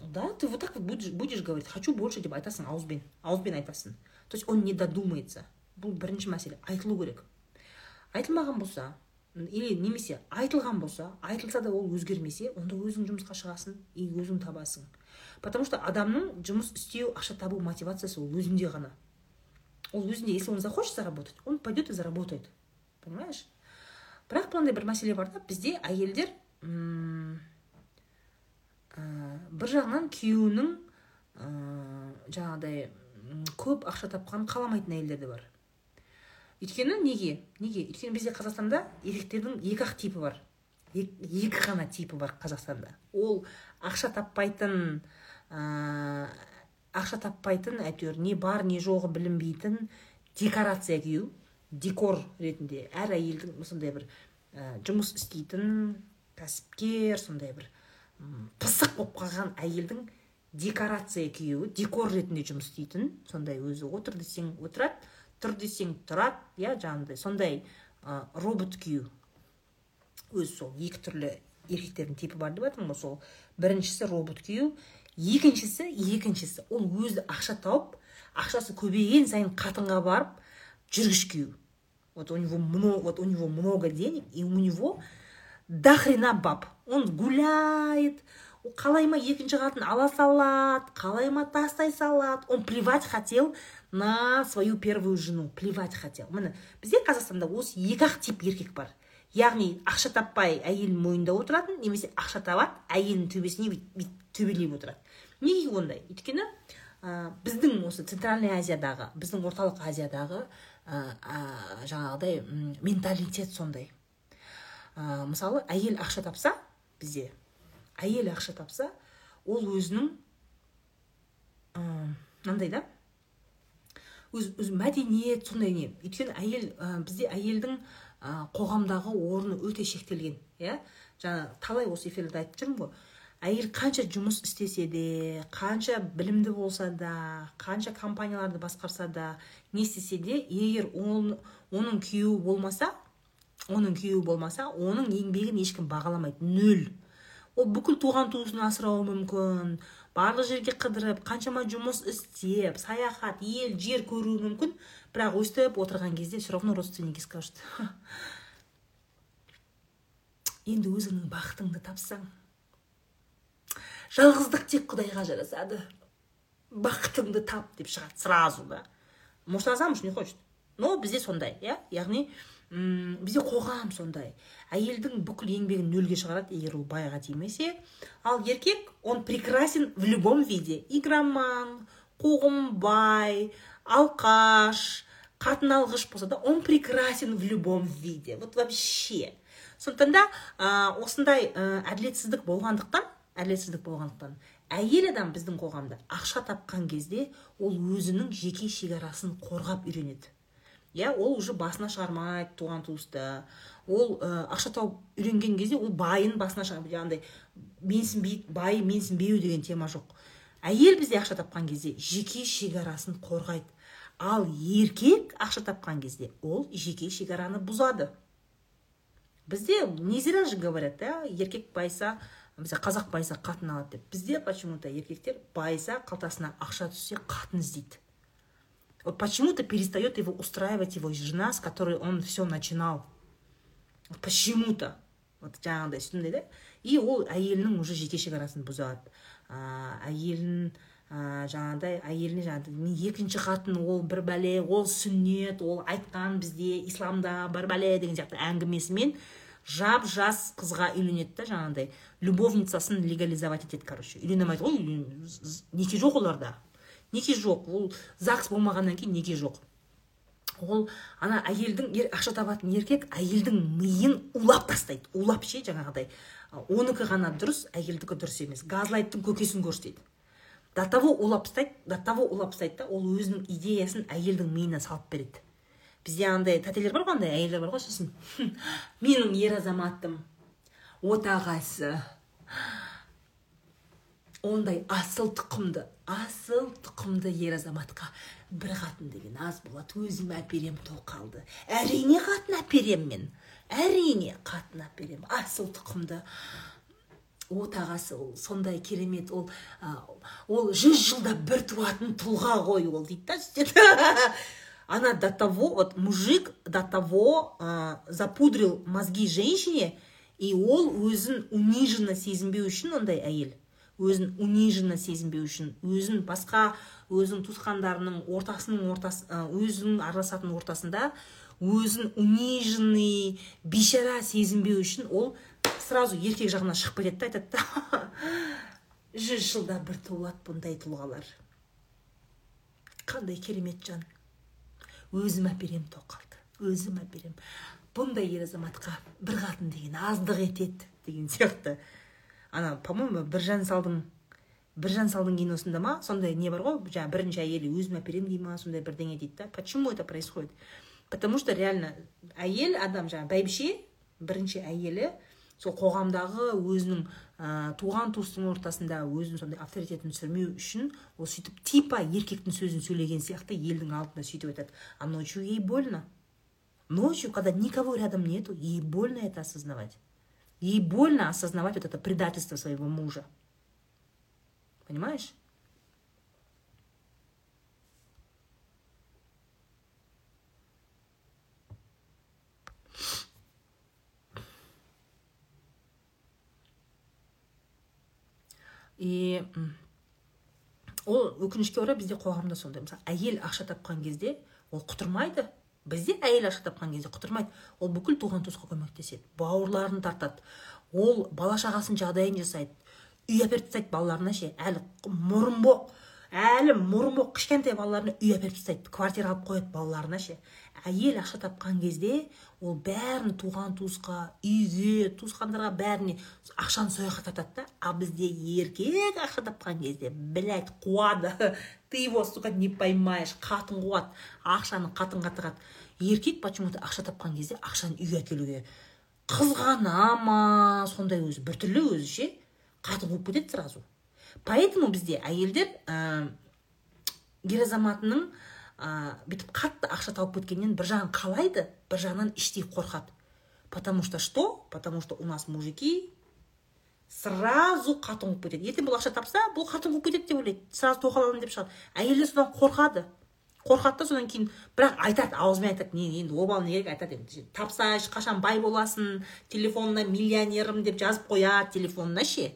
Да ты вот так вот будешь, будешь говорить хочу больше деп айтасың ауызбен ауызбен айтасың. То есть он не додумается. Бұл бірінші мәселе. Айтылу керек. Айтылмаған болса или немесе айтылған болса айтылса да ол өзгермесе онда өзің жұмысқа шығасың и өзің табасың. Потому что адамның жұмыс істеу ақша табу мотивациясы ол өзінде ғана. Ол өзінде если он захочет заработать он пойдет и заработает. Понимаешь? Бірақ мынандай бір мәселе бар да бізде әйелдер ә, бір жағынан күйеуінің ә, жаңағыдай көп ақша тапқанын қаламайтын әйелдер де бар. Өйткені неге? Неге? Өйткені бізде қазақстанда еркектердің екі ақ типі бар. Екі ғана типі бар қазақстанда. Ол ақша таппайтын ә, ақша таппайтын әйтеуір не бар не жоғы білінбейтін декорация кию декор ретінде. Әр әйелдің сондай бір ә, жұмыс істейтін кәсіпкер сондай бір пысық болып қалған әйелдің декорация күйеуі декор ретінде жұмыс істейтін сондай өзі отыр десең отырады. Тұр десең тұрады иә жаңағыдай сондай ә, робот күйеу өзі сол екі түрлі еркектердің типі бар деп жатырмын ғой сол. Біріншісі робот күйеу екіншісі екіншісі. Ол өзі ақша тауып ақшасы көбейген сайын қатынға барып жүргіш күйеу вот у него много вот у него много денег и у него до хрена баб. Он гуляет қалай ма екінші қатын ала салады қалай ма тастай салады. Он плевать хотел на свою первую жену. Плевать хотел. Міне бізде қазақстанда осы екі ақ тип еркек бар. Яғни ақша таппай әйелінің мойнында отыратын немесе ақша табады әйелінің төбесіне бүйтіп төбелеп отырады. Неге ондай? Өйткені ә, біздің осы центральный азиядағы біздің орталық азиядағы ә, жаңағыдай менталитет сондай. Ә, мысалы әйел ақша тапса бізде әйел ақша тапса ол өзінің мынандай да өз, өз мәдениет сондай не өйткені әйел ә, бізде әйелдің ә, қоғамдағы орны өте шектелген иә? Жаңа талай осы эфирде айтып жүрмін ғой. Әйел қанша жұмыс істесе де қанша білімді болса да қанша компанияларды басқарса да не істесе де егер он, оның күйеуі болмаса оның күйеуі болмаса оның еңбегін ешкім бағаламайды. Нөл. Ол бүкіл туған туысын асырауы мүмкін барлық жерге қыдырып қаншама жұмыс істеп саяхат ел жер көруі мүмкін. Бірақ өстіп отырған кезде все равно родственники скажут енді өзіңнің бақытыңды тапсаң жалғыздық тек құдайға жарасады. Бақытыңды тап деп шығады сразу да. Может она замуж не хочет? Но бізде сондай иә? Яғни бізде қоғам сондай. Әйелдің бүкіл еңбегін нөлге шығарады егер ол байға тимесе. Ал еркек он прекрасен в любом виде. Игроман қуғынбай алқаш қатын алғыш болса да он прекрасен в любом виде. Вот вообще. Сондықтан да ә, осындай ә, әділетсіздік болғандықтан әділетсіздік болғандықтан әйел адам біздің қоғамда ақша тапқан кезде ол өзінің жеке шекарасын қорғап үйренеді. Иә ол уже басына шығармайды туған туысты. Ол ә, ақша тауып үйренген кезде ол байын басына шығармайды жаңағыдай менсінбей бай менсінбеу деген тема жоқ. Әйел бізде ақша тапқан кезде жеке шекарасын қорғайды. Ал еркек ақша тапқан кезде ол жеке шекараны бұзады. Бізде не зря же говорят да еркек байса бізде қазақ байса қатын алады деп. Бізде почему то еркектер байса қалтасына ақша түссе қатын іздейді. Вот почему-то перестает его устраивать его жена, с которой он все начинал. Почему-то. Вот жаңағыдай сондай да? И ол әйелінің уже жеке шекарасын бұзады. Ә, әйелін ә, жаңағыдай әйеліне жаңағыдай екінші қатын ол бір бәле ол сүннет ол айтқан бізде исламда бір бәле деген сияқты әңгімесімен жап жас қызға үйленеді да жаңағыдай. Любовницасын легализовать етеді короче. Үйлене алмайды. Ғой неке жоқ оларда. Неке жоқ? Ол загс болмағаннан кейін неке жоқ? Ол ана әйелдің ер, ақша табатын еркек әйелдің миын улап тастайды. Улап ше жаңағыдай. Оныкі ғана дұрыс әйелдікі дұрыс емес. Газлайттың көкесін көрсетеді. До того улап тастайды до того улап тастайды да ол өзінің идеясын әйелдің миына салып береді. Бізде андай тәтелер бар ғой андай әйелдер бар ғой сосын. Менің ер азаматым отағасы ондай асыл тұқымды асыл тұқымды ер азаматқа бір қатын деген аз болады. Өзім әперем тоқалды. Әрине қатын әперем мен. Әрине қатын әперем. Асыл тұқымды отағасы ол сондай керемет ол ол жүз жылда бір туатын тұлға ғой ол дейді да она до того вот мужик до того ә, запудрил мозги женщине и ол өзін униженно сезінбеу үшін ондай әйел. Өзін униженно сезінбеу үшін өзін басқа өзінің туысқандарының ортасының ортасы өзінің араласатын ортасында өзін униженный бейшара сезінбеу үшін ол сразу еркек жағына шығып кетеді да айтады да. Жүз жылда бір туылады бұндай тұлғалар. Қандай керемет жан. Өзім әперем тоқалды өзім әперем. Бұндай ер азаматқа бір қатын деген аздық етеді деген сияқты. Ана по моему біржан салдың біржан салдың киносында ма? Сондай не бар ғой? Жаңағы бірінші әйелі өзім әперемін дей ма? Сондай бірдеңе дейді да. Почему это происходит? Потому что реально әйел адам жаңағы бәйбіше бірінші әйелі сол қоғамдағы өзінің ә, туған туыстың ортасында өзінің сондай авторитетін түсірмеу үшін ол сөйтіп типа еркектің сөзін сөйлеген сияқты елдің алдында сөйтіп айтады. А ночью ей больно. Ночью когда никого рядом нету ей больно это осознавать. Ей больно осознавать вот это предательство своего мужа. Понимаешь? и ол өкінішке орай бізде қоғамда сондай. Мысалы әйел ақша тапқан кезде ол құтырмайды. Бізде әйел ақша тапқан кезде құтырмайды. Ол бүкіл туған туысқа көмектеседі бауырларын тартады. Ол бала шағасының жағдайын жасайды. Үй әперіп тастайды балаларына ше. Әлі мұрынбоқ әлі мұрынбоқ кішкентай балаларына үй әперіп тастайды квартира алып қояды балаларына ше. Әйел ақша тапқан кезде ол бәрін туған туысқа үйге туысқандарға бәріне ақшаны сол жаққа тартады да. А бізде еркек ақша тапқан кезде блять қуады. Ты его сука не поймаешь. Қатын қуады ақшаны қатынға тығады еркек почему то ақша тапқан кезде ақшаны үйге әкелуге қызғана ма? Сондай өзі біртүрлі өзі ше. Қатын қуып кетеді сразу. Поэтому бізде әйелдер ә, ер азаматының ә, бүйтіп қатты ақша тауып кеткеннен бір жағын қалайды бір жағынан іштей қорқады. Потому что что? Потому что у нас мужики сразу қатын қуып кетеді. Ертең бұл ақша тапса бұл қатын қуып кетеді деп ойлайды. Сразу тоқал аламын деп шығады. Әйелдер содан қорқады. Қорқады да содан кейін бірақ айтады аузымен айтады не енді обалы не керек айтады енді тапса ешқашан бай боласың телефонына миллионерім деп жазып қояды телефонына ше.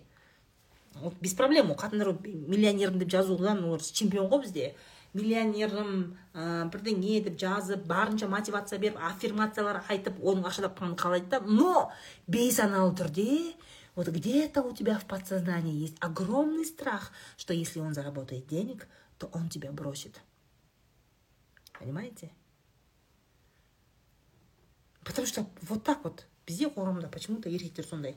Вот без проблем ол қатындар миллионермін деп жазудан олар чемпион ғой бізде миллионерім ә, бірдеңе деп жазып барынша мотивация беріп аффирмациялар айтып оның ақша тапқанын қалайды да но бейсаналы түрде вот где-то у тебя в подсознании есть огромный страх, что если он заработает денег, то он тебя бросит. Понимаете? Потому что вот так вот, бізде қоғамда почему-то еркектер сондай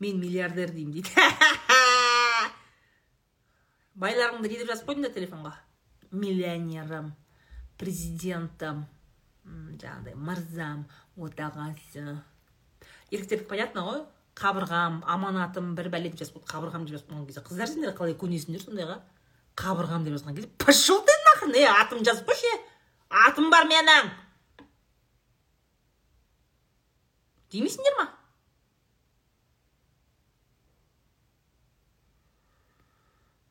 мен миллиардер деймін дейді. Байларыңды деп жазып қойдыңдар телефонға. Миллионерім президентім жаңағыдай мырзам отағасы. Еркектердікі понятно ғой? Қабырғам аманатым бір бәле деп жазып қойды қабырғам деп жазып қойған кезде. Қыздар сендер қалай көнесіңдер сондайға? Қабырғам деп жазған кезде пошел ты нахрен е атым жазып қойшы. Атым бар менің. Демейсіңдер ма?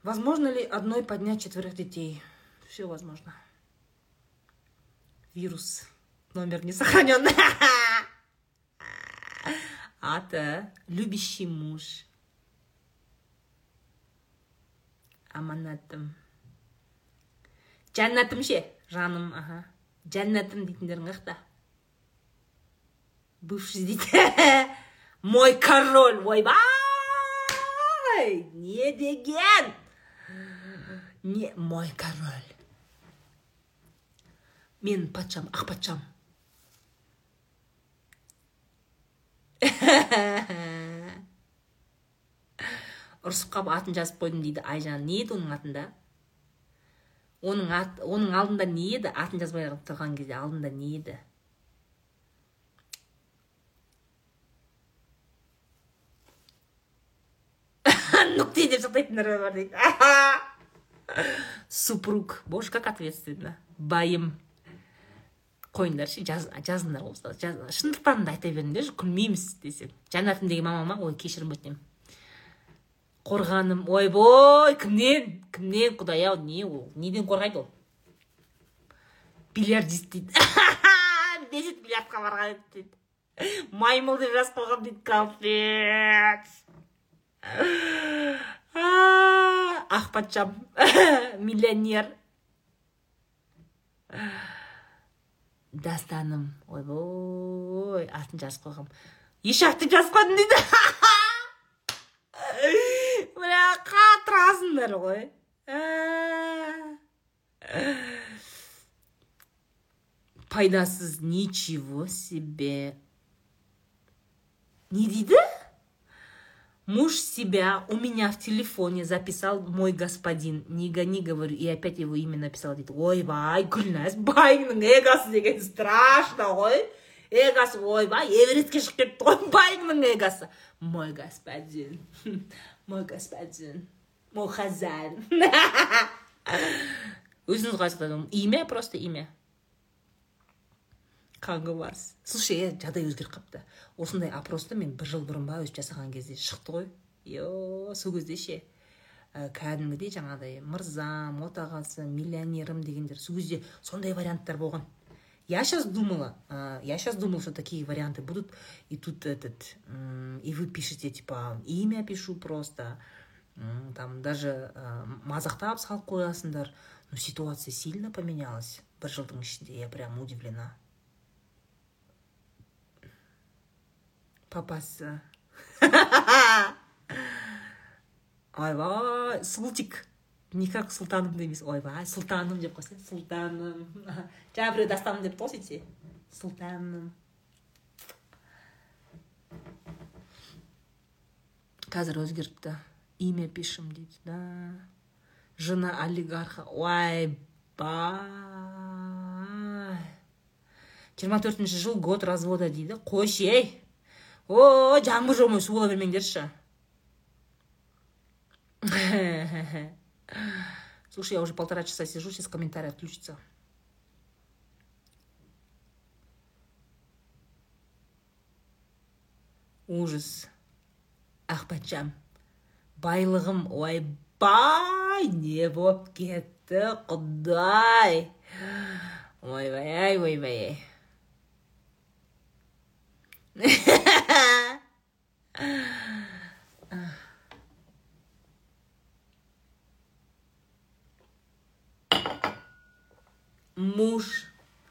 Возможно ли одной поднять четверых детей? Все возможно. Вирус. Номер не сохранен. Ата. Любящий муж. аманатым жәннатым ше жаным аха жәннатым дейтіндерің қаяқта бывший дейді мой король ойбай не деген не мой король. Мен патшам ақ патшам. Ұрысып қалып атын жазып қойдым дейді айжан. Не еді оның атында? Оның ат оның алдында не еді? Атын жазбай тұрған кезде алдында не еді? Нүкте деп сақтайтындар бар дейді супруг. Боже как ответственно. Байым. Қойыңдаршы жаз, жазыңдар болса жаз, шындықтарын да айта беріңдерші күлмейміз десең. Жәннатым деген мамама ой кешірім өтінемін қорғаным. Ойбой кімнен? Кімнен құдай ау не ол? Неден қорғайды ол? Бильярдист дейді. Бесит бильярдқа барған дейді. Маймыл деп жазып қойған дейді капец. Ақ патшам миллионер дастаным ойбой атын жазып қойғам деп жазып қойдым дейді бля қатырасыңдар ғой пайдасыз ничего себе не дейді Муж себя у меня в телефоне записал мой господин. Не гони, говорю, и опять его имя написал. Дейді, ойбай, гүлназ, байыңның эгосы деген страшно ғой. Эгосы, ойбай, эверестке шығып кетті ғой, байыңның эгосы. Мой господин, мой господин, мой хозяин. Өзіңіз қалай имя, просто имя. Қаңғыбас слушай е жағдай өзгеріп қалыпты. Осындай опросты мен бір жыл бұрын ба өстіп жасаған кезде шықты ғой. Е сол кезде ше. Ә, кәдімгідей жаңағыдай мырзам отағасы миллионерім дегендер сол кезде сондай варианттар болған. Я сейчас думала э, я сейчас думала что такие варианты будут. И тут этот и вы пишете типа имя пишу просто. Там даже ә, мазақтап салып қоясыңдар но ситуация сильно поменялась. Бір жылдың ішінде я прям удивлена. Папасы. Ойбай сұлтик никак сұлтаным емес ойбай сұлтаным деп қойса сұлтаным жаңа біреу дастаным депті ғой сөйтсе сұлтаным қазір өзгеріпті. Имя пишем дейді да. Жена олигарха. Ойбай жиырма төртінші жыл год развода дейді. Қойшы ей. О жаңбыр жаумай су бола бермеңдерші слушай я уже полтора часа сижу сейчас комментарий отключится. Ужас. Ахбатжан байлығым ойбай не болып кетті құдай. Ойбай ай ойбай ай муж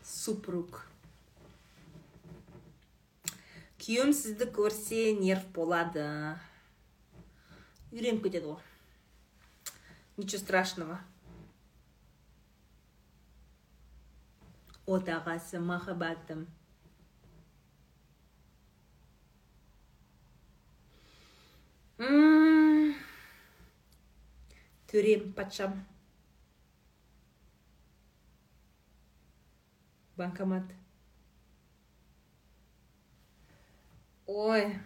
супруг. Күйеуім сізді көрсе нерв болады. Үйреніп кетеді ғой. Ничего страшного. Отағасы махаббатым төрем патшам банкомат. Ой.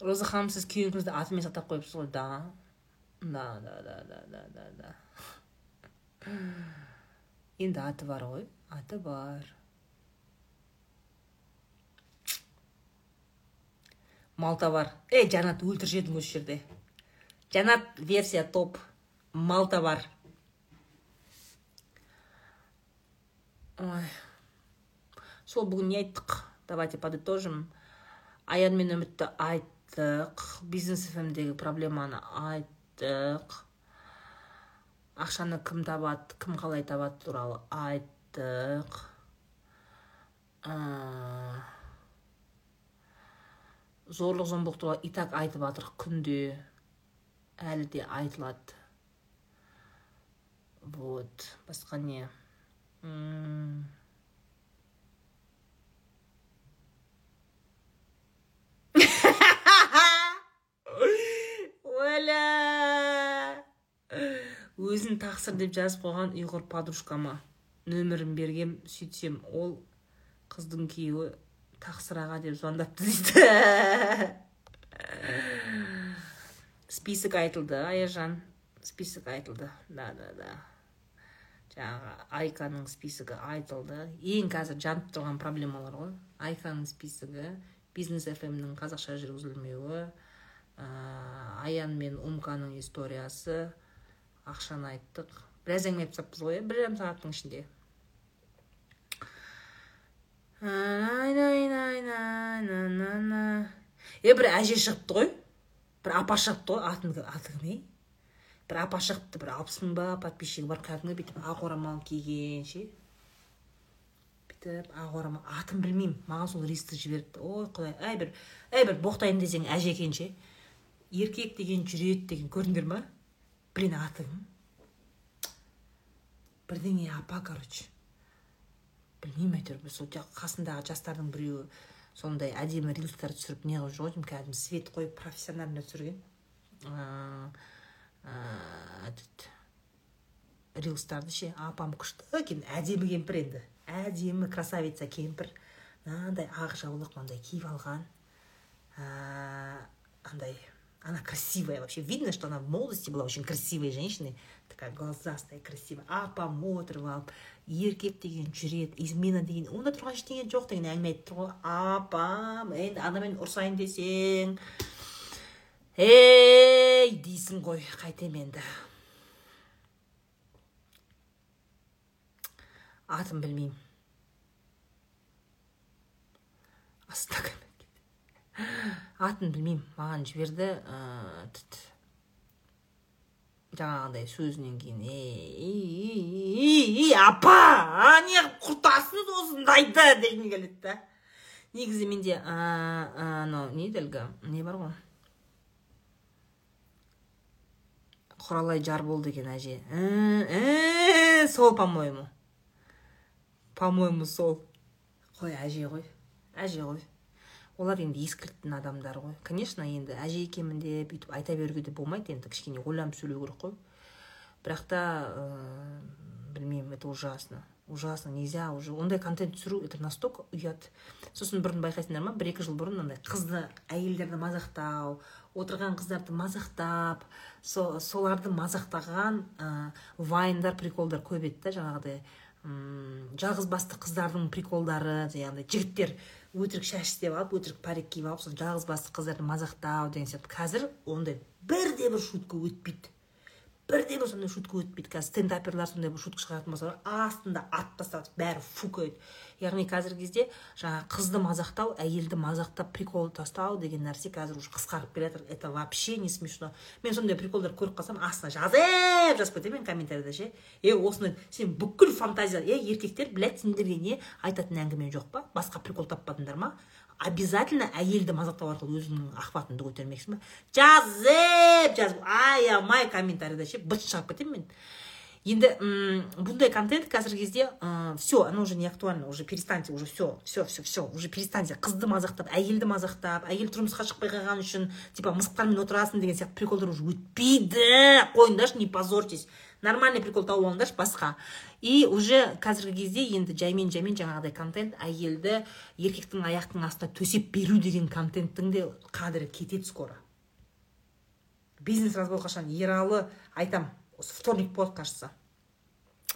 Роза ханым сіз күйеуіңізді атымен атап қойыпсыз ғой да? Да да да да да да да. Енді аты бар ғой. Аты бар. Малта бар. Ей жанат өлтіріп жібердің осы жерде. Жанат версия топ. Малта бар. Ой. Сол бүгін не айттық? Давайте подытожим. Аян мен үмітті айттық. Бизнес фмдегі проблеманы айттық. Ақшаны кім табады кім қалай табады туралы айттық. Зорлық зомбылық туралы и так айтып жатырық күнде әлі де айтылады. Вот басқа не? Уәлә өзін тақсыр деп жазып қойған ұйғыр подружкама. Нөмірін бергем сөйтсем ол қыздың күйеуі тақсыр аға деп звондапты дейді. Список айтылды аяжан список айтылды. Да да да. Жаңағы айканың списогі айтылды. Ең қазір жанып тұрған проблемалар ғой. Айканың списогі бизнес фмнің қазақша жүргізілмеуі ә, аян мен умканың историясы. Ақшаны айттық. Біраз әңгіме айтып тастаппыз ғой иә? Бір жарым сағаттың ішінде. Е бір әже шығыпты ғой бір апа шығыпты ғой атын аты кім ей бір апа шығыпты бір алпыс мың ба подписчигі бар кәдімгі бүйтіп ақ орамал киген ше бүйтіп ақ орамал атын білмеймін маған сол ристі жіберіпті ой құдай әй бір әй бір боқтайын десең әже екен ше еркек деген жүреді деген көрдіңдер ма блин аты кім бірдеңе апа короче білмеймін әйтеуір сол қасындағы жастардың біреуі сондай әдемі рилстар түсіріп не қылып жүр ғой деймін кәдімгі свет қойып профессионально түсірген. Этот рилстарды ше апам күшті екен әдемі кемпір енді. Әдемі красавица кемпір. Мынандай ақ жаулық мынандай киіп алған. Андай она красивая вообще. Видно что она в молодости была очень красивой женщиной. Такая глазастая красивая. Апам отырып еркек деген жүреді измена деген онда тұрған ештеңе жоқ деген әңгіме айтып тұр ғой апам енді анамен ұрсайын десең ей дейсің ғой қайтем енді атын білмеймін атын білмеймін маған жіберді жаңағыдай сөзінен кейін ей апа неғып құртасыз осындайды? дегім келеді да негізі менде анау не еді әлгі? Не бар ғой? Құралай жар болды екен әже. Сол по моему по моему сол қой әже ғой әже ғой олар енді ескірттін адамдар ғой. Конечно енді әже екенмін деп бүйтіп айта беруге де болмайды енді кішкене ойланып сөйлеу керек қой. Бірақ та ә, білмеймін это ужасно ужасно нельзя уже. Ондай контент түсіру это настолько ұят. Сосын бұрын байқайсыңдар ма бір екі жыл бұрын андай қызды әйелдерді мазақтау отырған қыздарды мазақтап со, соларды мазақтаған ә, вайндар приколдар көп еді да жаңағыдай жалғыз басты қыздардың приколдары жаңағыдай жігіттер өтірік шаш істеп алып өтірік парик киіп алып сол жалғыз басты қыздарды мазақтау деген сияқты. Қазір ондай бірде бір шутка өтпейді. Бірде бір сондай шутка өтпейді қазір стендаперлар сондай бір шутка шығаратын болса астында атып тастап бәрі фукает яғни қазіргі кезде жаңағы қызды мазақтау әйелді мазақтап прикол тастау деген нәрсе қазір уже қысқарып келе жатыр. Это вообще не смешно. Мен сондай приколдар көріп қалсам астына жазып жазып кетемін мен комментарийда ше. Е осыны сен бүкіл фантазия е еркектер блядь сендерге не айтатын әңгіме жоқ па? Басқа прикол таппадыңдар ма? Обязательно әйелді мазақтау арқылы өзіңнің ахватыңды көтермексің ба жазып жазып. Аямай комментарийда ше быт шығарып кетемін мен. Енді бұндай контент қазіргі кезде все оно уже не актуально уже перестаньте уже все все все все уже перестаньте. Қызды мазақтап әйелді мазақтап әйел тұрмысқа шықпай қалған үшін типа мысықтармен отырасың деген сияқты приколдар уже өтпейді. Қойыңдаршы не позорьтесь. Нормальный прикол тауып алыңдаршы басқа. И уже қазіргі кезде енді жаймен жаймен жаңағыдай контент әйелді еркектің аяқтың астына төсеп беру деген контенттің де қадірі кетеді скоро. Бизнес разбор қашан? Ералы айтам осы вторник болады кажется.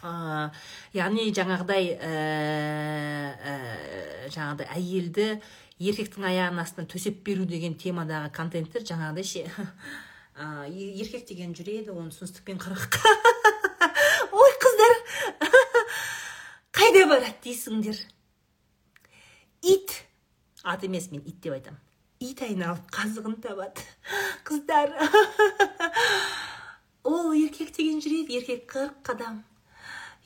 Ә, яғни жаңағыдай ә, ә, жаңағыдай әйелді еркектің аяғының астына төсеп беру деген темадағы контенттер жаңағыдай ше ә, еркек деген жүреді оны түсіністікпен қара ой қыздар. Қайда барады дейсіңдер? Ит. Ат емес мен ит деп айтамын ит айналып қазығын табады. Қыздар. Ол еркек деген жүреді еркек қырық қадам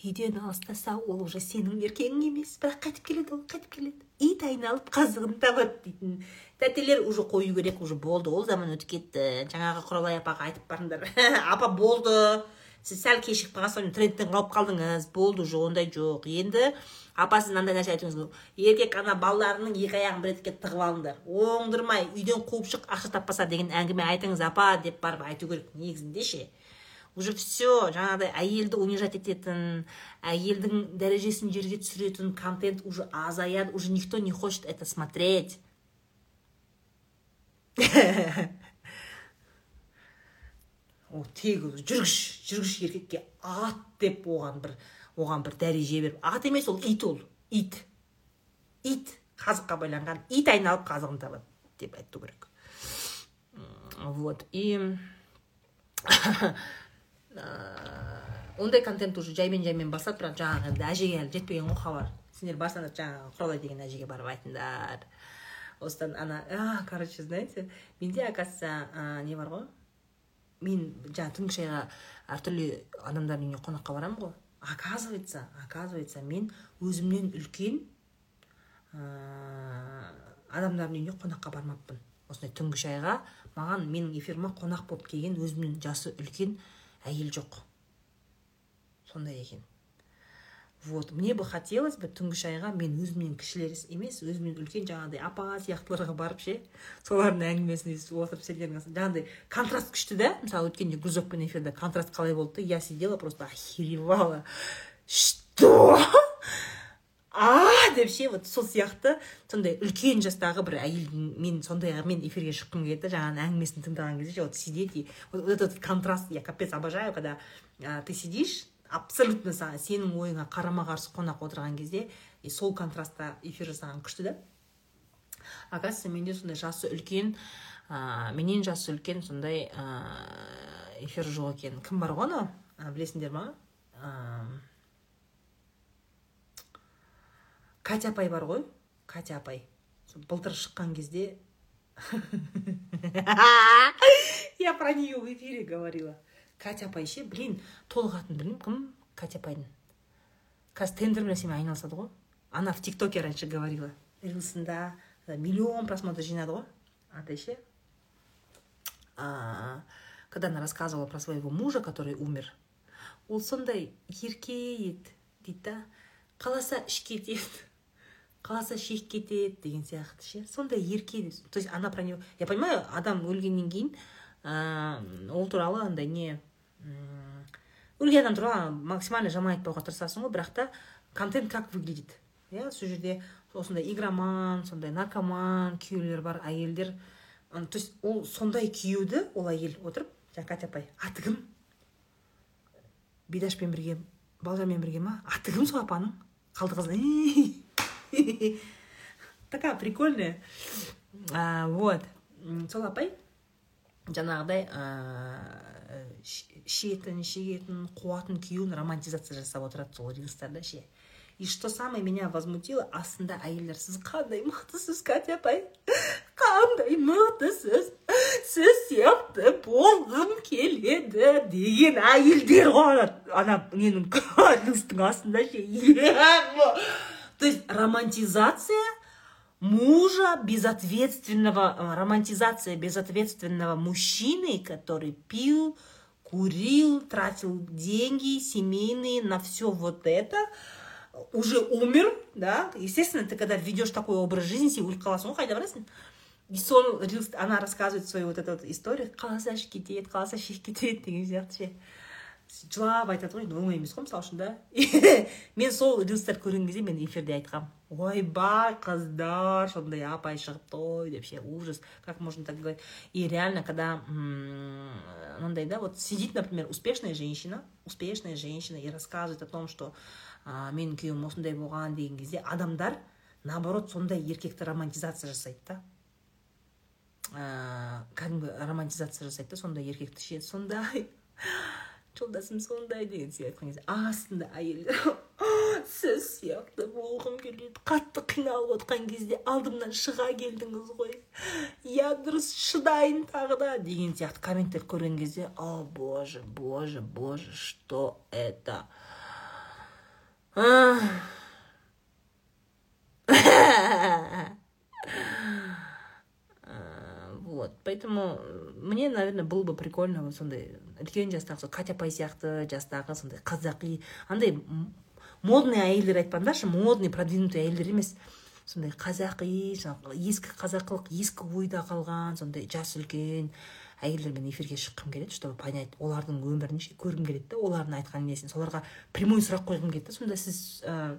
үйден алыстаса ол уже сенің еркегің емес. Бірақ қайтып келеді ол қайтып келеді. Ит айналып қазығын табады дейтін. Тәтелер уже қою керек уже болды ол заман өтіп кетті. Жаңағы құралай апаға айтып барыңдар. Апа болды. Сіз сәл кешігіп қалған соң трендтен қалып қалдыңыз. Болды уже ондай жоқ. Енді апа сіз мынандай нәрсе айтуыңыз еркек ана балаларының екі аяғын бір етікке тығып алыңдар. Оңдырмай үйден қуып шық ақша таппаса деген әңгіме айтыңыз апа деп барып айту керек. Негізінде ше? Уже все жаңағыдай әйелді унижать ететін әйелдің дәрежесін жерге түсіретін контент уже азаяды уже никто не хочет это смотреть. Ол тегі жүргіш жүргіш еркекке ат деп оған бір оған бір дәреже беріп. Ат емес ол ит ол ит. Ит қазыққа байланған ит айналып қазығын табады деп айту керек. Вот и ондай контент уже жаймен жаймен басады бірақ жаңағы енді әжеге әлі жетпеген ғой хабар. Сендер барсаңдар жаңағы құралай деген әжеге барып айтыңдар. Осыдан ана а короче знаете менде оказывается не бар ғой? Мен жаңағы түнгі шайға әртүрлі адамдардың үйіне қонаққа барамын ғой. Оказывается оказывается мен өзімнен үлкен ә, адамдардың үйіне қонаққа бармаппын. Осындай түнгі шайға маған менің эфиріме қонақ болып келген өзімнен жасы үлкен әйел жоқ. Сондай екен. Вот мне бы хотелось бы түнгі шайға мен өзімнен кішілер емес өзімнен үлкен жаңағыдай апа сияқтыларға барып ше солардың әңгімесін естіп отырып сендердің жаңағыдай контраст күшті да? Мысалы өткенде гүлзокпен эфирде контраст қалай болды да? Я сидела просто охеревала. Что? А деп ше вот сол сияқты. Сондай үлкен жастағы бір әйелдің мен сондаймен эфирге шыққым келеді да жаңағы әңгімесін тыңдаған кезде ше вот сидеть и вот этот контраст я капец обожаю когда ты сидишь абсолютно сенің ойыңа қарама қарсы қонақ отырған кезде и сол контрастта эфир жасаған күшті да. Оказывается менде сондай жасы үлкен ә, менен жасы үлкен сондай ә, эфир жоқ екен. Кім бар ғой анау? Білесіңдер ма? Катя апай бар ғой. Катя апай. Былтыр шыққан кезде я про нее в эфире говорила. Катя апай ше блин толық атын білмеймін. Кім? Катя апайдың. Қазір тендер нәрсемен айналысады ғой. Она в тиктоке раньше говорила. Рилсында миллион просмотр жинады ғой. Атай ше. Когда она рассказывала про своего мужа который умер ол сондай ерке еді дейді да. Қаласа ішке қаласа шекке кетеді деген сияқты ше. Сондай ерке то есть она про него я понимаю адам өлгеннен кейін ол туралы андай не өлген адам туралы максимально жаман айтпауға тырысасың ғой. Бірақ та контент как выглядит? Иә сол жерде осындай игроман сондай наркоман күйеулер бар әйелдер. То есть ол сондай күйеуді ол әйел отырып жаңа катя апай аты кім бидашпен бірге балжанмен бірге ма? Аты кім сол апаның қалды такая прикольная. Вот. Сол апай жаңағыдай ішетін шегетін қуатын күйеуін романтизация жасап отырады сол рилстарда ше. И что самое меня возмутило астында әйелдер сіз қандай мықтысыз катя апай? Қандай мықтысыз? Сіз сияқты болғым келеді деген әйелдер ғой ана ненің рилстың астында ше. то есть романтизация мужа безответственного, романтизация безответственного мужчины, который пил, курил, тратил деньги семейные на все вот это, уже умер, да, естественно, ты когда ведешь такой образ жизни, сен өліп қаласың ғой қайда барасың и сол она рассказывает свою вот эту вот историю қаласа ішіп кетеді қаласа шешіп кетеді деген сияқты ше жылап айтады ғой енді оңай емес қой мысалы үшін да мен сол рилстарды көрген кезде мен эфирде айтқанмын ойбай қыздар сондай апай шығыпты ғой деп ше ужас как можно так говорить и реально когда мынандай да вот сидит например успешная женщина успешная женщина и рассказывает о том что менің күйеуім осындай болған деген кезде адамдар наоборот сондай еркекті романтизация жасайды да кәдімгі романтизация жасайды да сондай еркекті ше сондай жолдасым сондай деген айтқан кезде астында әйелдер сіз сияқты болғым келеді қатты қиналып отқан кезде алдымнан шыға келдіңіз ғой иә дұрыс шыдайын тағы да деген сияқты комменттер көрген кезде о боже боже боже что это вот. Поэтому мне наверное было бы прикольно вот сондай үлкен жастағы катя апай сияқты жастағы сондай қазақи андай модный әйелдер айтпаңдаршы модный продвинутый әйелдер емес сондай қазақи ескі қазақылық ескі ойда қалған сондай жас үлкен әйелдермен эфирге шыққым келеді чтобы понять олардың өмірін көргім келеді да олардың айтқан несін соларға прямой сұрақ қойғым келеді да сонда сіз ә,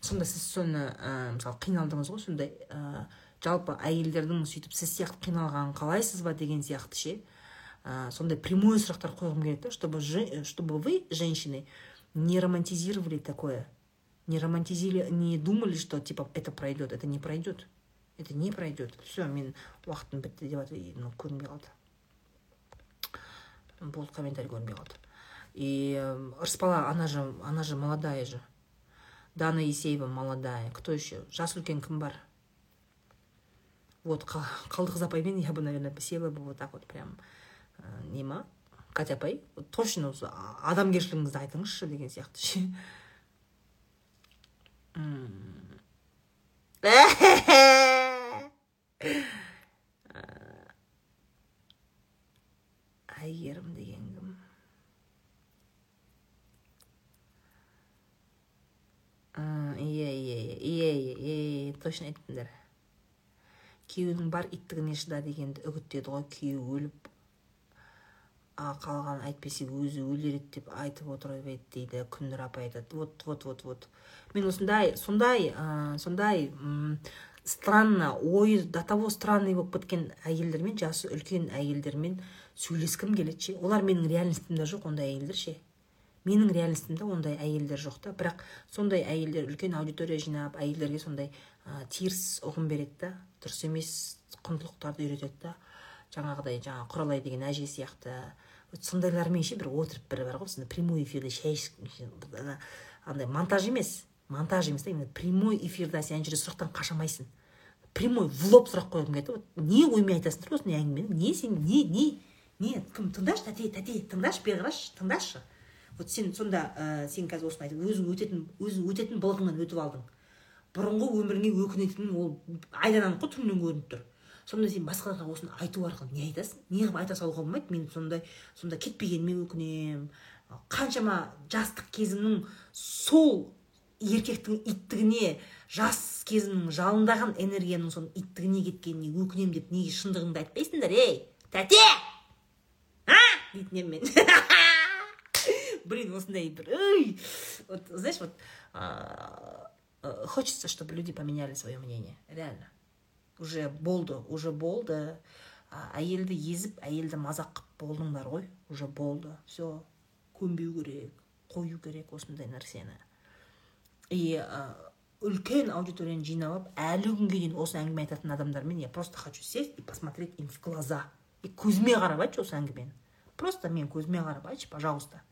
сонда сіз соны ә, мысалы қиналдыңыз ғой сондай ә, жалпы әйелдердің сөйтіп сіз сияқты қиналғанын қалайсыз ба деген сияқты ше? Ә, сондай прямой сұрақтар қойғым келеді чтобы чтобы вы женщины не романтизировали такое. Не романтизили не думали что типа это пройдет это не пройдет это не пройдет все мен уақытым бітті деп ну көрінбей қалды. Болды комментарий көрінбей қалды. И ырыспала она же она же молодая же. Дана есеева молодая. Кто еще жас үлкен кім бар вот қалдықыз апаймен я бы наверное села бы вот так вот прям не ма катя апай точно осы адамгершілігіңізді айтыңызшы деген сияқты ше. Әйгерім деген кім? Иә иә иә иә иә точно айттыңдар. Күйеуінің бар иттігіне шыда дегенді үгіттеді ғой. Күйеуі өліп қалған әйтпесе өзі өлер еді деп айтып отырып еді дейді күннұр апай айтады вот вот вот вот. Мен осындай сондай ә, сондай странно ойы до того странный болып кеткен әйелдермен жасы үлкен әйелдермен сөйлескім келеді ше. Олар менің реальностімде жоқ ондай әйелдер ше. Менің реальностімде ондай әйелдер жоқ та. Бірақ сондай әйелдер үлкен аудитория жинап әйелдерге сондай ә, теріс ұғым береді да. Дұрыс емес құндылықтарды үйретеді да. Жаңағыдай жаңағы құралай деген әже сияқты. Сондайлармен ше бір отырып бір бар ғой. Сондай прямой эфирде шай андай монтаж емес. Монтаж емес та именно прямой эфирде сен ана жерде сұрақтан қаша алмайсың прямой в лоб сұрақ қойғым келеді. Вот не оймен айтасыңдар осындай әңгімені не сен не не. Не кім тыңдашы тәте тәте тыңдашы бері қарашы тыңдашы. Вот сен сонда ә, сен қазір осыны айтып өзің өтетін өзің өтетін былығыңнан өтіп алдың. Бұрынғы өміріңе өкінетінің ол айдан анық қой түннен көрініп тұр. Сонда сен басқаларға осыны айту арқылы не айтасың? Не қылып айта салуға болмайды? Мен сондай сонда кетпегеніме өкінемін қаншама жастық кезімнің сол еркектің иттігіне жас кезімнің жалындаған энергияның соның иттігіне кеткеніне өкінемін деп неге шындығыңды айтпайсыңдар ей тәте! А? Дейтін едім мен. блин осындай бір вот знаешь вот хочется чтобы люди поменяли свое мнение. Реально. Уже болды уже болды. Әйелді езіп әйелді мазақ қылып болдыңдар ғой. Уже болды. Все көнбеу керек қою керек осындай нәрсені. И үлкен аудиторияны жинап алып әлі күнге дейін осы әңгіме айтатын адамдармен я просто хочу сесть и посмотреть им в глаза. И көзіме қарап айтшы осы әңгімені. Просто мен көзіме қарап айтшы пожалуйста.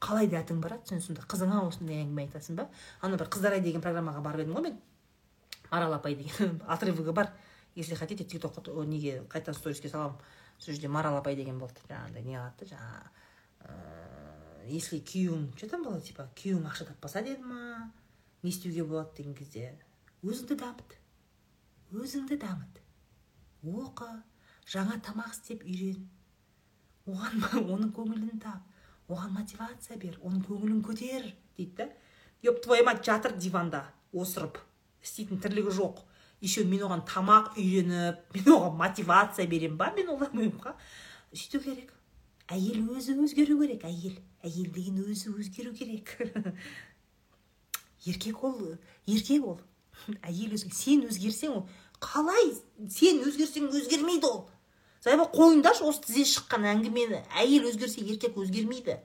Қалай дәтің барады сен сонда қызыңа осындай әңгіме айтасың ба? Ана бір қыздар ай деген программаға барып едім ғой мен. Арал апай деген отрывогы бар. Если хотите тиктокқа неге қайтадан сториске саламын? Сол жерде марал апай деген болды. Жаңағыдай не қылады да? Жаңағы если күйеуің что там было типа күйеуің ақша таппаса деді ма? Не істеуге болады деген кезде өзіңді дамыт. Өзіңді дамыт. Оқы жаңа тамақ істеп үйрен. Оған оның көңілін тап. Оған мотивация бер оның көңілін көтер дейді да. Еп твою мать жатыр диванда осырып істейтін тірлігі жоқ. Еще мен оған тамақ үйреніп мен оған мотивация беремін ба мен ойламаймын сөйту керек. Әйел өзі өзгеру керек әйел. Әйел деген өзі өзгеру керек. Еркек ол еркек ол. Әйел өзге сен өзгерсең ол. Қалай? Сен өзгерсең өзгермейді ол. Зайба қойыңдашы осы тізе шыққан әңгімені әйел өзгерсе еркек өзгермейді.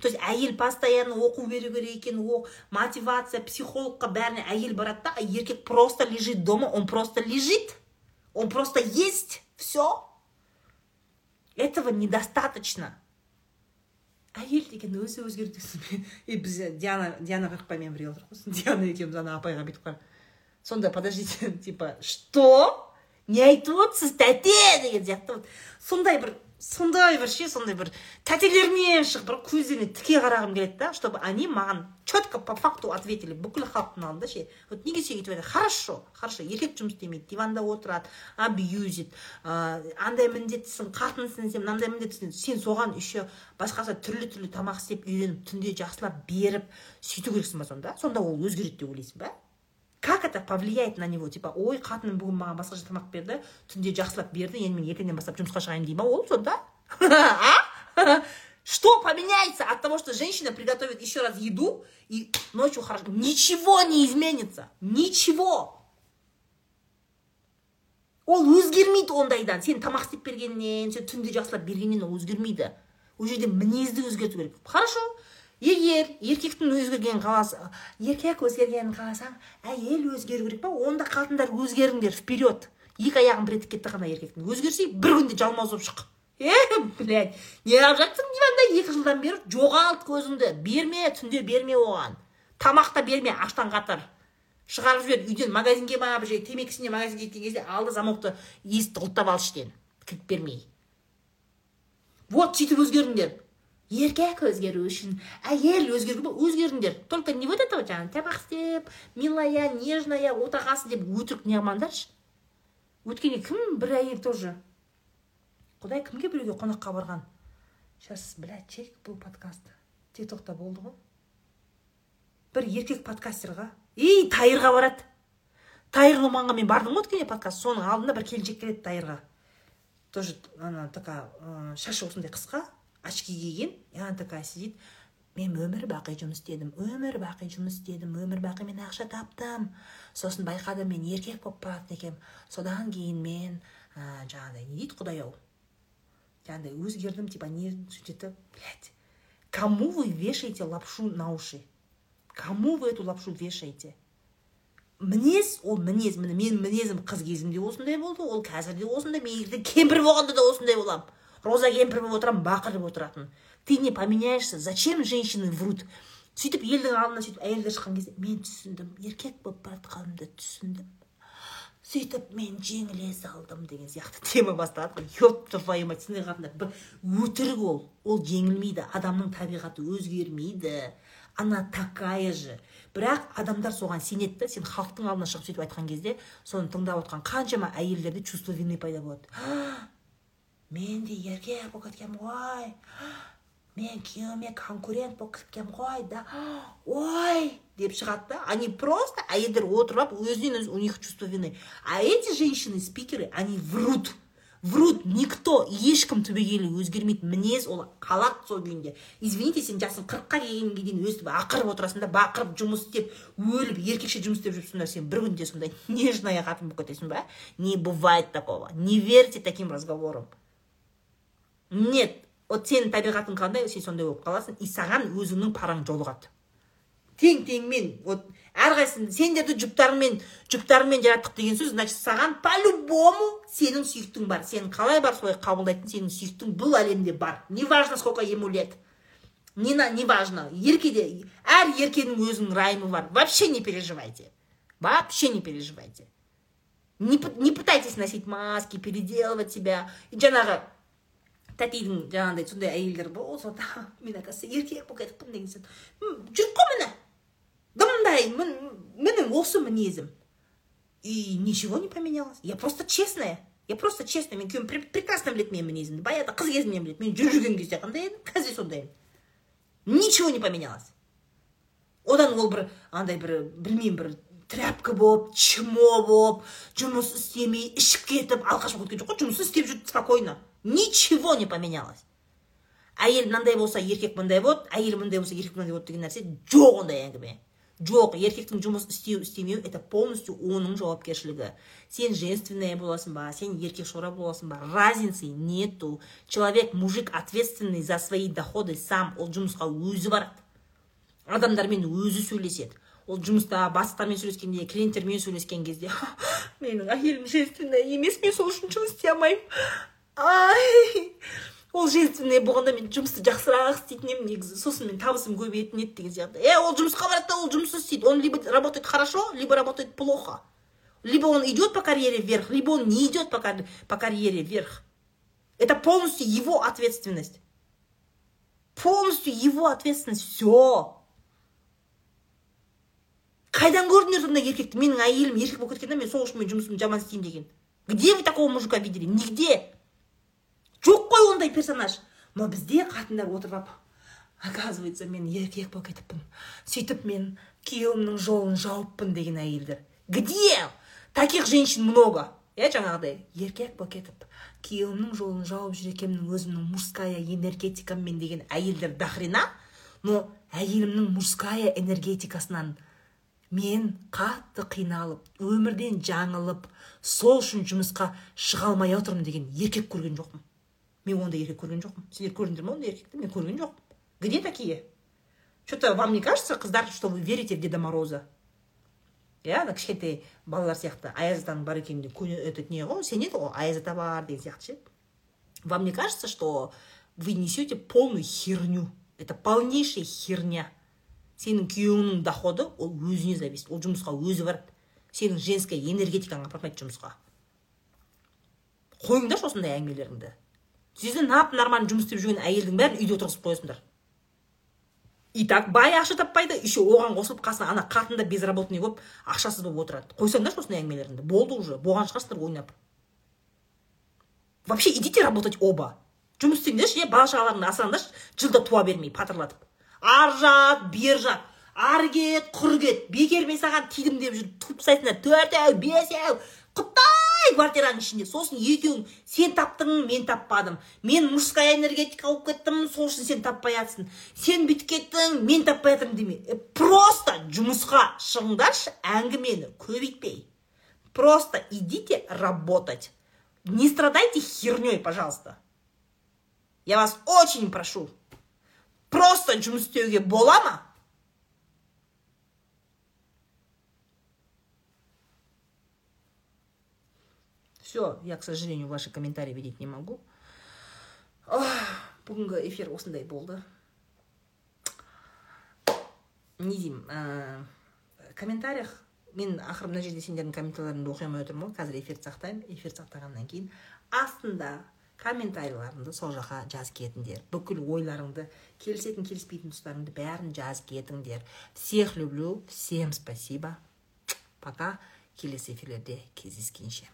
То есть әйел постоянно оқу беру керек екен о мотивация психологқа бәріне әйел барады да еркек просто лежит дома он просто лежит. Он просто есть все этого недостаточно. Әйел деген өзі өзгерді и біз диана диана қақпаймен бірге отырмыз диана екеуміз ана апайға бүйтіп қарап. Сонда подождите типа что? Не айтып отырсыз тәте деген сияқты сондай бір сондай бір ше сондай бір тәтелермен шығып бір көздеріне тіке қарағым келеді да чтобы они маған четко по факту ответили бүкіл халықтың алдында ше. Вот неге сен өйтіп хорошо хорошо еркек жұмыс істемейді диванда отырады абьюзит андай міндеттісің қатынсың сен мынандай міндеттісің сен соған еще басқасы түрлі түрлі тамақ істеп үйреніп түнде жақсылап беріп сөйту керексің ба сонда? Сонда ол өзгереді деп ойлайсың ба? Как это повлияет на него? Типа ой қатыным бүгін маған басқаша тамақ берді түнде жақсылап берді енді мен ертеңнен бастап жұмысқа шығайын дей ма ол сонда что поменяется от того что женщина приготовит еще раз еду и ночью хорошо? Ничего не изменится. Ничего. Ол өзгермейді ондайдан. Сен тамақ істеп бергеннен сен түнде жақсылап бергеннен ол өзгермейді. Ол жерде мінезді өзгерту керек. Хорошо. Егер еркектің өзгергенін қаласа еркек өзгергенін қаласаң әйел өзгеру керек па онда қатындар өзгеріңдер вперед. Екі аяғын бір етіп кетті қана еркектің. Өзгерсе бір күнде жалмауыз болып шық. Е блядь не қылып жатсың диванда екі жылдан бері жоғалт көзіңді. Берме түнде берме оған. Тамақ та берме аштан қатар. Шығарып жібер үйден магазинге барып же темекісіне магазинге кеткен кезде алды замокты есікті құлттап алды іштен. Кіріп бермей. Вот сөйтіп өзгеріңдер. Еркек өзгеру үшін. Әйел өзгеру өзгеріңдер. Только не вот это вот жаңағы тамақ істеп милая нежная отағасы деп өтірік не қылмаңдаршы. Өткенде кім бір әйел тоже? Құдай кімге біреуге қонаққа барған? Сейчас блядь чек бұл подкаст. Тик токта болды ғой. Бір еркек подкастерға. Ей тайырға барады. Тайыр нұманға мен бардым ғой өткенде подкаст. Соның алдында бір келіншек келеді тайырға. Тоже она такая шашы осындай қысқа. Очки киген и она такая сидит мен өмір бақи жұмыс істедім өмір бақи жұмыс істедім өмір бақи мен ақша таптым. Сосын байқадым мен еркек болып баратын екенмін содан кейін мен ә, жаңағыдай не дейді құдай ау? Жаңағыдай өзгердім типа не сөйтеді блять кому вы вешаете лапшу на уши? Кому вы эту лапшу вешаете? Мінез ол мінез міне менің мінезім қыз кезімде осындай болды ол қазір де осындай мен ертең кемпір болғанда да осындай боламын. Роза кемпір болып отырамын бақырып отыратын. Ты не поменяешься зачем женщины врут? Сөйтіп елдің алдына сөйтіп әйелдер шыққан кезде мен түсіндім еркек болып бара жатқанымды түсіндім. Сөйтіп мен жеңіле салдым деген сияқты тема басталады. Еп твою мать сондай қатындар өтірік ол. Ол жеңілмейді адамның табиғаты өзгермейді. Она такая же. Бірақ адамдар соған сенеді да сен халықтың алдына шығып сөйтіп айтқан кезде соны тыңдап отқан қаншама әйелдерде чувство вины пайда болады. Мен де еркек болып кеткенмін ғой мен күйеуіме конкурент болып кеткенмін ғой да ой деп шығады да они просто әйелдер отырып алып өзінен өзі у них чувство вины. А эти женщины спикеры они врут. Врут никто ешкім түбегейлі өзгермейді. Мінез ол қалады сол күйінде. Извините сен жасың қырыққа келгенге дейін өстіп ақырып отырасың да бақырып жұмыс істеп өліп еркекше жұмыс істеп жүрсің да сен бір күнде сондай нежная қатын болып кетесің ба? Не бывает такого. Не верьте таким разговорам. Нет. Вот сенің табиғатың қандай сен сондай болып қаласың? И саған өзіңнің параң жолығады тең теңмен. Вот әрқайсысын сендерді жұптарыңмен жұптарыңмен жараттық деген сөз значит саған по любому сенің сүйіктің бар. Сен қалай бар солай қабылдайтын сенің сүйіктің бұл әлемде бар. Неважно сколько ему лет. Не, не важно еркеде әр еркенің өзінің райымы бар. Вообще не переживайте. Вообще не переживайте. Не, не пытайтесь носить маски переделывать себя. Жаңағы тәтейдің жаңағыдай сондай әйелдер болса мен оказывается еркек болып кетіппін деген сияқты жүрік қой міне дымдай менің осы мінезім и ничего не поменялось я просто честная я просто честная мен күйеуім прекрасно біледі менің мінезімді баяғыда қыз кезімнен біледі мен жүріп жүрген кезде қандай едім қазір сондаймын ничего не поменялось одан ол бір андай бір білмеймін бір тряпка болып чмо болып жұмыс істемей ішіп кетіп алқаш болып кеткен жоқ қой жұмысын істеп жүрді спокойно ничего не поменялось. Әйел мынандай болса еркек мындай болады әйел мындай болса еркек мындай болады деген нәрсе жоқ ондай әңгіме. Жоқ еркектің жұмыс істеу істемеу это полностью оның жауапкершілігі. Сен женственная боласың ба сен еркек шора боласың ба разницы нету. Человек мужик ответственный за свои доходы сам ол жұмысқа өзі барады. Адамдармен өзі сөйлеседі. Ол жұмыста бастықтармен сөйлескенде клиенттермен сөйлескен кезде менің әйелім женственная емес мен сол үшін жұмыс істей алмаймын ай! Ол женственный болғанда мен жұмысты жақсырақ істейтін едім негізі. Сосын мен табысым көбейетін еді деген сияқты. Е ол жұмысқа барады да ол жұмыс істейді. Он либо работает хорошо либо работает плохо. Либо он идет по карьере вверх либо он не идет по, по карьере вверх. Это полностью его ответственность. Полностью его ответственность. Все қайдан көрдіңдер сондай еркекті? Менің әйелім еркек болып кеткен да мен сол үшін мен жұмысымды жаман істеймін деген. Где вы такого мужика видели? Нигде. Жоқ қой ондай персонаж. Но бізде қатындар отырып алып оказывается мен еркек болып кетіппін. Сөйтіп мен күйеуімнің жолын жауыппын деген әйелдер. Где? Таких женщин много. Иә жаңағыдай еркек болып кетіп күйеуімнің жолын жауып жүр екенмін өзімнің мужская энергетикаммен деген әйелдер дохрена но әйелімнің мужская энергетикасынан мен қатты қиналып өмірден жаңылып сол үшін жұмысқа шыға алмай отырмын деген еркек көрген жоқпын. Мен ондай еркек көрген жоқпын сендер көрдіңдер ма ондай еркекті мен көрген жоқпын где такие? Что то вам не кажется қыздар что вы верите в деда мороза? Иә ана кішкентай балалар сияқты аяз атаның бар екеніне этот не ғой сенеді ғой аяз ата бар деген сияқты ше. Вам не кажется что вы несете полную херню? Это полнейшая херня. Сенің күйеуіңнің доходы ол өзіне зависит. Ол жұмысқа өзі барады. Сенің женская энергетикаң апармайды жұмысқа. Қойыңдаршы осындай әңгімелеріңді. Сіздер нап нормально жұмыс істеп жүрген әйелдің бәрін үйде отырғызып қоясыңдар и так бай ақша таппайды еще оған қосылып қасына ана қатын да безработный болып ақшасыз болып отырады. Қойсаңдаршы осындай әңгімелеріңді болды уже болған шығарсыңдар ойнап. Вообще идите работать оба. Жұмыс істеңдерші иә бала шағаларыңды асыраңдаршы жылда туа бермей патырлатып. Ар жақ бер жақ ары кет құр кет. Бекер мен саған тидім деп жүріп туып тастайсыңдар төртеу бесеу құттай квартираның ішінде? Сосын екеуің сен таптың мен таппадым мен мужская энергетика болып кеттім сол үшін сен таппай жатрсың сен бүйтіп кеттің мен таппай жатырмын деме. Э, просто жұмысқа шығыңдаршы әңгімені көбейтпей. Просто идите работать. Не страдайте херней пожалуйста. Я вас очень прошу. Просто жұмыс істеуге бола ма? Все я к сожалению ваши комментарии видеть не могу. Бүгінгі эфир осындай болды. Не деймін комментариях мен ақыры мына жерде сендердің комментарийлеріңді оқи алмай отырмын ғой қазір эфирді сақтаймын. Эфир сақтағаннан кейін астында комментарийларыңды сол жаққа жазып кетіңдер. Бүкіл ойларыңды келісетін келіспейтін тұстарыңды бәрін жазып кетіңдер. Всех люблю всем спасибо. Пока. Келесі эфирлерде кездескенше.